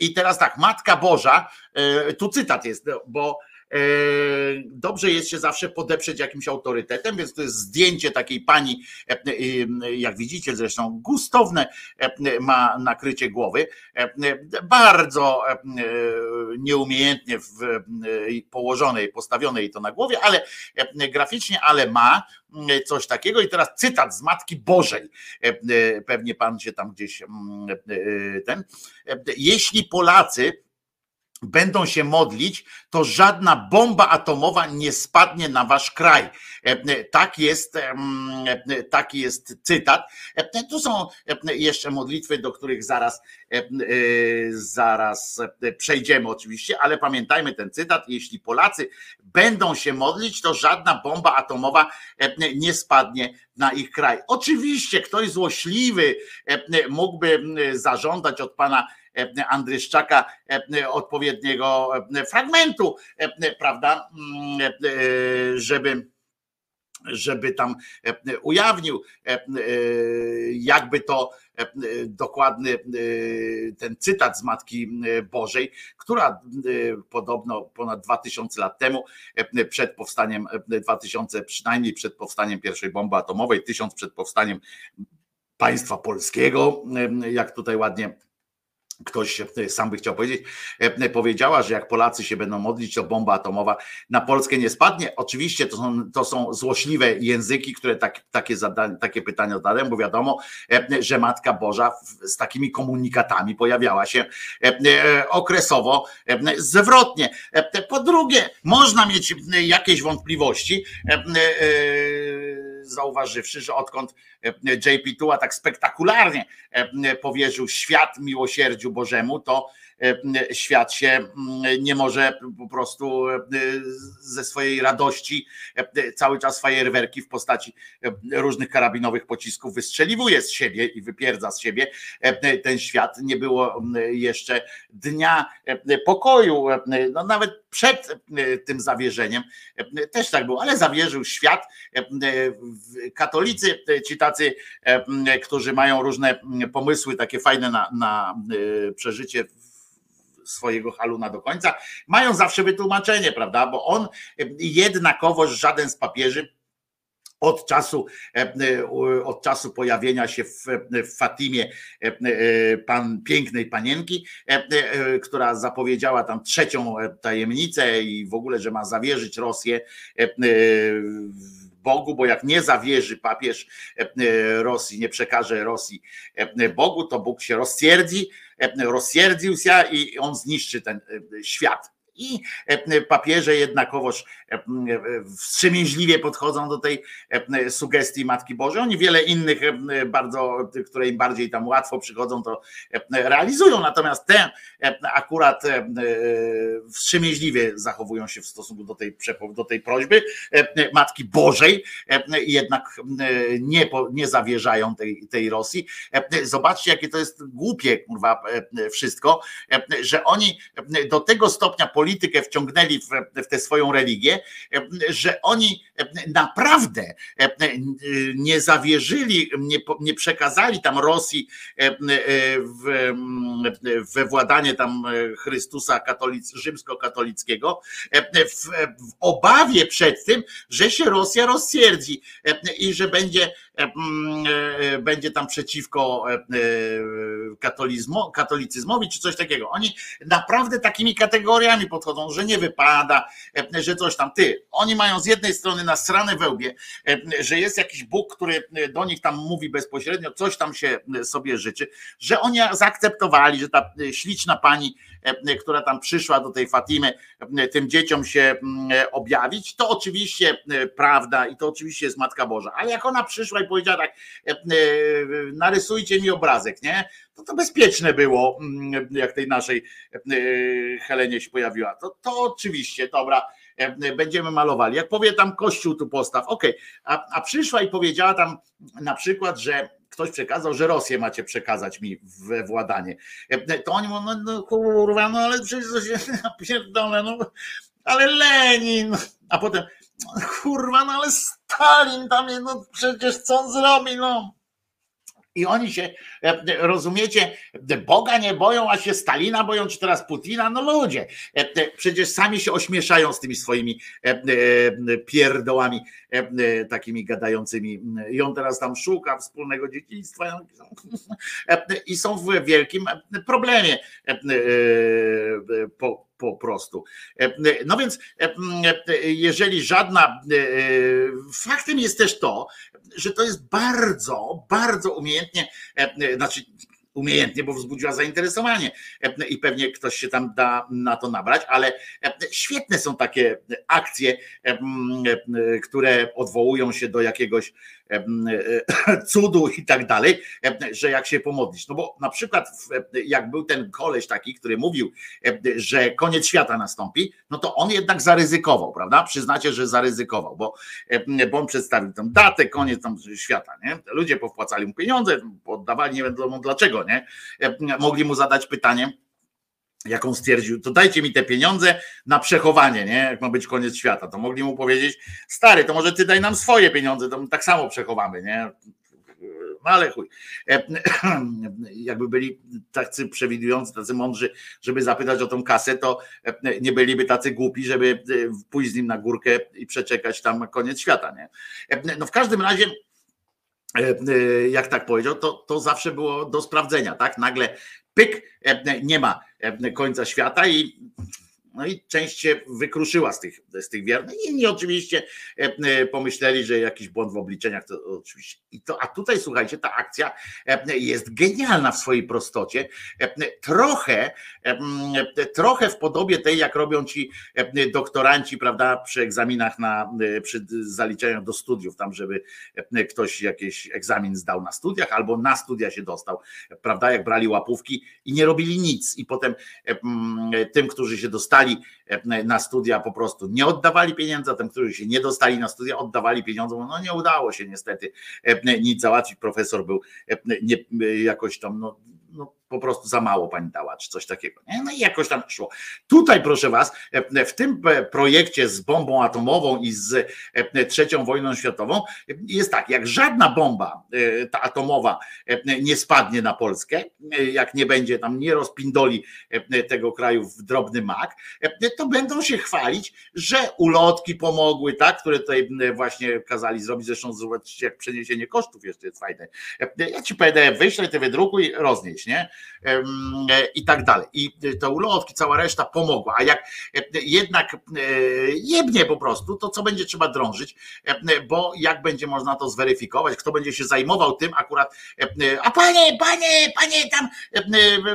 I teraz tak, Matka Boża, tu cytat jest, bo E, dobrze jest się zawsze podeprzeć jakimś autorytetem, więc to jest zdjęcie takiej pani, e, e, jak widzicie zresztą, gustowne ma nakrycie głowy. Bardzo nieumiejętnie położonej, postawionej to na głowie, ale graficznie, ale ma coś takiego. I teraz cytat z Matki Bożej. Pewnie pan się tam gdzieś ten. Jeśli Polacy będą się modlić, to żadna bomba atomowa nie spadnie na wasz kraj. E, e, tak jest, e, taki jest cytat. Tu są jeszcze modlitwy, do których zaraz, zaraz przejdziemy oczywiście, ale pamiętajmy ten cytat. Jeśli Polacy będą się modlić, to żadna bomba atomowa nie spadnie na ich kraj. Oczywiście ktoś złośliwy mógłby zażądać od pana Andryszczaka e, odpowiedniego e, fragmentu, prawda, mm, żeby żeby tam ujawnił, jakby to dokładny ten cytat z Matki Bożej, która podobno ponad 2000 lat temu, przed powstaniem, 2000 przynajmniej przed powstaniem pierwszej bomby atomowej, tysiąc przed powstaniem państwa polskiego, jak tutaj ładnie ktoś e, sam by chciał powiedzieć, e, e, powiedziała, że jak Polacy się będą modlić, to bomba atomowa na Polskę nie spadnie. Oczywiście to są, to są złośliwe języki, które tak, takie, zadania, takie pytania zadają, bo wiadomo, że Matka Boża z takimi komunikatami pojawiała się okresowo zwrotnie. Po drugie, można mieć jakieś wątpliwości, zauważywszy, że odkąd JP Tua tak spektakularnie powierzył świat miłosierdziu Bożemu, to świat się nie może po prostu ze swojej radości cały czas fajerwerki w postaci różnych karabinowych pocisków wystrzeliwuje z siebie i wypierdza z siebie ten świat. Nie było jeszcze dnia pokoju, no nawet przed tym zawierzeniem też tak było, ale zawierzył świat. Katolicy, ci tacy, którzy mają różne pomysły takie fajne na, na przeżycie swojego haluna do końca, mają zawsze wytłumaczenie, prawda? Bo on jednakowoż żaden z papieży od czasu, od czasu pojawienia się w, w Fatimie pan pięknej panienki, która zapowiedziała tam trzecią tajemnicę i w ogóle, że ma zawierzyć Rosję Bogu, bo jak nie zawierzy papież Rosji, nie przekaże Rosji Bogu, to Bóg się roztwierdzi, roztwierdził się i on zniszczy ten świat. I papieże jednakowoż wstrzemięźliwie podchodzą do tej sugestii Matki Bożej. Oni wiele innych bardzo, które im bardziej tam łatwo przychodzą, to realizują. Natomiast te akurat wstrzemięźliwie zachowują się w stosunku do tej, do tej prośby Matki Bożej, jednak nie, nie zawierzają tej, tej Rosji. Zobaczcie, jakie to jest głupie, kurwa, wszystko, że oni do tego stopnia politykę wciągnęli w, w tę swoją religię, że oni naprawdę nie zawierzyli, nie, nie przekazali tam Rosji w, we władanie tam Chrystusa katolic, rzymskokatolickiego w, w obawie przed tym, że się Rosja rozsierdzi i że będzie będzie tam przeciwko katolicyzmowi czy coś takiego. Oni naprawdę takimi kategoriami podchodzą, że nie wypada, że coś tam. Ty, oni mają z jednej strony na stronę wełbie, że jest jakiś Bóg, który do nich tam mówi bezpośrednio, coś tam się sobie życzy, że oni zaakceptowali, że ta śliczna pani, która tam przyszła do tej Fatimy, tym dzieciom się objawić, to oczywiście prawda i to oczywiście jest Matka Boża. Ale jak ona przyszła i powiedziała tak, narysujcie mi obrazek, nie? To to bezpieczne było, jak tej naszej Helenie się pojawiła. To, to oczywiście, dobra, będziemy malowali. Jak powie tam kościół tu postaw, ok, a, a przyszła i powiedziała tam na przykład, że ktoś przekazał, że Rosję macie przekazać mi we władanie. To oni mówią, no, no kurwa, no ale przecież to się pierdolę, no ale Lenin, a potem kurwa, no ale Stalin tam, no przecież co on zrobi, no. I oni się, rozumiecie, Boga nie boją, a się Stalina boją, czy teraz Putina? No ludzie, przecież sami się ośmieszają z tymi swoimi pierdołami takimi gadającymi. I on teraz tam szuka wspólnego dzieciństwa i są w wielkim problemie po prostu. No więc, jeżeli żadna. Faktem jest też to, że to jest bardzo, bardzo umiejętnie, znaczy umiejętnie, bo wzbudziła zainteresowanie i pewnie ktoś się tam da na to nabrać, ale świetne są takie akcje, które odwołują się do jakiegoś cudu i tak dalej, że jak się pomodlić. No bo na przykład jak był ten koleś taki, który mówił, że koniec świata nastąpi, no to on jednak zaryzykował, prawda? Przyznacie, że zaryzykował, bo, bo on przedstawił tę datę, koniec tam świata, nie? Ludzie powpłacali mu pieniądze, oddawali nie wiadomo dlaczego, nie? Mogli mu zadać pytanie, jaką stwierdził, to dajcie mi te pieniądze na przechowanie, nie? Jak ma być koniec świata. To mogli mu powiedzieć, stary, to może ty daj nam swoje pieniądze, to my tak samo przechowamy, nie? No ale chuj. Jakby byli tacy przewidujący, tacy mądrzy, żeby zapytać o tą kasę, to nie byliby tacy głupi, żeby pójść z nim na górkę i przeczekać tam koniec świata, nie? No w każdym razie jak tak powiedział, to, to zawsze było do sprawdzenia, tak? Nagle pyk, nie ma końca świata i No i część się wykruszyła z tych, z tych wiernych. Inni oczywiście pomyśleli, że jakiś błąd w obliczeniach to oczywiście. I to, a tutaj słuchajcie, ta akcja jest genialna w swojej prostocie. Trochę, trochę w podobie tej, jak robią ci doktoranci, prawda, przy egzaminach na, przy zaliczeniach do studiów, tam, żeby ktoś jakiś egzamin zdał na studiach albo na studia się dostał, prawda, jak brali łapówki i nie robili nic i potem tym, którzy się dostali na studia po prostu nie oddawali pieniędzy, a tym, którzy się nie dostali na studia, oddawali pieniądze, no nie udało się niestety nic załatwić, profesor był nie, jakoś tam no, no, po prostu za mało pani dała, czy coś takiego. Nie? No i jakoś tam szło. Tutaj, proszę was, w tym projekcie z bombą atomową i z trzecią wojną światową jest tak, jak żadna bomba ta atomowa nie spadnie na Polskę, jak nie będzie tam, nie rozpindoli tego kraju w drobny mak, to będą się chwalić, że ulotki pomogły, tak, które tutaj właśnie kazali zrobić, zresztą zobaczcie, jak przeniesienie kosztów jeszcze jest fajne. Ja ci PDF wyślę, ty wydrukuj, roznieść, nie? I tak dalej. I te ulotki, cała reszta pomogła. A jak jednak jebnie po prostu, to co będzie trzeba drążyć, bo jak będzie można to zweryfikować, kto będzie się zajmował tym akurat, a panie, panie, panie tam,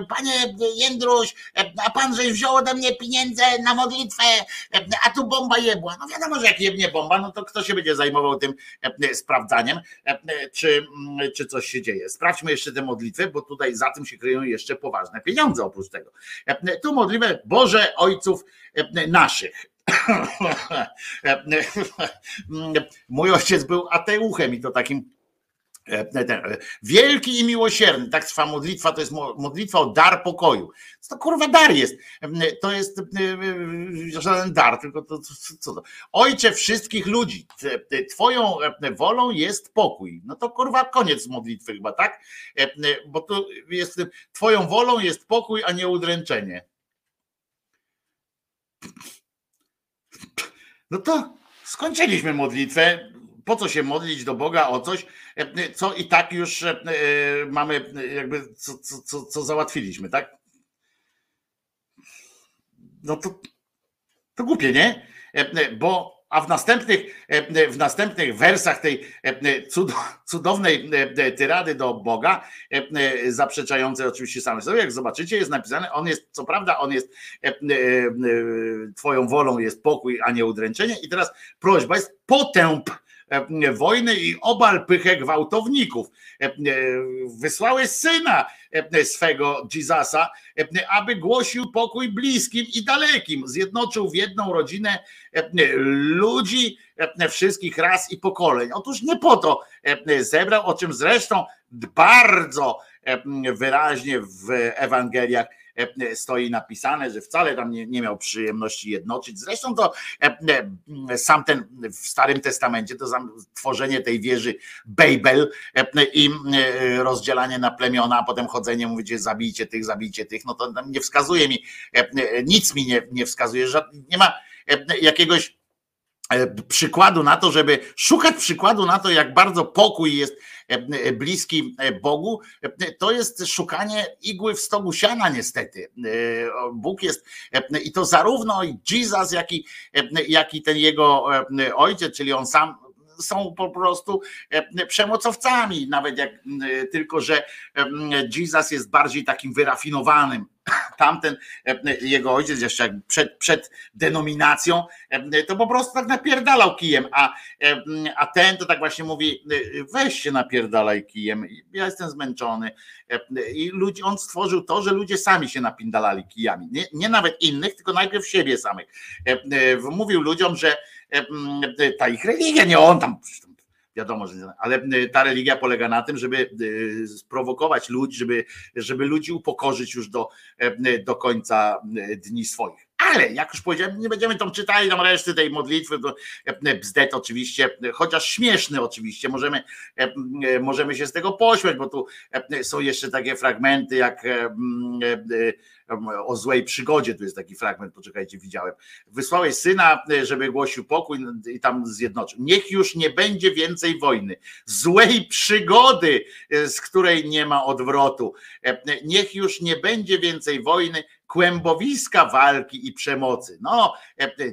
panie Jędruś, a pan żeś wziął ode mnie pieniądze na modlitwę, a tu bomba jebła. No wiadomo, że jak jebnie bomba, no to kto się będzie zajmował tym sprawdzaniem, czy, czy coś się dzieje. Sprawdźmy jeszcze tę modlitwę, bo tutaj za tym się kryją jeszcze poważne pieniądze oprócz tego. Tu modlimy Boże Ojców naszych. Mój ojciec był ateuchem i to takim Wielki i miłosierny, tak trwa modlitwa, to jest modlitwa o dar pokoju. To kurwa dar jest? To jest żaden dar, tylko to, co to? Ojcze wszystkich ludzi, twoją wolą jest pokój. No to kurwa koniec modlitwy chyba, tak? Bo to jest, twoją wolą jest pokój, a nie udręczenie. No to skończyliśmy modlitwę. Po co się modlić do Boga o coś, co i tak już mamy, jakby co, co, co załatwiliśmy, tak? No to, to głupie, nie? Bo a w następnych, w następnych wersach tej cudownej tyrady do Boga, zaprzeczającej oczywiście same sobie, jak zobaczycie, jest napisane, on jest, co prawda, on jest twoją wolą jest pokój, a nie udręczenie. I teraz prośba jest potęp wojny i obal pychę gwałtowników. Wysłałeś syna swego Jezusa, aby głosił pokój bliskim i dalekim. Zjednoczył w jedną rodzinę ludzi wszystkich ras i pokoleń. Otóż nie po to zebrał, o czym zresztą bardzo wyraźnie w Ewangeliach E, stoi napisane, że wcale tam nie, nie miał przyjemności jednoczyć. Zresztą to e, e, sam ten w Starym Testamencie, to tworzenie tej wieży Babel i rozdzielanie na plemiona, a potem chodzenie, mówicie zabijcie tych, zabijcie tych, no to nie wskazuje mi, nic mi nie, nie wskazuje, że nie ma jakiegoś przykładu na to, żeby szukać przykładu na to, jak bardzo pokój jest E, bliski e, Bogu, e, to jest szukanie igły w stogu siana niestety. Bóg jest i to zarówno Jesus, jak i, jak i ten jego ojciec, czyli on sam są po prostu przemocowcami, nawet jak tylko, że Jesus jest bardziej takim wyrafinowanym tamten jego ojciec jeszcze przed, przed denominacją, to po prostu tak napierdalał kijem, a, a ten to tak właśnie mówi, weź się napierdalaj kijem, ja jestem zmęczony. I ludzi, on stworzył to, że ludzie sami się napindalali kijami. Nie, nie nawet innych, tylko najpierw siebie samych. Mówił ludziom, że ta ich religia, nie on tam wiadomo, że ale ta religia polega na tym, żeby sprowokować ludzi, żeby, żeby ludzi upokorzyć już do, do końca dni swoich. Ale jak już powiedziałem, nie będziemy tam czytali tam reszty tej modlitwy, to bzdet oczywiście, chociaż śmieszny oczywiście, możemy, możemy się z tego pośmiać, bo tu są jeszcze takie fragmenty jak o złej przygodzie, tu jest taki fragment, poczekajcie, widziałem. Wysłałeś syna, żeby głosił pokój i tam zjednoczył. Niech już nie będzie więcej wojny, złej przygody, z której nie ma odwrotu. Niech już nie będzie więcej wojny, kłębowiska walki i przemocy. No,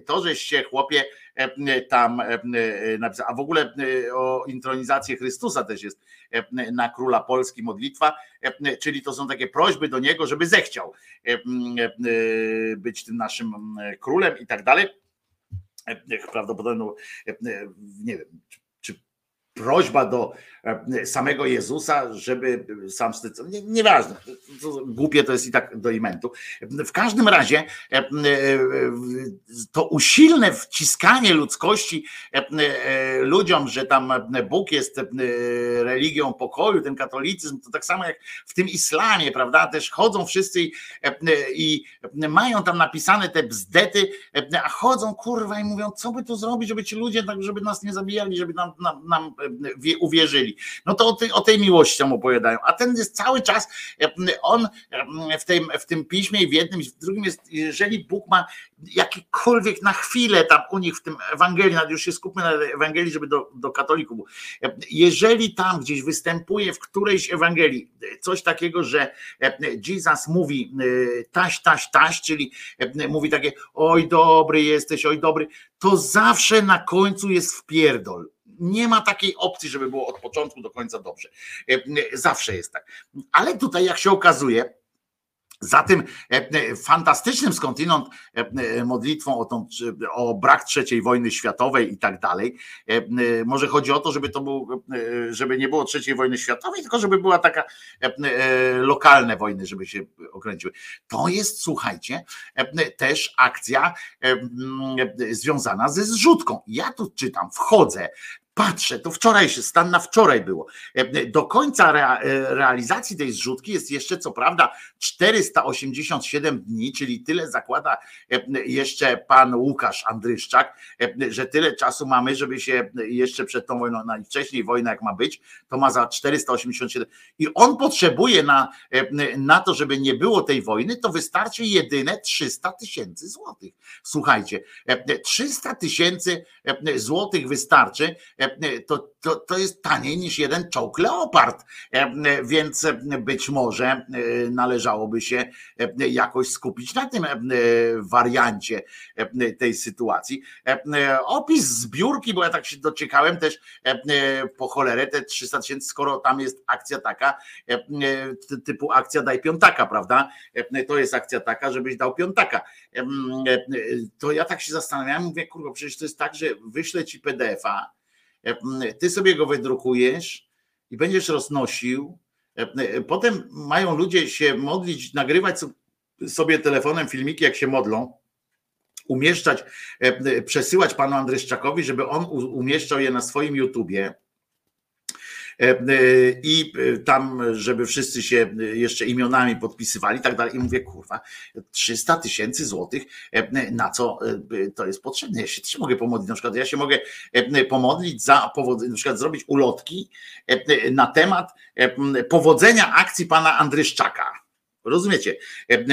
to żeście chłopie tam napisał. A w ogóle o intronizację Chrystusa też jest na króla Polski modlitwa, czyli to są takie prośby do niego, żeby zechciał być tym naszym królem i tak dalej. Prawdopodobnie, nie wiem, prośba do e, samego Jezusa, żeby sam nie, nieważne, głupie to jest i tak do imentu. W każdym razie e, e, to usilne wciskanie ludzkości ludziom, że tam Bóg jest religią pokoju, ten katolicyzm, to tak samo jak w tym islamie, prawda, też chodzą wszyscy i, i mają tam napisane te bzdety, a chodzą kurwa i mówią, co by tu zrobić, żeby ci ludzie, tak, żeby nas nie zabijali, żeby nam, nam, nam uwierzyli. No to o tej, o tej miłości tam opowiadają. A ten jest cały czas, on w tym, w tym piśmie i w jednym, w drugim jest, jeżeli Bóg ma jakikolwiek na chwilę tam u nich w tym Ewangelii, już się skupmy na Ewangelii, żeby do, do katolików, jeżeli tam gdzieś występuje w którejś Ewangelii coś takiego, że Jesus mówi taś, taś, taś, czyli mówi takie oj dobry jesteś, oj dobry, to zawsze na końcu jest wpierdol nie ma takiej opcji, żeby było od początku do końca dobrze. E, zawsze jest tak. Ale tutaj, jak się okazuje, za tym e, fantastycznym skądinąd e, modlitwą o, tą, o brak trzeciej wojny światowej i tak dalej. Może chodzi o to, żeby to był, żeby nie było trzeciej wojny światowej, tylko żeby była taka lokalne wojny, żeby się okręciły. To jest, słuchajcie, też akcja związana ze zrzutką. Ja tu czytam, wchodzę, Patrzę, to wczoraj się, stan na wczoraj było. E, do końca e, realizacji tej zrzutki jest jeszcze co prawda 487 dni, czyli tyle zakłada e, jeszcze pan Łukasz Andryszczak, że tyle czasu mamy, żeby się jeszcze przed tą wojną, najwcześniej wojna jak ma być, to ma za 487. I on potrzebuje na, na to, żeby nie było tej wojny, to wystarczy jedyne 300 tysięcy złotych. Słuchajcie, 300 tysięcy złotych wystarczy to, to, to jest taniej niż jeden czołg Leopard, więc być może należałoby się jakoś skupić na tym wariancie tej sytuacji. Opis zbiórki, bo ja tak się dociekałem też po cholerę te 300 tysięcy, skoro tam jest akcja taka, typu akcja daj piątaka, prawda? To jest akcja taka, żebyś dał piątaka. To ja tak się zastanawiałem, mówię, kurwa, przecież to jest tak, że wyślę ci PDF-a, E, ty sobie go wydrukujesz i będziesz roznosił. E, e, potem mają ludzie się modlić, nagrywać sobie telefonem filmiki, jak się modlą, umieszczać, przesyłać panu Andryszczakowi, żeby on umieszczał je na swoim YouTubie E, e, i e, tam, żeby wszyscy się jeszcze imionami podpisywali i tak dalej. I mówię, kurwa, 300 tysięcy złotych, na co to jest potrzebne? Ja się też mogę pomodlić, na przykład ja się mogę pomodlić za powodzenie, na przykład zrobić ulotki na temat powodzenia akcji pana Andryszczaka Rozumiecie,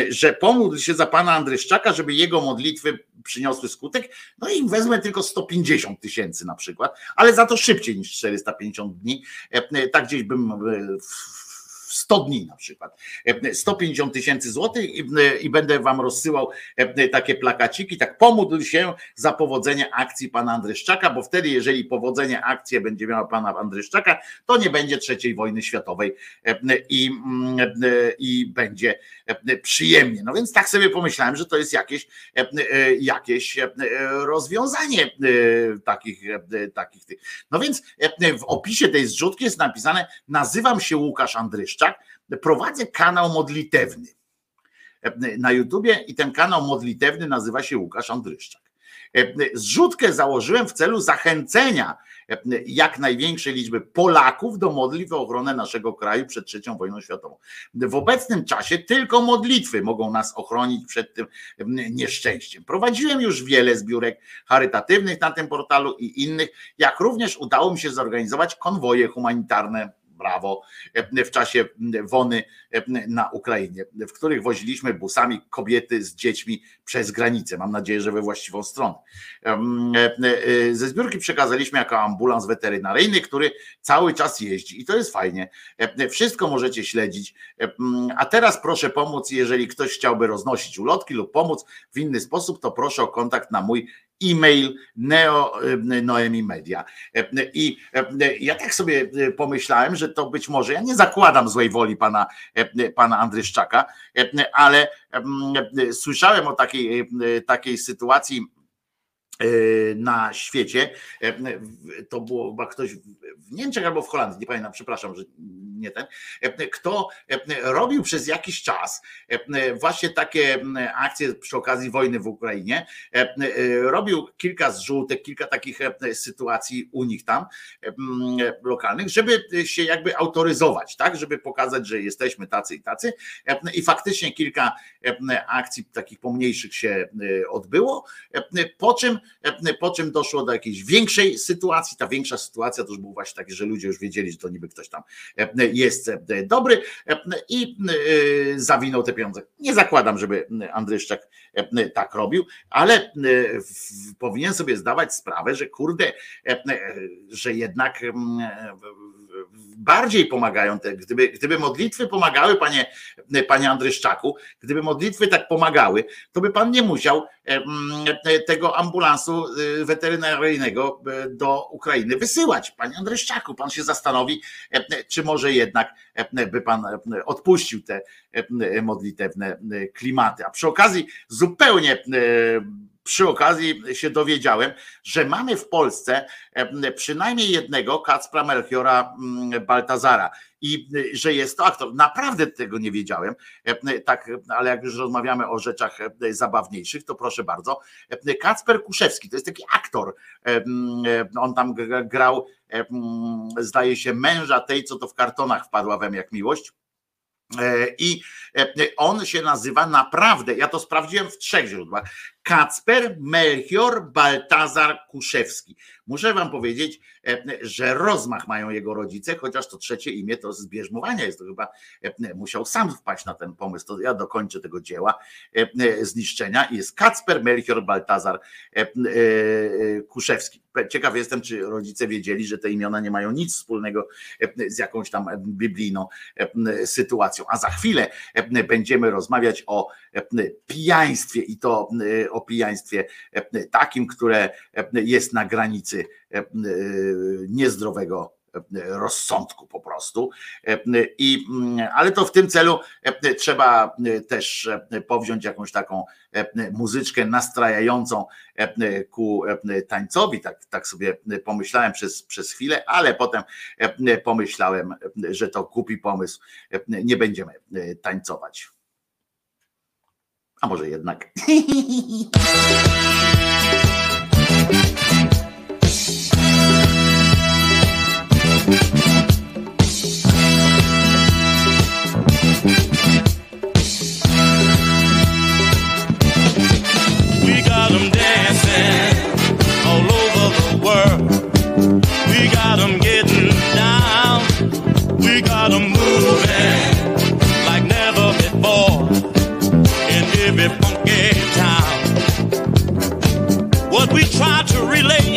że pomódl się za pana Andryszczaka, żeby jego modlitwy przyniosły skutek, no i wezmę tylko 150 tysięcy na przykład, ale za to szybciej niż 450 dni. Tak gdzieś bym 100 dni na przykład, 150 tysięcy złotych i będę wam rozsyłał takie plakaciki, tak pomódl się za powodzenie akcji pana Andryszczaka, bo wtedy jeżeli powodzenie akcji będzie miała pana Andryszczaka, to nie będzie trzeciej wojny światowej i, i będzie przyjemnie. No więc tak sobie pomyślałem, że to jest jakieś, jakieś rozwiązanie takich, takich tych. No więc w opisie tej zrzutki jest napisane nazywam się Łukasz Andryszczak, prowadzę kanał modlitewny na YouTubie i ten kanał modlitewny nazywa się Łukasz Andryszczak. Zrzutkę założyłem w celu zachęcenia jak największej liczby Polaków do modlitw o ochronę naszego kraju przed trzecią wojną światową. W obecnym czasie tylko modlitwy mogą nas ochronić przed tym nieszczęściem. Prowadziłem już wiele zbiórek charytatywnych na tym portalu i innych, jak również udało mi się zorganizować konwoje humanitarne brawo, w czasie wony na Ukrainie, w których woziliśmy busami kobiety z dziećmi przez granicę. Mam nadzieję, że we właściwą stronę. Ze zbiórki przekazaliśmy jako ambulans weterynaryjny, który cały czas jeździ i to jest fajnie. Wszystko możecie śledzić. A teraz proszę pomóc, jeżeli ktoś chciałby roznosić ulotki lub pomóc w inny sposób, to proszę o kontakt na mój e-mail Neo Noemi Media. I ja tak sobie pomyślałem, że to być może, ja nie zakładam złej woli pana, pana Andryszczaka, ale słyszałem o takiej, takiej sytuacji na świecie. To było chyba ktoś w Niemczech albo w Holandii, nie pamiętam, przepraszam, że nie ten, kto robił przez jakiś czas właśnie takie akcje przy okazji wojny w Ukrainie. Robił kilka zrzutek, kilka takich sytuacji u nich tam lokalnych, żeby się jakby autoryzować, tak, żeby pokazać, że jesteśmy tacy i tacy. I faktycznie kilka akcji takich pomniejszych się odbyło, po czym, po czym doszło do jakiejś większej sytuacji. Ta większa sytuacja to już był właśnie taki, że ludzie już wiedzieli, że to niby ktoś tam jest dobry i zawinął te pieniądze. Nie zakładam, żeby Andryszczak tak robił, ale powinien sobie zdawać sprawę, że kurde, że jednak bardziej pomagają gdyby, gdyby modlitwy pomagały, panie, panie Andryszczaku, gdyby modlitwy tak pomagały, to by pan nie musiał tego ambulansu y, weterynaryjnego y, do Ukrainy wysyłać. Panie Andryszczaku, pan się zastanowi, czy może jednak by pan odpuścił te modlitewne klimaty. A przy okazji zupełnie przy okazji się dowiedziałem, że mamy w Polsce przynajmniej jednego Kacpra Melchiora mm, Baltazara i że jest to aktor. Naprawdę tego nie wiedziałem, tak, ale jak już rozmawiamy o rzeczach zabawniejszych, to proszę bardzo. Kacper Kuszewski to jest taki aktor. On tam grał, zdaje się, męża tej, co to w kartonach wpadła wem jak miłość E, I on się nazywa naprawdę, ja to sprawdziłem w trzech źródłach, Kacper Melchior Baltazar Kuszewski. Muszę wam powiedzieć, e, że rozmach mają jego rodzice, chociaż to trzecie imię to z bierzmowania jest, to chyba musiał sam wpaść na ten pomysł, to ja dokończę tego dzieła zniszczenia i jest Kacper Melchior Baltazar Kuszewski. Ciekaw jestem, czy rodzice wiedzieli, że te imiona nie mają nic wspólnego z jakąś tam biblijną sytuacją. A za chwilę będziemy rozmawiać o pijaństwie i to o pijaństwie takim, które jest na granicy niezdrowego rozsądku po prostu. I, ale to w tym celu trzeba też powziąć jakąś taką muzyczkę nastrajającą ku tańcowi. Tak, tak sobie pomyślałem przez, przez chwilę, ale potem pomyślałem, że to głupi pomysł. Nie będziemy tańcować. A może jednak.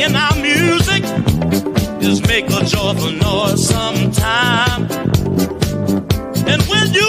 in our music is make a joyful noise sometime. And when you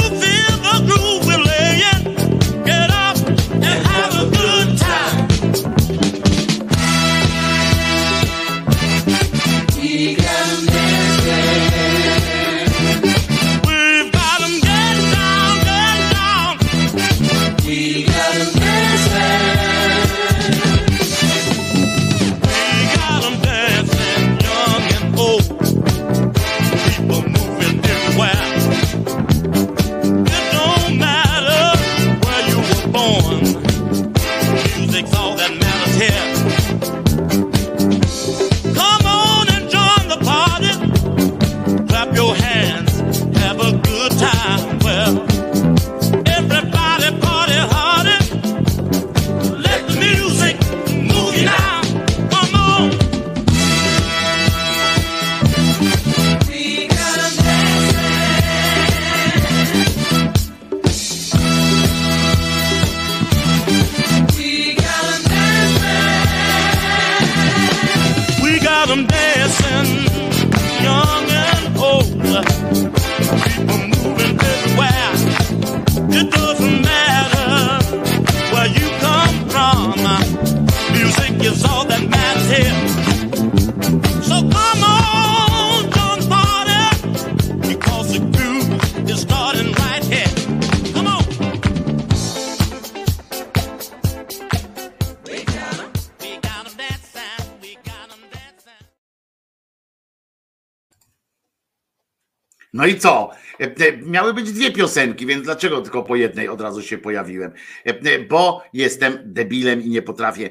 No i co? E, e, miały być dwie piosenki, więc dlaczego tylko po jednej od razu się pojawiłem? E, bo jestem debilem i nie potrafię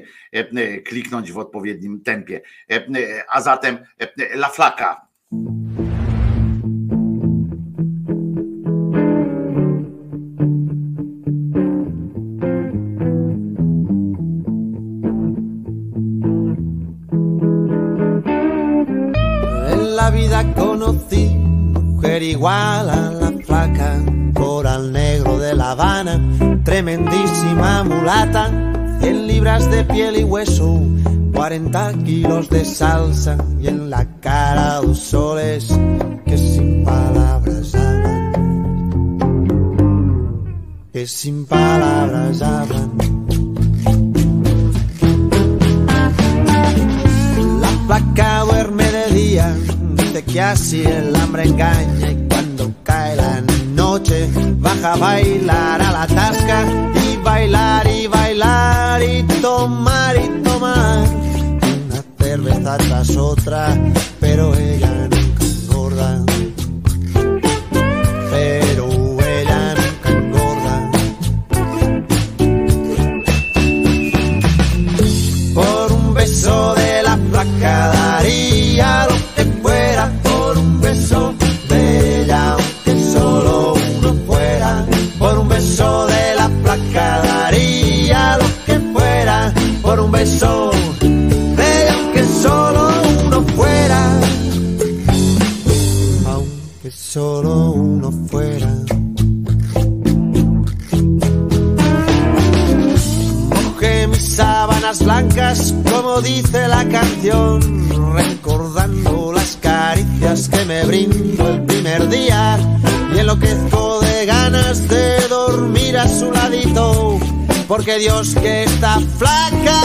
kliknąć w odpowiednim tempie. A zatem La Flaka. Igual a la flaca, coral negro de La Habana, tremendísima mulata, 100 libras de piel y hueso, 40 kilos de salsa y en la cara dos soles que sin palabras hablan, que sin palabras hablan. La flaca duerme de día dice que así el hambre engaña baja a bailar a la tasca y bailar y bailar y tomar y tomar. Una cerveza tras otra, pero ella nunca dice la canción, recordando las caricias que me brindó el primer día. Y enloquezco de ganas de dormir a su ladito, porque Dios que está flaca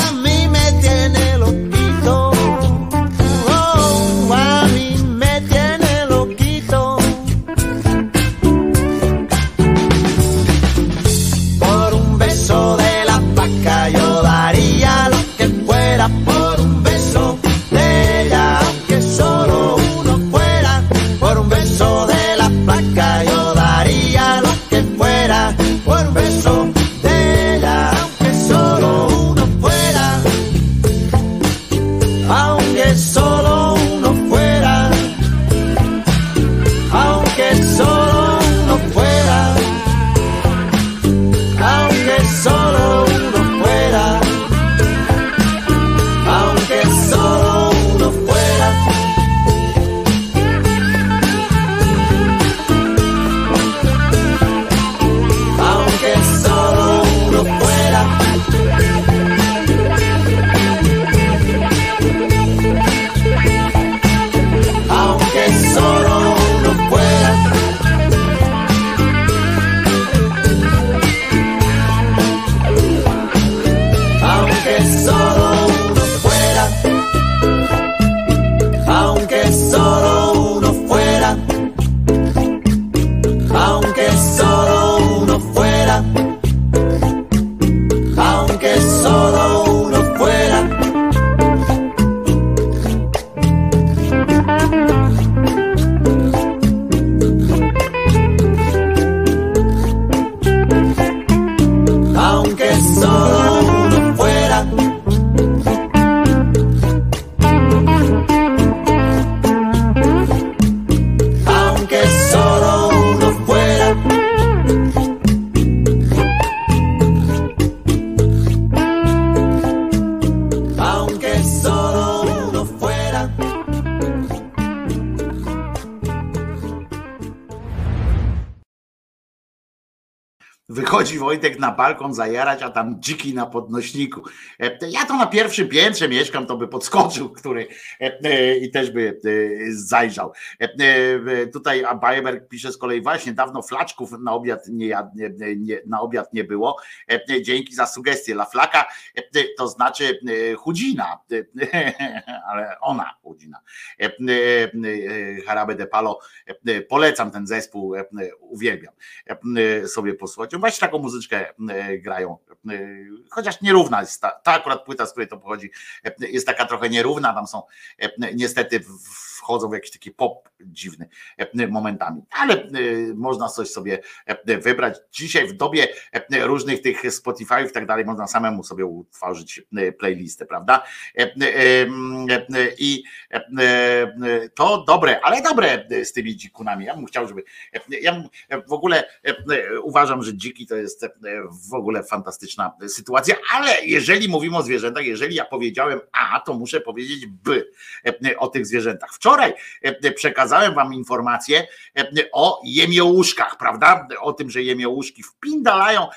na balkon zajarać, a tam dziki na podnośniku. E, Ja to na pierwszym piętrze mieszkam, to by podskoczył, który i też by e, zajrzał. E, e, Tutaj a Bajerberg pisze z kolei właśnie dawno flaczków na obiad nie, nie, na obiad nie było. E, Dzięki za sugestię. La flaka e, to znaczy e, chudzina, e, ale ona chudzina. E, e, e, Harabe de Palo, e, polecam ten zespół, e, uwielbiam e, sobie posłuchać. Właśnie taką muzyczkę e, grają, e, chociaż nierówna jest ta, ta akurat płyta, z której to pochodzi, e, jest taka trochę nierówna, tam są e, niestety wchodzą w jakiś taki pop dziwny momentami, ale można coś sobie wybrać. Dzisiaj w dobie różnych tych Spotify i tak dalej można samemu sobie utworzyć playlistę, prawda? I to dobre, ale dobre z tymi dzikunami. Ja bym chciał, żeby ja w ogóle uważam, że dziki to jest w ogóle fantastyczna sytuacja, ale jeżeli mówimy o zwierzętach, jeżeli ja powiedziałem A, to muszę powiedzieć B o tych zwierzętach. Wczoraj przekazałem wam informację o jemiołuszkach, prawda? O tym, że jemiołuszki wpindalają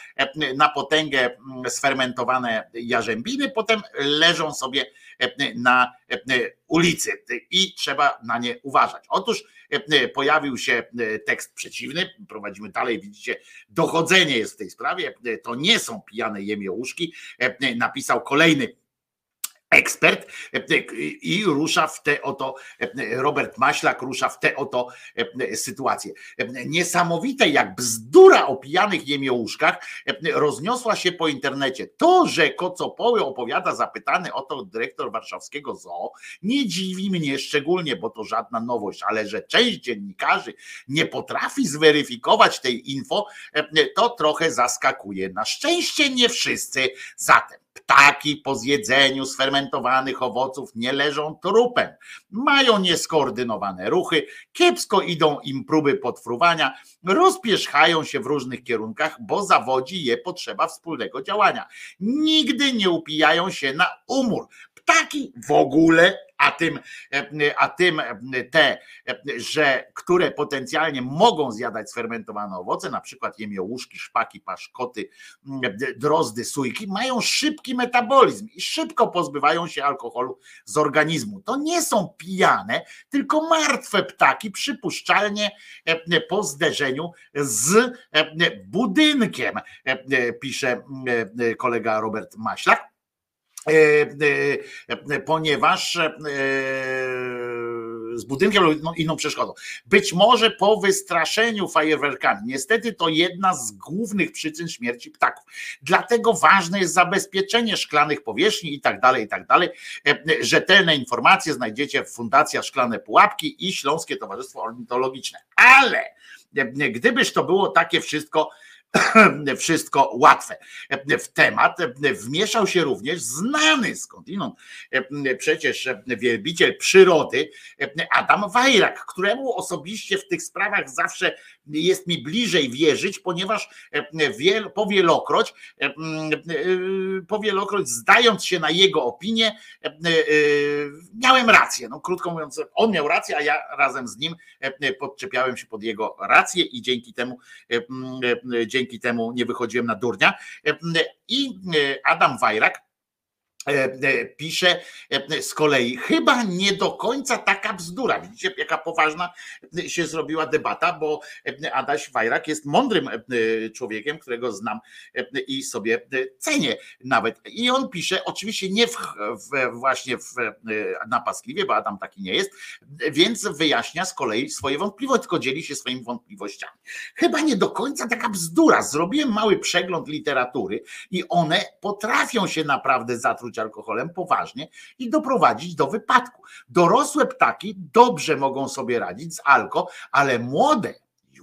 na potęgę sfermentowane jarzębiny, potem leżą sobie na ulicy. I trzeba na nie uważać. Otóż pojawił się tekst przeciwny, prowadzimy dalej, widzicie, dochodzenie jest w tej sprawie, to nie są pijane jemiołuszki, napisał kolejny ekspert i rusza w te oto, Robert Maślak rusza w te oto sytuacje. Niesamowite jak bzdura o pijanych jemiołuszkach rozniosła się po internecie. To, że Kocopoły opowiada zapytany o to dyrektor warszawskiego zoo, nie dziwi mnie szczególnie, bo to żadna nowość, ale że część dziennikarzy nie potrafi zweryfikować tej info, to trochę zaskakuje. Na szczęście nie wszyscy. Zatem Ptaki po zjedzeniu sfermentowanych owoców nie leżą trupem. Mają nieskoordynowane ruchy, kiepsko idą im próby podfruwania, rozpierzchają się w różnych kierunkach, bo zawodzi je potrzeba wspólnego działania. Nigdy nie upijają się na umór. Ptaki w ogóle a tym, a tym te, że które potencjalnie mogą zjadać sfermentowane owoce, na przykład jemiołuszki, szpaki, paszkoty, drozdy, sójki, mają szybki metabolizm i szybko pozbywają się alkoholu z organizmu. To nie są pijane, tylko martwe ptaki, przypuszczalnie po zderzeniu z budynkiem, pisze kolega Robert Maślak. E, e, e, ponieważ z budynkiem lub inną przeszkodą. Być może po wystraszeniu fajerwerkami. Niestety to jedna z głównych przyczyn śmierci ptaków. Dlatego ważne jest zabezpieczenie szklanych powierzchni i tak dalej, i tak dalej. Rzetelne informacje znajdziecie w Fundacja Szklane Pułapki i Śląskie Towarzystwo Ornitologiczne. Ale gdybyż to było takie wszystko wszystko łatwe. W temat wmieszał się również znany skądinąd przecież wielbiciel przyrody Adam Wajrak, któremu osobiście w tych sprawach zawsze jest mi bliżej wierzyć, ponieważ wiel, powielokroć, powielokroć zdając się na jego opinię, miałem rację. No, krótko mówiąc, on miał rację, a ja razem z nim podczepiałem się pod jego rację i dzięki temu dzięki temu nie wychodziłem na durnia. I Adam Wajrak E, e, pisze e, z kolei, chyba nie do końca taka bzdura. Widzicie, jaka poważna się zrobiła debata, bo Adaś Wajrak jest mądrym człowiekiem, którego znam i sobie cenię nawet. I on pisze, oczywiście nie w, w, właśnie w napaskliwie, bo Adam taki nie jest, więc wyjaśnia z kolei swoje wątpliwości, tylko dzieli się swoimi wątpliwościami. Chyba nie do końca taka bzdura. Zrobiłem mały przegląd literatury i one potrafią się naprawdę zatruć alkoholem poważnie i doprowadzić do wypadku. Dorosłe ptaki dobrze mogą sobie radzić z alko, ale młode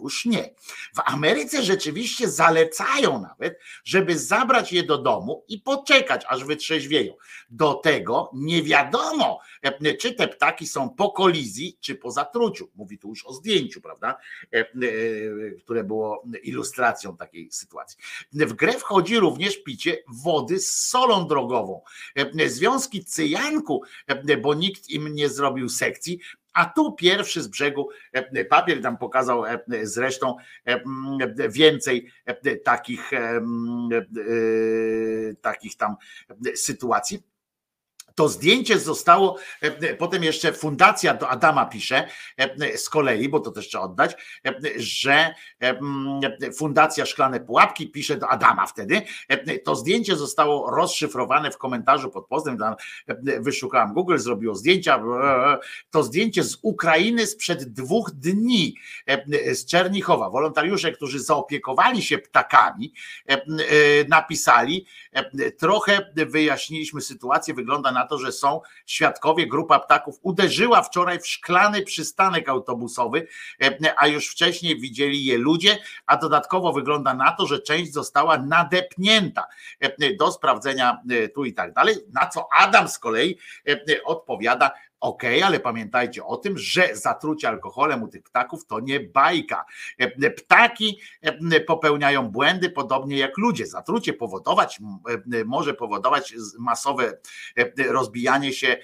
już nie. W Ameryce rzeczywiście zalecają nawet, żeby zabrać je do domu i poczekać, aż wytrzeźwieją. Do tego nie wiadomo, czy te ptaki są po kolizji, czy po zatruciu. Mówi tu już o zdjęciu, prawda? E, e, które było ilustracją takiej sytuacji. W grę wchodzi również picie wody z solą drogową. E, związki cyjanku, bo nikt im nie zrobił sekcji, a tu pierwszy z brzegu e, papier tam pokazał e, zresztą e, więcej takich, takich tam sytuacji. To zdjęcie zostało, potem jeszcze fundacja do Adama pisze z kolei, bo to też trzeba oddać, że fundacja Szklane Pułapki pisze do Adama wtedy. To zdjęcie zostało rozszyfrowane w komentarzu pod postem, wyszukałem Google, zrobiło zdjęcia. To zdjęcie z Ukrainy sprzed dwóch dni, z Czernichowa. Wolontariusze, którzy zaopiekowali się ptakami, napisali, trochę wyjaśniliśmy sytuację, wygląda na na to, że są świadkowie, grupa ptaków uderzyła wczoraj w szklany przystanek autobusowy, a już wcześniej widzieli je ludzie, a dodatkowo wygląda na to, że część została nadepnięta do sprawdzenia tu i tak dalej. Na co Adam z kolei odpowiada, OK, ale pamiętajcie o tym, że zatrucie alkoholem u tych ptaków to nie bajka. Ptaki popełniają błędy podobnie jak ludzie. Zatrucie powodować może powodować masowe rozbijanie się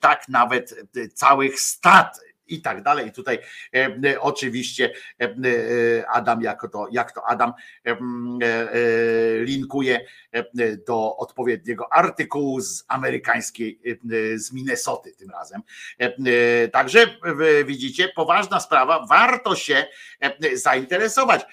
tak nawet całych stad i tak dalej. I tutaj e, oczywiście e, Adam, jak to, jak to Adam e, linkuje do odpowiedniego artykułu z amerykańskiej, z Minnesoty tym razem. Także widzicie, poważna sprawa, warto się zainteresować.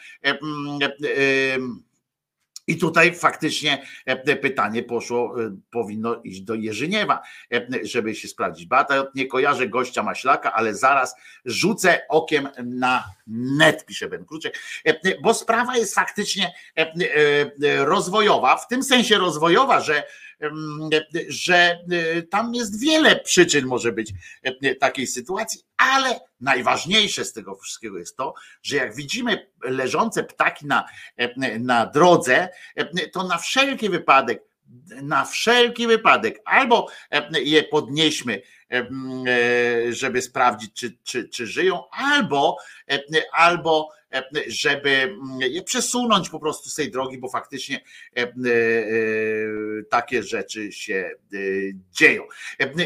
I tutaj faktycznie e, pytanie poszło, e, powinno iść do Jerzyniewa, e, żeby się sprawdzić. Bata, nie kojarzę gościa Maślaka, ale zaraz rzucę okiem na net, pisze Ben Kruczek, bo sprawa jest faktycznie rozwojowa, w tym sensie rozwojowa, że że tam jest wiele przyczyn może być takiej sytuacji, ale najważniejsze z tego wszystkiego jest to, że jak widzimy leżące ptaki na, na drodze, to na wszelki wypadek, na wszelki wypadek albo je podnieśmy, żeby sprawdzić, czy, czy, czy żyją, albo, albo żeby je przesunąć po prostu z tej drogi, bo faktycznie takie rzeczy się dzieją.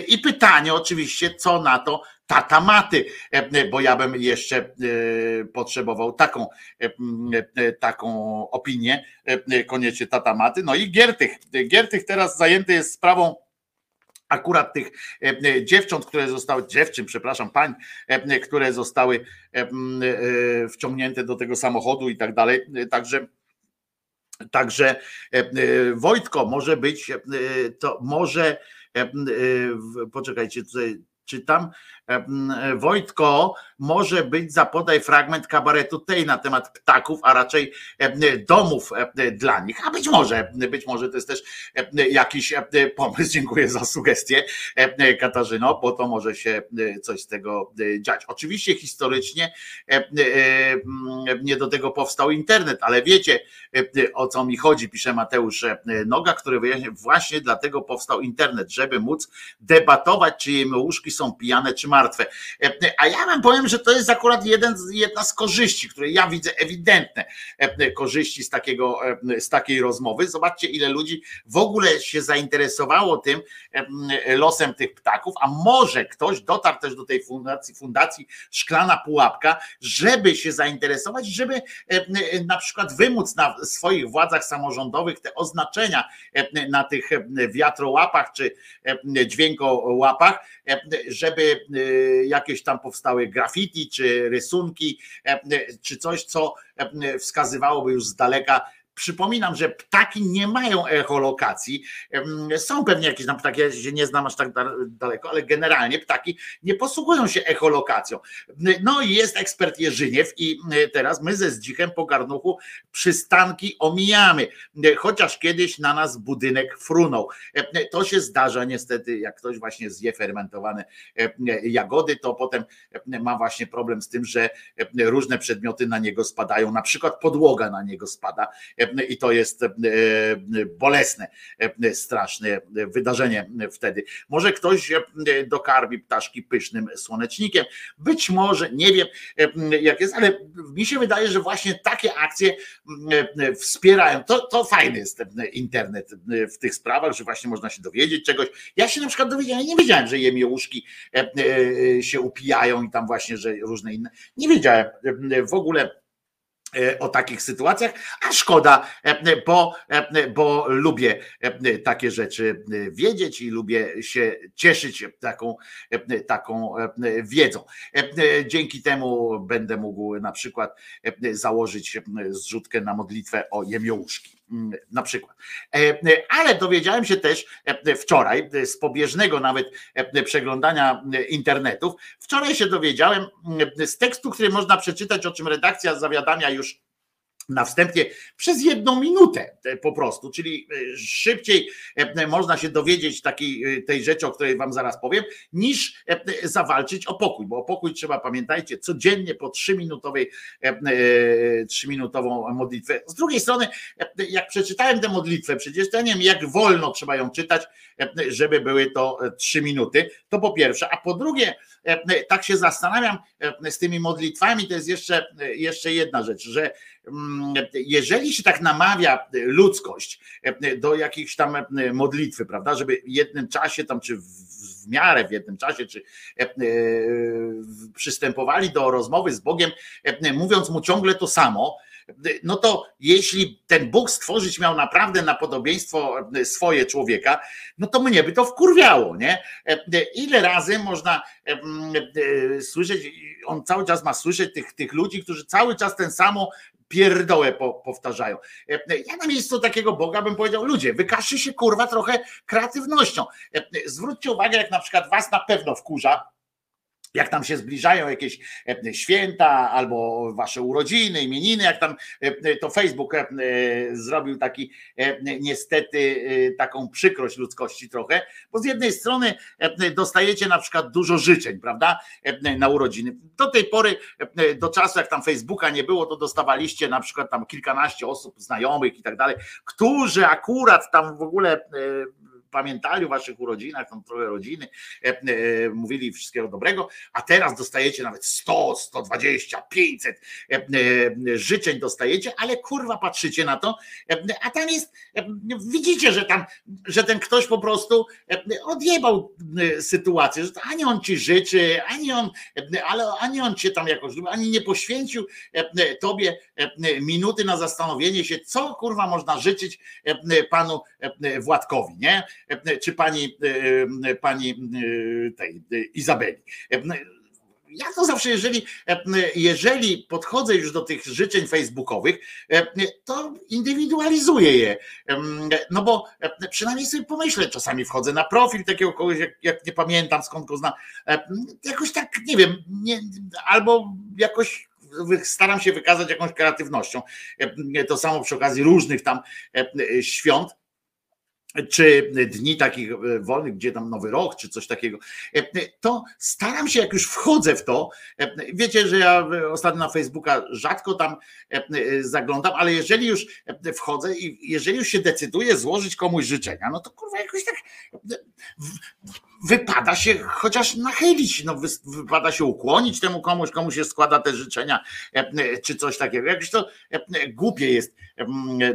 I pytanie oczywiście, co na to tata maty, bo ja bym jeszcze e, potrzebował taką, e, taką opinię, koniecznie tata maty. No i Giertych. Giertych teraz zajęty jest sprawą akurat tych dziewcząt, które zostały, dziewczyn, przepraszam, pań, które zostały e, wciągnięte do tego samochodu i tak dalej. Także Także Wojtko może być, to może, poczekajcie, tutaj czytam, Wojtko, może być zapodaj fragment kabaretu tej na temat ptaków, a raczej domów dla nich. A być może, być może to jest też jakiś pomysł. Dziękuję za sugestię, Katarzyno, bo to może się coś z tego dziać. Oczywiście historycznie nie do tego powstał internet, ale wiecie o co mi chodzi, pisze Mateusz Noga, który wyjaśnia, właśnie dlatego powstał internet, żeby móc debatować, czy jej łóżki są pijane, czy martwe. A ja wam powiem, że to jest akurat jeden, jedna z korzyści, które ja widzę ewidentne korzyści z, takiego, z takiej rozmowy. Zobaczcie, ile ludzi w ogóle się zainteresowało tym losem tych ptaków, a może ktoś dotarł też do tej fundacji, fundacji Szklana Pułapka, żeby się zainteresować, żeby na przykład wymóc na swoich władzach samorządowych te oznaczenia na tych wiatrołapach czy dźwiękołapach, żeby jakieś tam powstały graffiti, czy rysunki, czy coś, co wskazywałoby już z daleka, Przypominam, że ptaki nie mają echolokacji. Są pewnie jakieś tam ptaki, ja się nie znam aż tak daleko, ale generalnie ptaki nie posługują się echolokacją. No i jest ekspert Jerzyniew i teraz my ze Zdzichem po garnuchu przystanki omijamy, chociaż kiedyś na nas budynek frunął. To się zdarza niestety, jak ktoś właśnie zje fermentowane jagody, to potem ma właśnie problem z tym, że różne przedmioty na niego spadają, na przykład podłoga na niego spada i to jest e, bolesne, e, straszne wydarzenie wtedy. Może ktoś dokarmi ptaszki pysznym słonecznikiem, być może, nie wiem jak jest, ale mi się wydaje, że właśnie takie akcje wspierają. To, to fajny jest internet w tych sprawach, że właśnie można się dowiedzieć czegoś. Ja się na przykład dowiedziałem, nie wiedziałem, że jemiołuszki e, się upijają i tam właśnie, że różne inne. Nie wiedziałem w ogóle E, o takich sytuacjach, a szkoda, e, bo, e, bo lubię takie rzeczy wiedzieć i lubię się cieszyć taką, taką wiedzą. Dzięki temu będę mógł na przykład założyć zrzutkę na modlitwę o jemiołuszki. Mm, na przykład. E, e, ale dowiedziałem się też e, wczoraj, z pobieżnego nawet przeglądania internetów, wczoraj się dowiedziałem mm, z tekstu, który można przeczytać, o czym redakcja zawiadamia już na wstępie przez jedną minutę po prostu, czyli szybciej można się dowiedzieć takiej tej rzeczy, o której wam zaraz powiem, niż zawalczyć o pokój, bo o pokój trzeba, pamiętajcie, codziennie po trzyminutowej, trzyminutową modlitwę. Z drugiej strony, jak przeczytałem tę modlitwę, przecież to ja nie wiem, jak wolno trzeba ją czytać, żeby były to trzy minuty, to po pierwsze, a po drugie, tak się zastanawiam z tymi modlitwami, to jest jeszcze, jeszcze jedna rzecz, że jeżeli się tak namawia ludzkość do jakiejś tam modlitwy, prawda, żeby w jednym czasie tam, czy w miarę w jednym czasie, czy przystępowali do rozmowy z Bogiem, mówiąc mu ciągle to samo, no to jeśli ten Bóg stworzyć miał naprawdę na podobieństwo swoje człowieka, no to mnie by to wkurwiało, nie? Ile razy można słyszeć, on cały czas ma słyszeć tych, tych ludzi, którzy cały czas ten samo pierdołę po, powtarzają. Ja na miejscu takiego Boga bym powiedział, ludzie, wykażcie się kurwa trochę kreatywnością. Zwróćcie uwagę, jak na przykład was na pewno wkurza, jak tam się zbliżają jakieś e, święta albo wasze urodziny, imieniny, jak tam e, to Facebook e, zrobił taki niestety taką przykrość ludzkości trochę, bo z jednej strony dostajecie na przykład dużo życzeń, prawda, na urodziny. Do tej pory, do czasu jak tam Facebooka nie było, to dostawaliście na przykład tam kilkanaście osób znajomych i tak dalej, którzy akurat tam w ogóle pamiętali o waszych urodzinach, tam trochę rodziny, e, e, mówili wszystkiego dobrego, a teraz dostajecie nawet 100, 120, 500 życzeń dostajecie, ale kurwa patrzycie na to, e, a tam jest, widzicie, że tam, że ten ktoś po prostu odjebał sytuację, że ani on ci życzy, ani on, ale ani on cię tam jakoś ani nie poświęcił tobie minuty na zastanowienie się, co kurwa można życzyć panu Władkowi, nie? Czy pani, e, pani e, tej Izabeli. Ja to zawsze, jeżeli, jeżeli podchodzę już do tych życzeń facebookowych, to indywidualizuję je. No bo przynajmniej sobie pomyślę, czasami wchodzę na profil takiego kogoś, jak, jak nie pamiętam skąd go znam. Jakoś tak, nie wiem, nie, albo jakoś staram się wykazać jakąś kreatywnością. To samo przy okazji różnych tam świąt czy dni takich e, wolnych, gdzie tam nowy rok, czy coś takiego, e, to staram się, jak już wchodzę w to, e, wiecie, że ja ostatnio na Facebooka rzadko tam zaglądam, ale jeżeli już wchodzę i jeżeli już się decyduję złożyć komuś życzenia, no to kurwa jakoś tak wypada się chociaż nachylić, no wypada się ukłonić temu komuś, komu się składa te życzenia, czy coś takiego. Jakś to głupie jest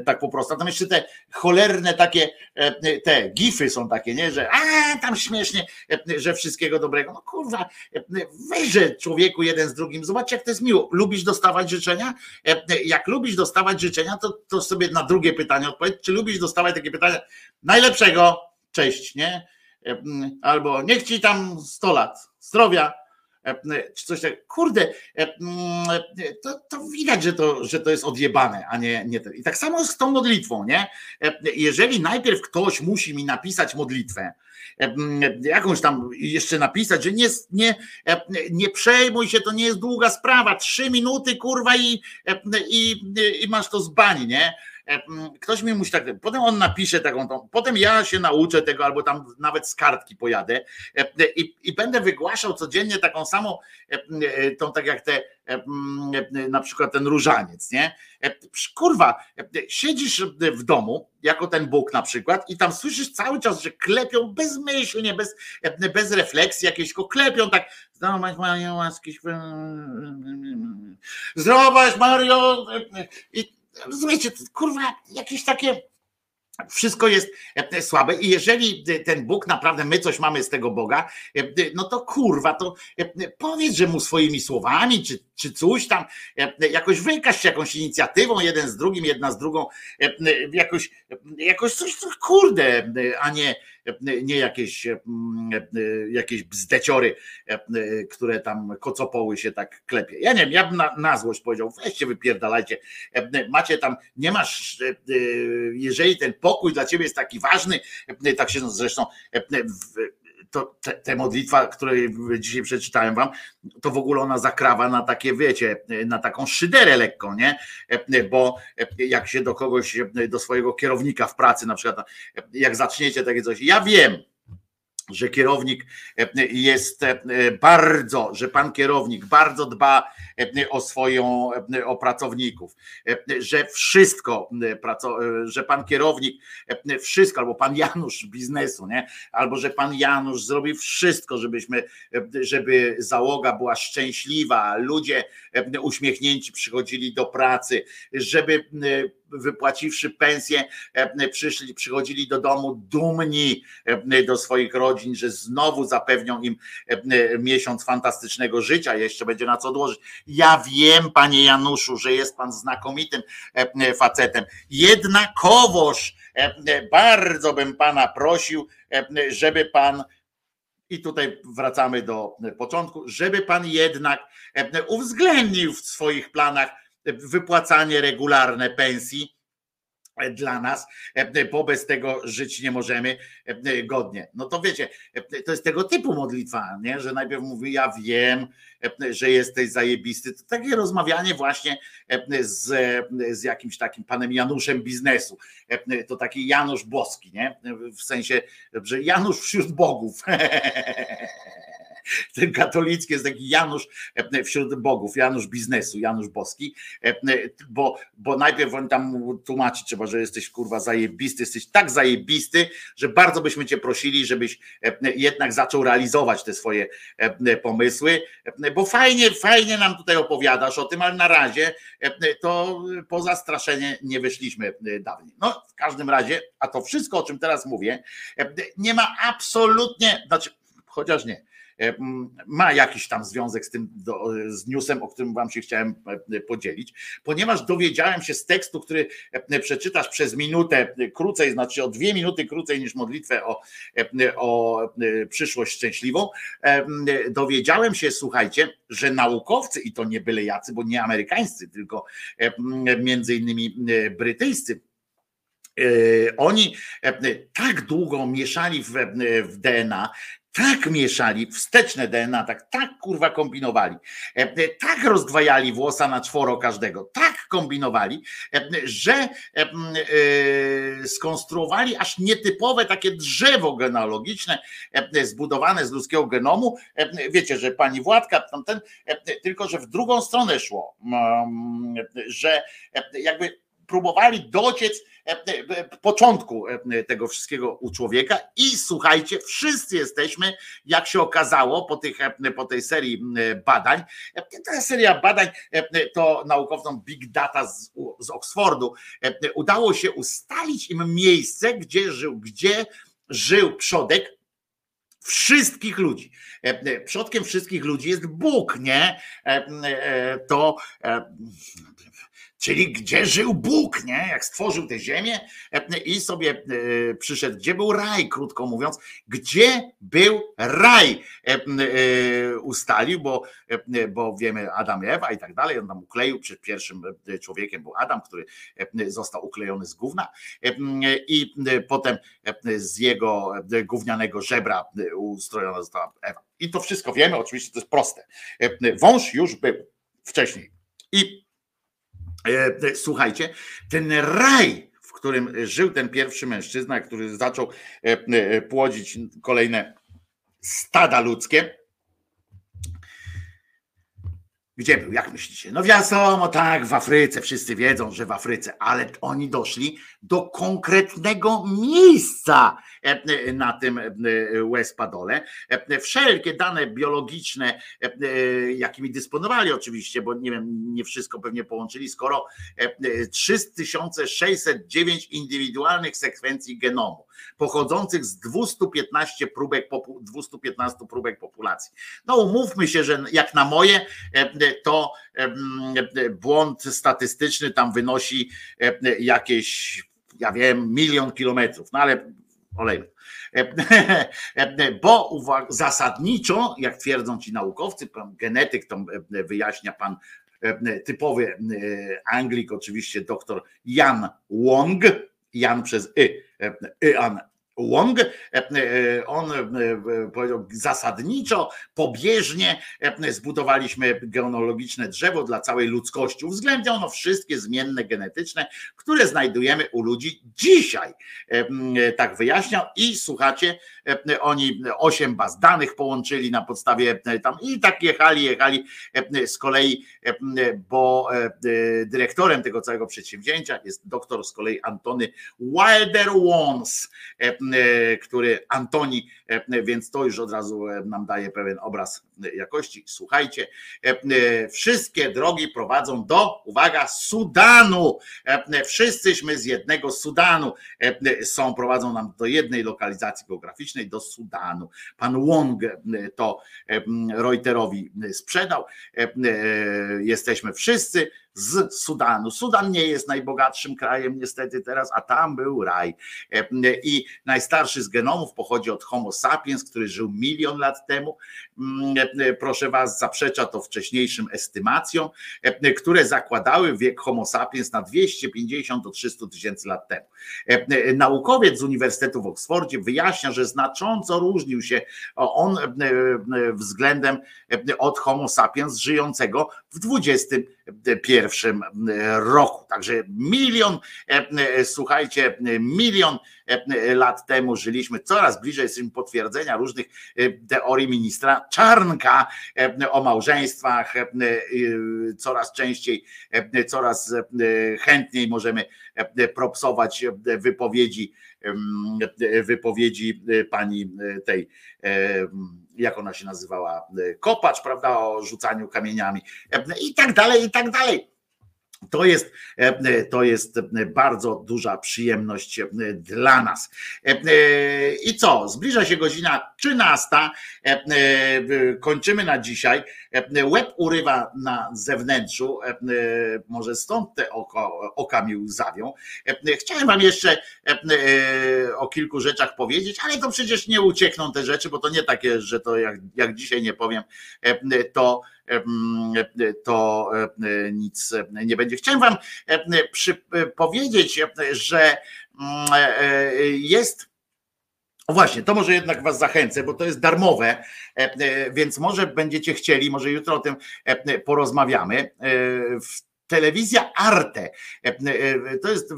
tak po prostu. Tam jeszcze te cholerne takie E, te gify są takie, nie, że a tam śmiesznie, e, że wszystkiego dobrego. No kurwa, e, weźże człowieku jeden z drugim, zobacz jak to jest miło. Lubisz dostawać życzenia? Jak lubisz dostawać życzenia, to, to sobie na drugie pytanie odpowiedz, czy lubisz dostawać takie pytania najlepszego, cześć, nie? Albo niech ci tam 100 lat, zdrowia, czy coś takiego. Kurde, to, to, widać, że to, że to jest odjebane, a nie, nie I tak samo z tą modlitwą, nie? Jeżeli najpierw ktoś musi mi napisać modlitwę, jakąś tam jeszcze napisać, że nie, nie, nie przejmuj się, to nie jest długa sprawa, trzy minuty, kurwa i, i, i masz to z bani, nie? E, ktoś mi musi tak, potem on napisze taką, tą, potem ja się nauczę tego, albo tam nawet z kartki pojadę e, i, i będę wygłaszał codziennie taką samą, e, tą tak jak te, na przykład ten różaniec, nie? Kurwa, siedzisz w domu, jako ten Bóg na przykład, i tam słyszysz cały czas, że klepią bezmyślnie, bez, bez refleksji jakieś, tylko klepią tak, zdrowaś Mario, łaski, zdrowaś Mario, i rozumiecie, kurwa, jakieś takie wszystko jest e, słabe i jeżeli ten Bóg naprawdę my coś mamy z tego Boga, e, no to kurwa, to e, powiedz, że mu swoimi słowami, czy, czy coś tam, jakoś wykaż się jakąś inicjatywą, jeden z drugim, jedna z drugą, jakoś, jakoś coś, kurde, a nie, nie jakieś, jakieś bzdeciory, które tam kocopoły się tak klepie. Ja nie wiem, ja bym na, na złość powiedział, weźcie wypierdalajcie, macie tam, nie masz, jeżeli ten pokój dla ciebie jest taki ważny, tak się zresztą to te, te modlitwa, której dzisiaj przeczytałem wam, to w ogóle ona zakrawa na takie, wiecie, na taką szyderę lekką, nie? Bo jak się do kogoś, do swojego kierownika w pracy na przykład, jak zaczniecie takie coś, ja wiem, że kierownik jest bardzo, że pan kierownik bardzo dba o swoją, o pracowników, że wszystko, że pan kierownik wszystko, albo pan Janusz biznesu, nie? albo że pan Janusz zrobi wszystko, żebyśmy, żeby załoga była szczęśliwa, ludzie uśmiechnięci przychodzili do pracy, żeby wypłaciwszy pensję, przyszli, przychodzili do domu dumni do swoich rodzin, że znowu zapewnią im miesiąc fantastycznego życia, jeszcze będzie na co odłożyć. Ja wiem, panie Januszu, że jest pan znakomitym facetem. Jednakowoż bardzo bym pana prosił, żeby pan i tutaj wracamy do początku, żeby pan jednak uwzględnił w swoich planach wypłacanie regularne pensji dla nas, bo bez tego żyć nie możemy godnie. No to wiecie, to jest tego typu modlitwa, nie? że najpierw mówi, ja wiem, że jesteś zajebisty. To takie rozmawianie właśnie z, z jakimś takim panem Januszem biznesu. To taki Janusz Boski, nie? W sensie, że Janusz wśród bogów. ten katolicki jest taki Janusz e, wśród bogów, Janusz biznesu, Janusz Boski, e, bo, bo najpierw on tam tłumaczy trzeba, że jesteś kurwa zajebisty, jesteś tak zajebisty, że bardzo byśmy cię prosili, żebyś e, jednak zaczął realizować te swoje pomysły, bo fajnie, fajnie nam tutaj opowiadasz o tym, ale na razie to poza straszenie nie wyszliśmy dawniej. No w każdym razie, a to wszystko, o czym teraz mówię, nie ma absolutnie, znaczy chociaż nie, E, ma jakiś tam związek z tym, z newsem, o którym wam się chciałem e, podzielić, ponieważ dowiedziałem się z tekstu, który e, przeczytasz przez minutę krócej, znaczy o dwie minuty krócej niż modlitwę o, o przyszłość szczęśliwą, dowiedziałem się, słuchajcie, że naukowcy, i to nie byle jacy, bo nie amerykańscy, tylko między innymi brytyjscy, oni tak długo mieszali w DNA, tak mieszali, wsteczne DNA, tak, tak kurwa kombinowali, e, e, tak rozdwajali włosa na czworo każdego, tak kombinowali, e, że skonstruowali aż nietypowe takie drzewo genealogiczne zbudowane z ludzkiego genomu. Wiecie, że pani Władka tamten, tylko że w drugą stronę szło, mm, że jakby próbowali dociec E, e, początku e, tego wszystkiego u człowieka i słuchajcie, wszyscy jesteśmy, jak się okazało po, tych, po tej serii badań, ta seria badań to naukowcom Big Data z, z Oxfordu udało się ustalić im miejsce, gdzie żył, gdzie żył przodek wszystkich ludzi. Przodkiem wszystkich ludzi jest Bóg, nie? To Czyli gdzie żył Bóg, nie? Jak stworzył tę ziemię e, i sobie e, przyszedł, gdzie był raj, krótko mówiąc, gdzie był raj e, ustalił, bo, bo wiemy Adam Ewa i tak dalej, on tam ukleił, przed pierwszym człowiekiem był Adam, który został uklejony z gówna i potem z jego gównianego żebra ustrojona została Ewa. I to wszystko wiemy, oczywiście to jest proste. Wąż już był wcześniej. I słuchajcie, ten raj, w którym żył ten pierwszy mężczyzna, który zaczął e, płodzić kolejne stada ludzkie, gdzie był, jak myślicie? No wiadomo, tak, w Afryce, wszyscy wiedzą, że w Afryce, ale oni doszli do konkretnego miejsca e, na tym e, Westpadole. E, wszelkie dane biologiczne, jakimi dysponowali oczywiście, bo nie wiem, nie wszystko pewnie połączyli, skoro 3609 indywidualnych sekwencji genomu, pochodzących z 215 próbek, 215 próbek populacji. No umówmy się, że jak na moje, to błąd statystyczny tam wynosi jakieś, ja wiem, milion kilometrów, no ale olejmy. Bo zasadniczo, jak twierdzą ci naukowcy, pan genetyk to wyjaśnia pan typowy Anglik, oczywiście doktor Jan Wong, Jan przez Y, Ian Wong, on powiedział zasadniczo, pobieżnie zbudowaliśmy genealogiczne drzewo dla całej ludzkości. Uwzględnia ono wszystkie zmienne genetyczne, które znajdujemy u ludzi dzisiaj. Tak wyjaśniał i słuchacie, oni osiem baz danych połączyli na podstawie tam i tak jechali, jechali z kolei, bo dyrektorem tego całego przedsięwzięcia jest doktor z kolei Antony Wilder Wons, który Antoni, więc to już od razu nam daje pewien obraz jakości. Słuchajcie, wszystkie drogi prowadzą do, uwaga, Sudanu. Wszyscyśmy z jednego Sudanu są, prowadzą nam do jednej lokalizacji geograficznej, do Sudanu. Pan Wong to Reuterowi sprzedał. Jesteśmy wszyscy z Sudanu. Sudan nie jest najbogatszym krajem niestety teraz, a tam był raj. I najstarszy z genomów pochodzi od Homo sapiens, który żył milion lat temu. Proszę was, zaprzecza to wcześniejszym estymacjom, które zakładały wiek Homo sapiens na 250 do 300 tysięcy lat temu. Naukowiec z Uniwersytetu w Oksfordzie wyjaśnia, że znacząco różnił się on względem od Homo sapiens żyjącego w XXI roku. Także milion, słuchajcie, milion lat temu żyliśmy, coraz bliżej jesteśmy potwierdzenia różnych teorii ministra Czarnka o małżeństwach, coraz częściej, coraz chętniej możemy propsować wypowiedzi wypowiedzi pani tej jak ona się nazywała, kopacz, prawda, o rzucaniu kamieniami i tak dalej, i tak dalej. To jest, to jest bardzo duża przyjemność dla nas. I co? Zbliża się godzina 13. Kończymy na dzisiaj. Łeb urywa na zewnętrzu. Może stąd te oko, oka mi łzawią. Chciałem Wam jeszcze o kilku rzeczach powiedzieć, ale to przecież nie uciekną te rzeczy, bo to nie takie, że to jak, jak dzisiaj nie powiem, to to nic nie będzie. Chciałem Wam powiedzieć, że jest. O właśnie, to może jednak Was zachęcę, bo to jest darmowe, więc może będziecie chcieli, może jutro o tym porozmawiamy. Telewizja Arte. To jest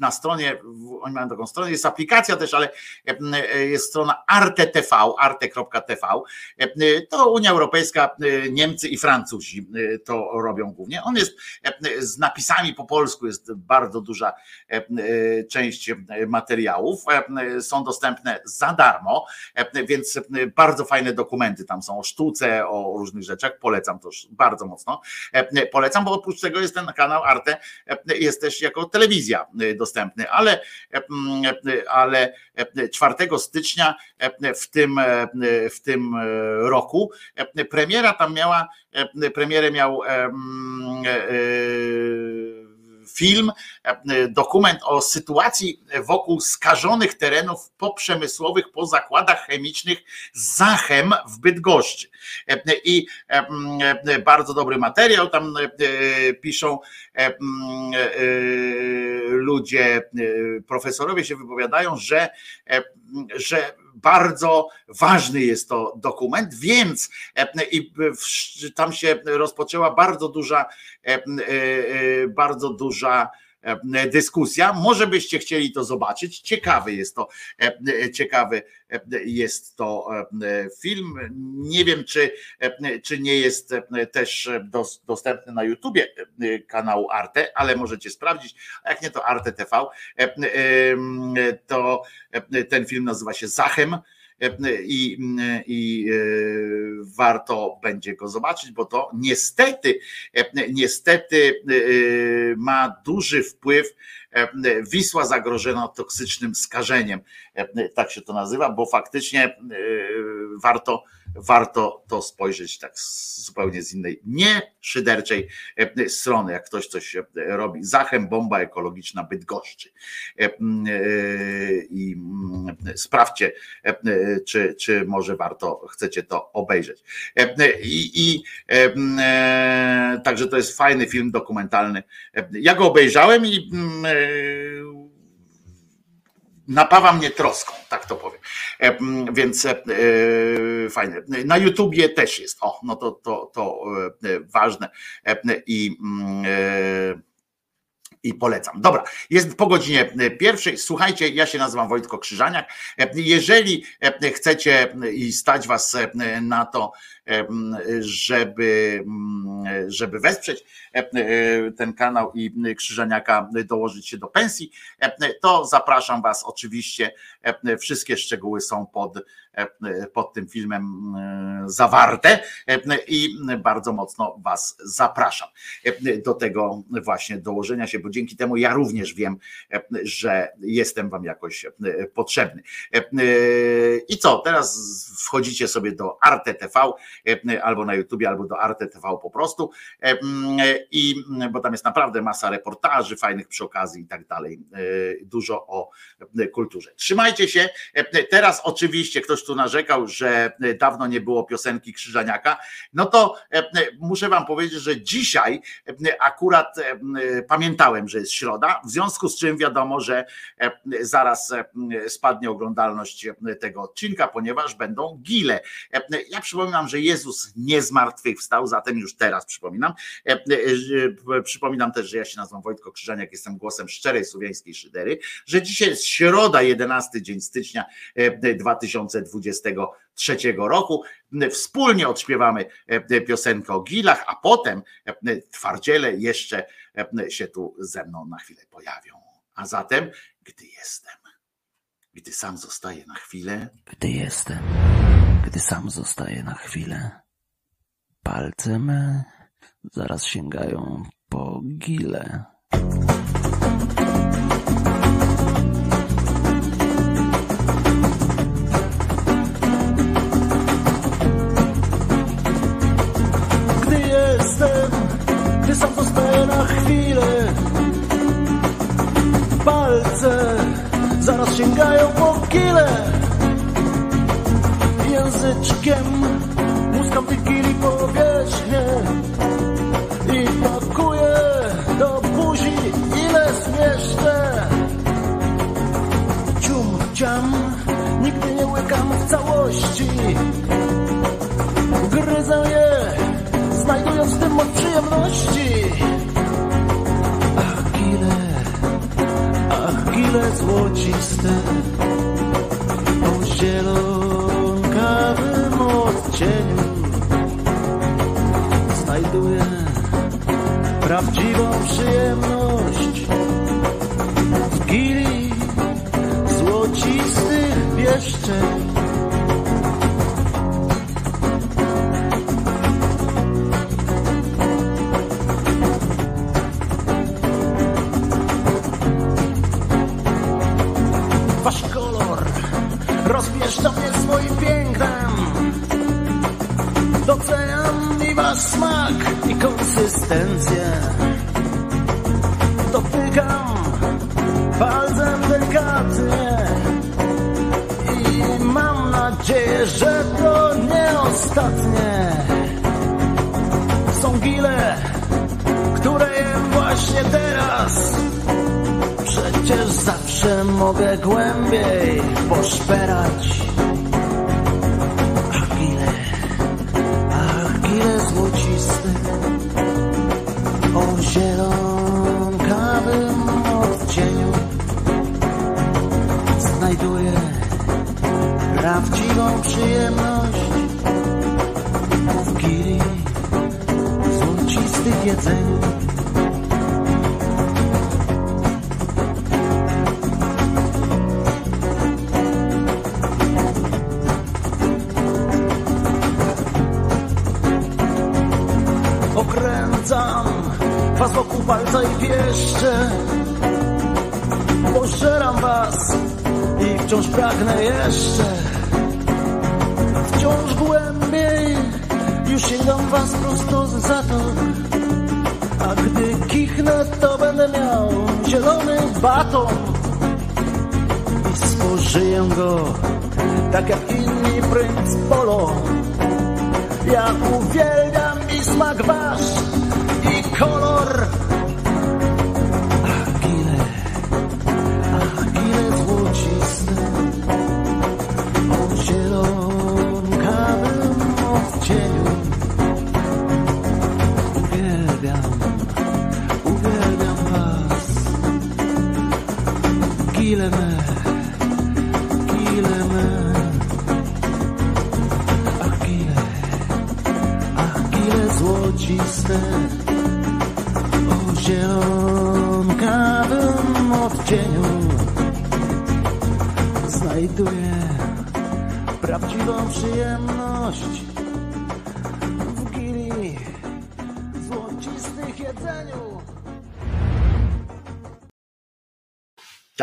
na stronie, oni mają taką stronę, jest aplikacja też, ale jest strona Arte TV, arte.tv. To Unia Europejska, Niemcy i Francuzi to robią głównie. On jest z napisami po polsku, jest bardzo duża część materiałów. Są dostępne za darmo, więc bardzo fajne dokumenty tam są o sztuce, o różnych rzeczach. Polecam to bardzo mocno. Polecam, bo oprócz tego jest ten kanał Arte, jest też jako telewizja dostępny, ale, ale 4 stycznia w tym, w tym roku premiera tam miała, premierę miał film, dokument o sytuacji wokół skażonych terenów poprzemysłowych po zakładach chemicznych Zachem w Bydgoszczy. I bardzo dobry materiał tam piszą ludzie, profesorowie się wypowiadają, że, że bardzo ważny jest to dokument, więc i tam się rozpoczęła bardzo duża, bardzo duża dyskusja. Może byście chcieli to zobaczyć. Ciekawy jest to, ciekawy jest to film. Nie wiem, czy, czy nie jest też dostępny na YouTubie kanału Arte, ale możecie sprawdzić. Jak nie, to Arte TV. To ten film nazywa się Zachem i, i warto będzie go zobaczyć, bo to niestety, niestety ma duży wpływ Wisła zagrożona toksycznym skażeniem, tak się to nazywa, bo faktycznie warto, warto to spojrzeć tak zupełnie z innej, nie szyderczej strony, jak ktoś coś robi. Zachem bomba ekologiczna Bydgoszczy. I sprawdźcie, czy, czy może warto, chcecie to obejrzeć. I, i także to jest fajny film dokumentalny. Ja go obejrzałem i napawa mnie troską, tak to powiem. E, Więc e, e, fajne. Na YouTubie też jest. O, no to, to, to ważne. I i polecam. Dobra, jest po godzinie pierwszej. Słuchajcie, ja się nazywam Wojtko Krzyżaniak. Jeżeli chcecie i stać was na to, żeby, żeby wesprzeć ten kanał i Krzyżaniaka dołożyć się do pensji, to zapraszam was oczywiście. Wszystkie szczegóły są pod, pod tym filmem zawarte i bardzo mocno was zapraszam do tego właśnie dołożenia się, bo dzięki temu ja również wiem, że jestem wam jakoś potrzebny. I co, teraz wchodzicie sobie do Arte TV albo na YouTubie, albo do Arte TV po prostu i bo tam jest naprawdę masa reportaży fajnych przy okazji i tak dalej, dużo o kulturze. Trzymajcie się. Teraz oczywiście ktoś tu narzekał, że dawno nie było piosenki Krzyżaniaka, no to muszę wam powiedzieć, że dzisiaj akurat pamiętałem, że jest środa, w związku z czym wiadomo, że zaraz spadnie oglądalność tego odcinka, ponieważ będą gile. Ja przypominam, że Jezus nie zmartwychwstał, zatem już teraz przypominam. Przypominam też, że ja się nazywam Wojtko Krzyżaniak, jestem głosem szczerej słowiańskiej szydery, że dzisiaj jest środa, 11 dzień stycznia 2023 roku. Wspólnie odśpiewamy piosenkę o gilach, a potem twardziele jeszcze się tu ze mną na chwilę pojawią. A zatem, gdy jestem, gdy sam zostaję na chwilę, Gdy jestem, gdy sam zostaję na chwilę, palce me zaraz sięgają po gile. Gdy jestem, gdy sam zostaję na chwilę Palce zaraz sięgają po kile Języczkiem muskam kili powierzchnię I pakuję do buzi ile zmieszczę Cium, ciam, nigdy nie łykam w całości Gryzę je, znajdując w tym moc przyjemności. Ach, gile, ach, gile złociste, o zielonkawym odcieniu. Znajduję prawdziwą przyjemność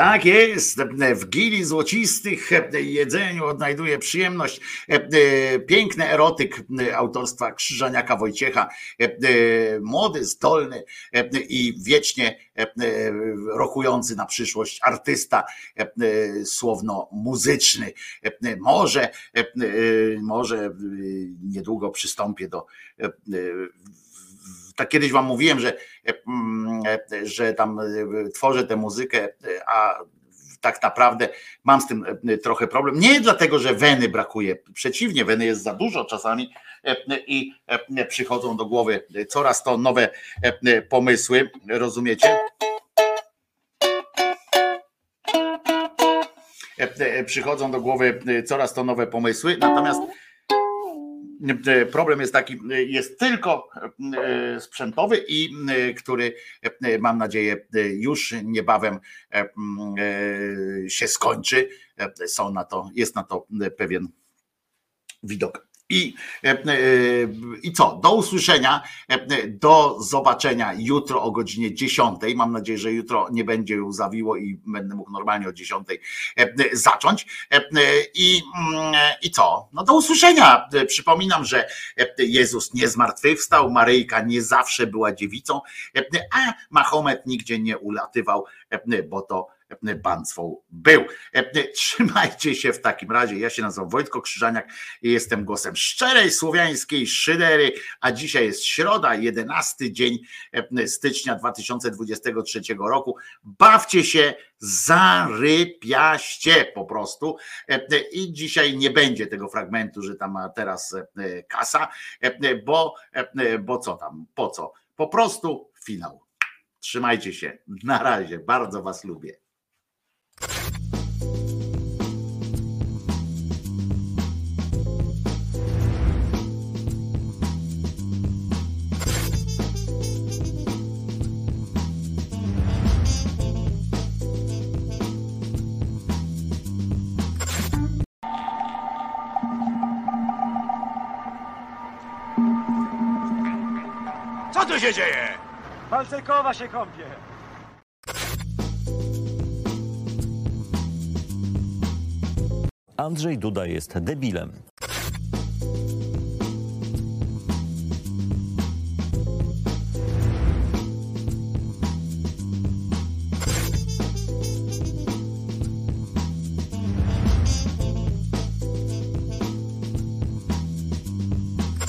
Tak jest. W gili złocistych jedzeniu odnajduje przyjemność. Piękny erotyk autorstwa Krzyżaniaka Wojciecha. Młody, zdolny i wiecznie rokujący na przyszłość artysta słowno-muzyczny. Może, może niedługo przystąpię do tak kiedyś wam mówiłem, że, że tam tworzę tę muzykę, a tak naprawdę mam z tym trochę problem. Nie dlatego, że weny brakuje, przeciwnie, weny jest za dużo czasami i przychodzą do głowy coraz to nowe pomysły, rozumiecie? Przychodzą do głowy coraz to nowe pomysły, natomiast problem jest taki, jest tylko sprzętowy i który mam nadzieję już niebawem się skończy. Są na to, jest na to pewien widok. I, I co? Do usłyszenia, do zobaczenia jutro o godzinie 10. Mam nadzieję, że jutro nie będzie już zawiło i będę mógł normalnie o 10 zacząć. I, I co? No do usłyszenia. Przypominam, że Jezus nie zmartwychwstał, Maryjka nie zawsze była dziewicą, a Mahomet nigdzie nie ulatywał, bo to państwo był. Trzymajcie się w takim razie. Ja się nazywam Wojtko Krzyżaniak i jestem głosem szczerej słowiańskiej szydery, a dzisiaj jest środa, 11 dzień stycznia 2023 roku. Bawcie się zarypiaście po prostu i dzisiaj nie będzie tego fragmentu, że tam teraz kasa, bo, bo co tam, po co? Po prostu finał. Trzymajcie się. Na razie. Bardzo was lubię. Co tu się dzieje? Palcerkowa się kąpie. Andrzej Duda jest debilem.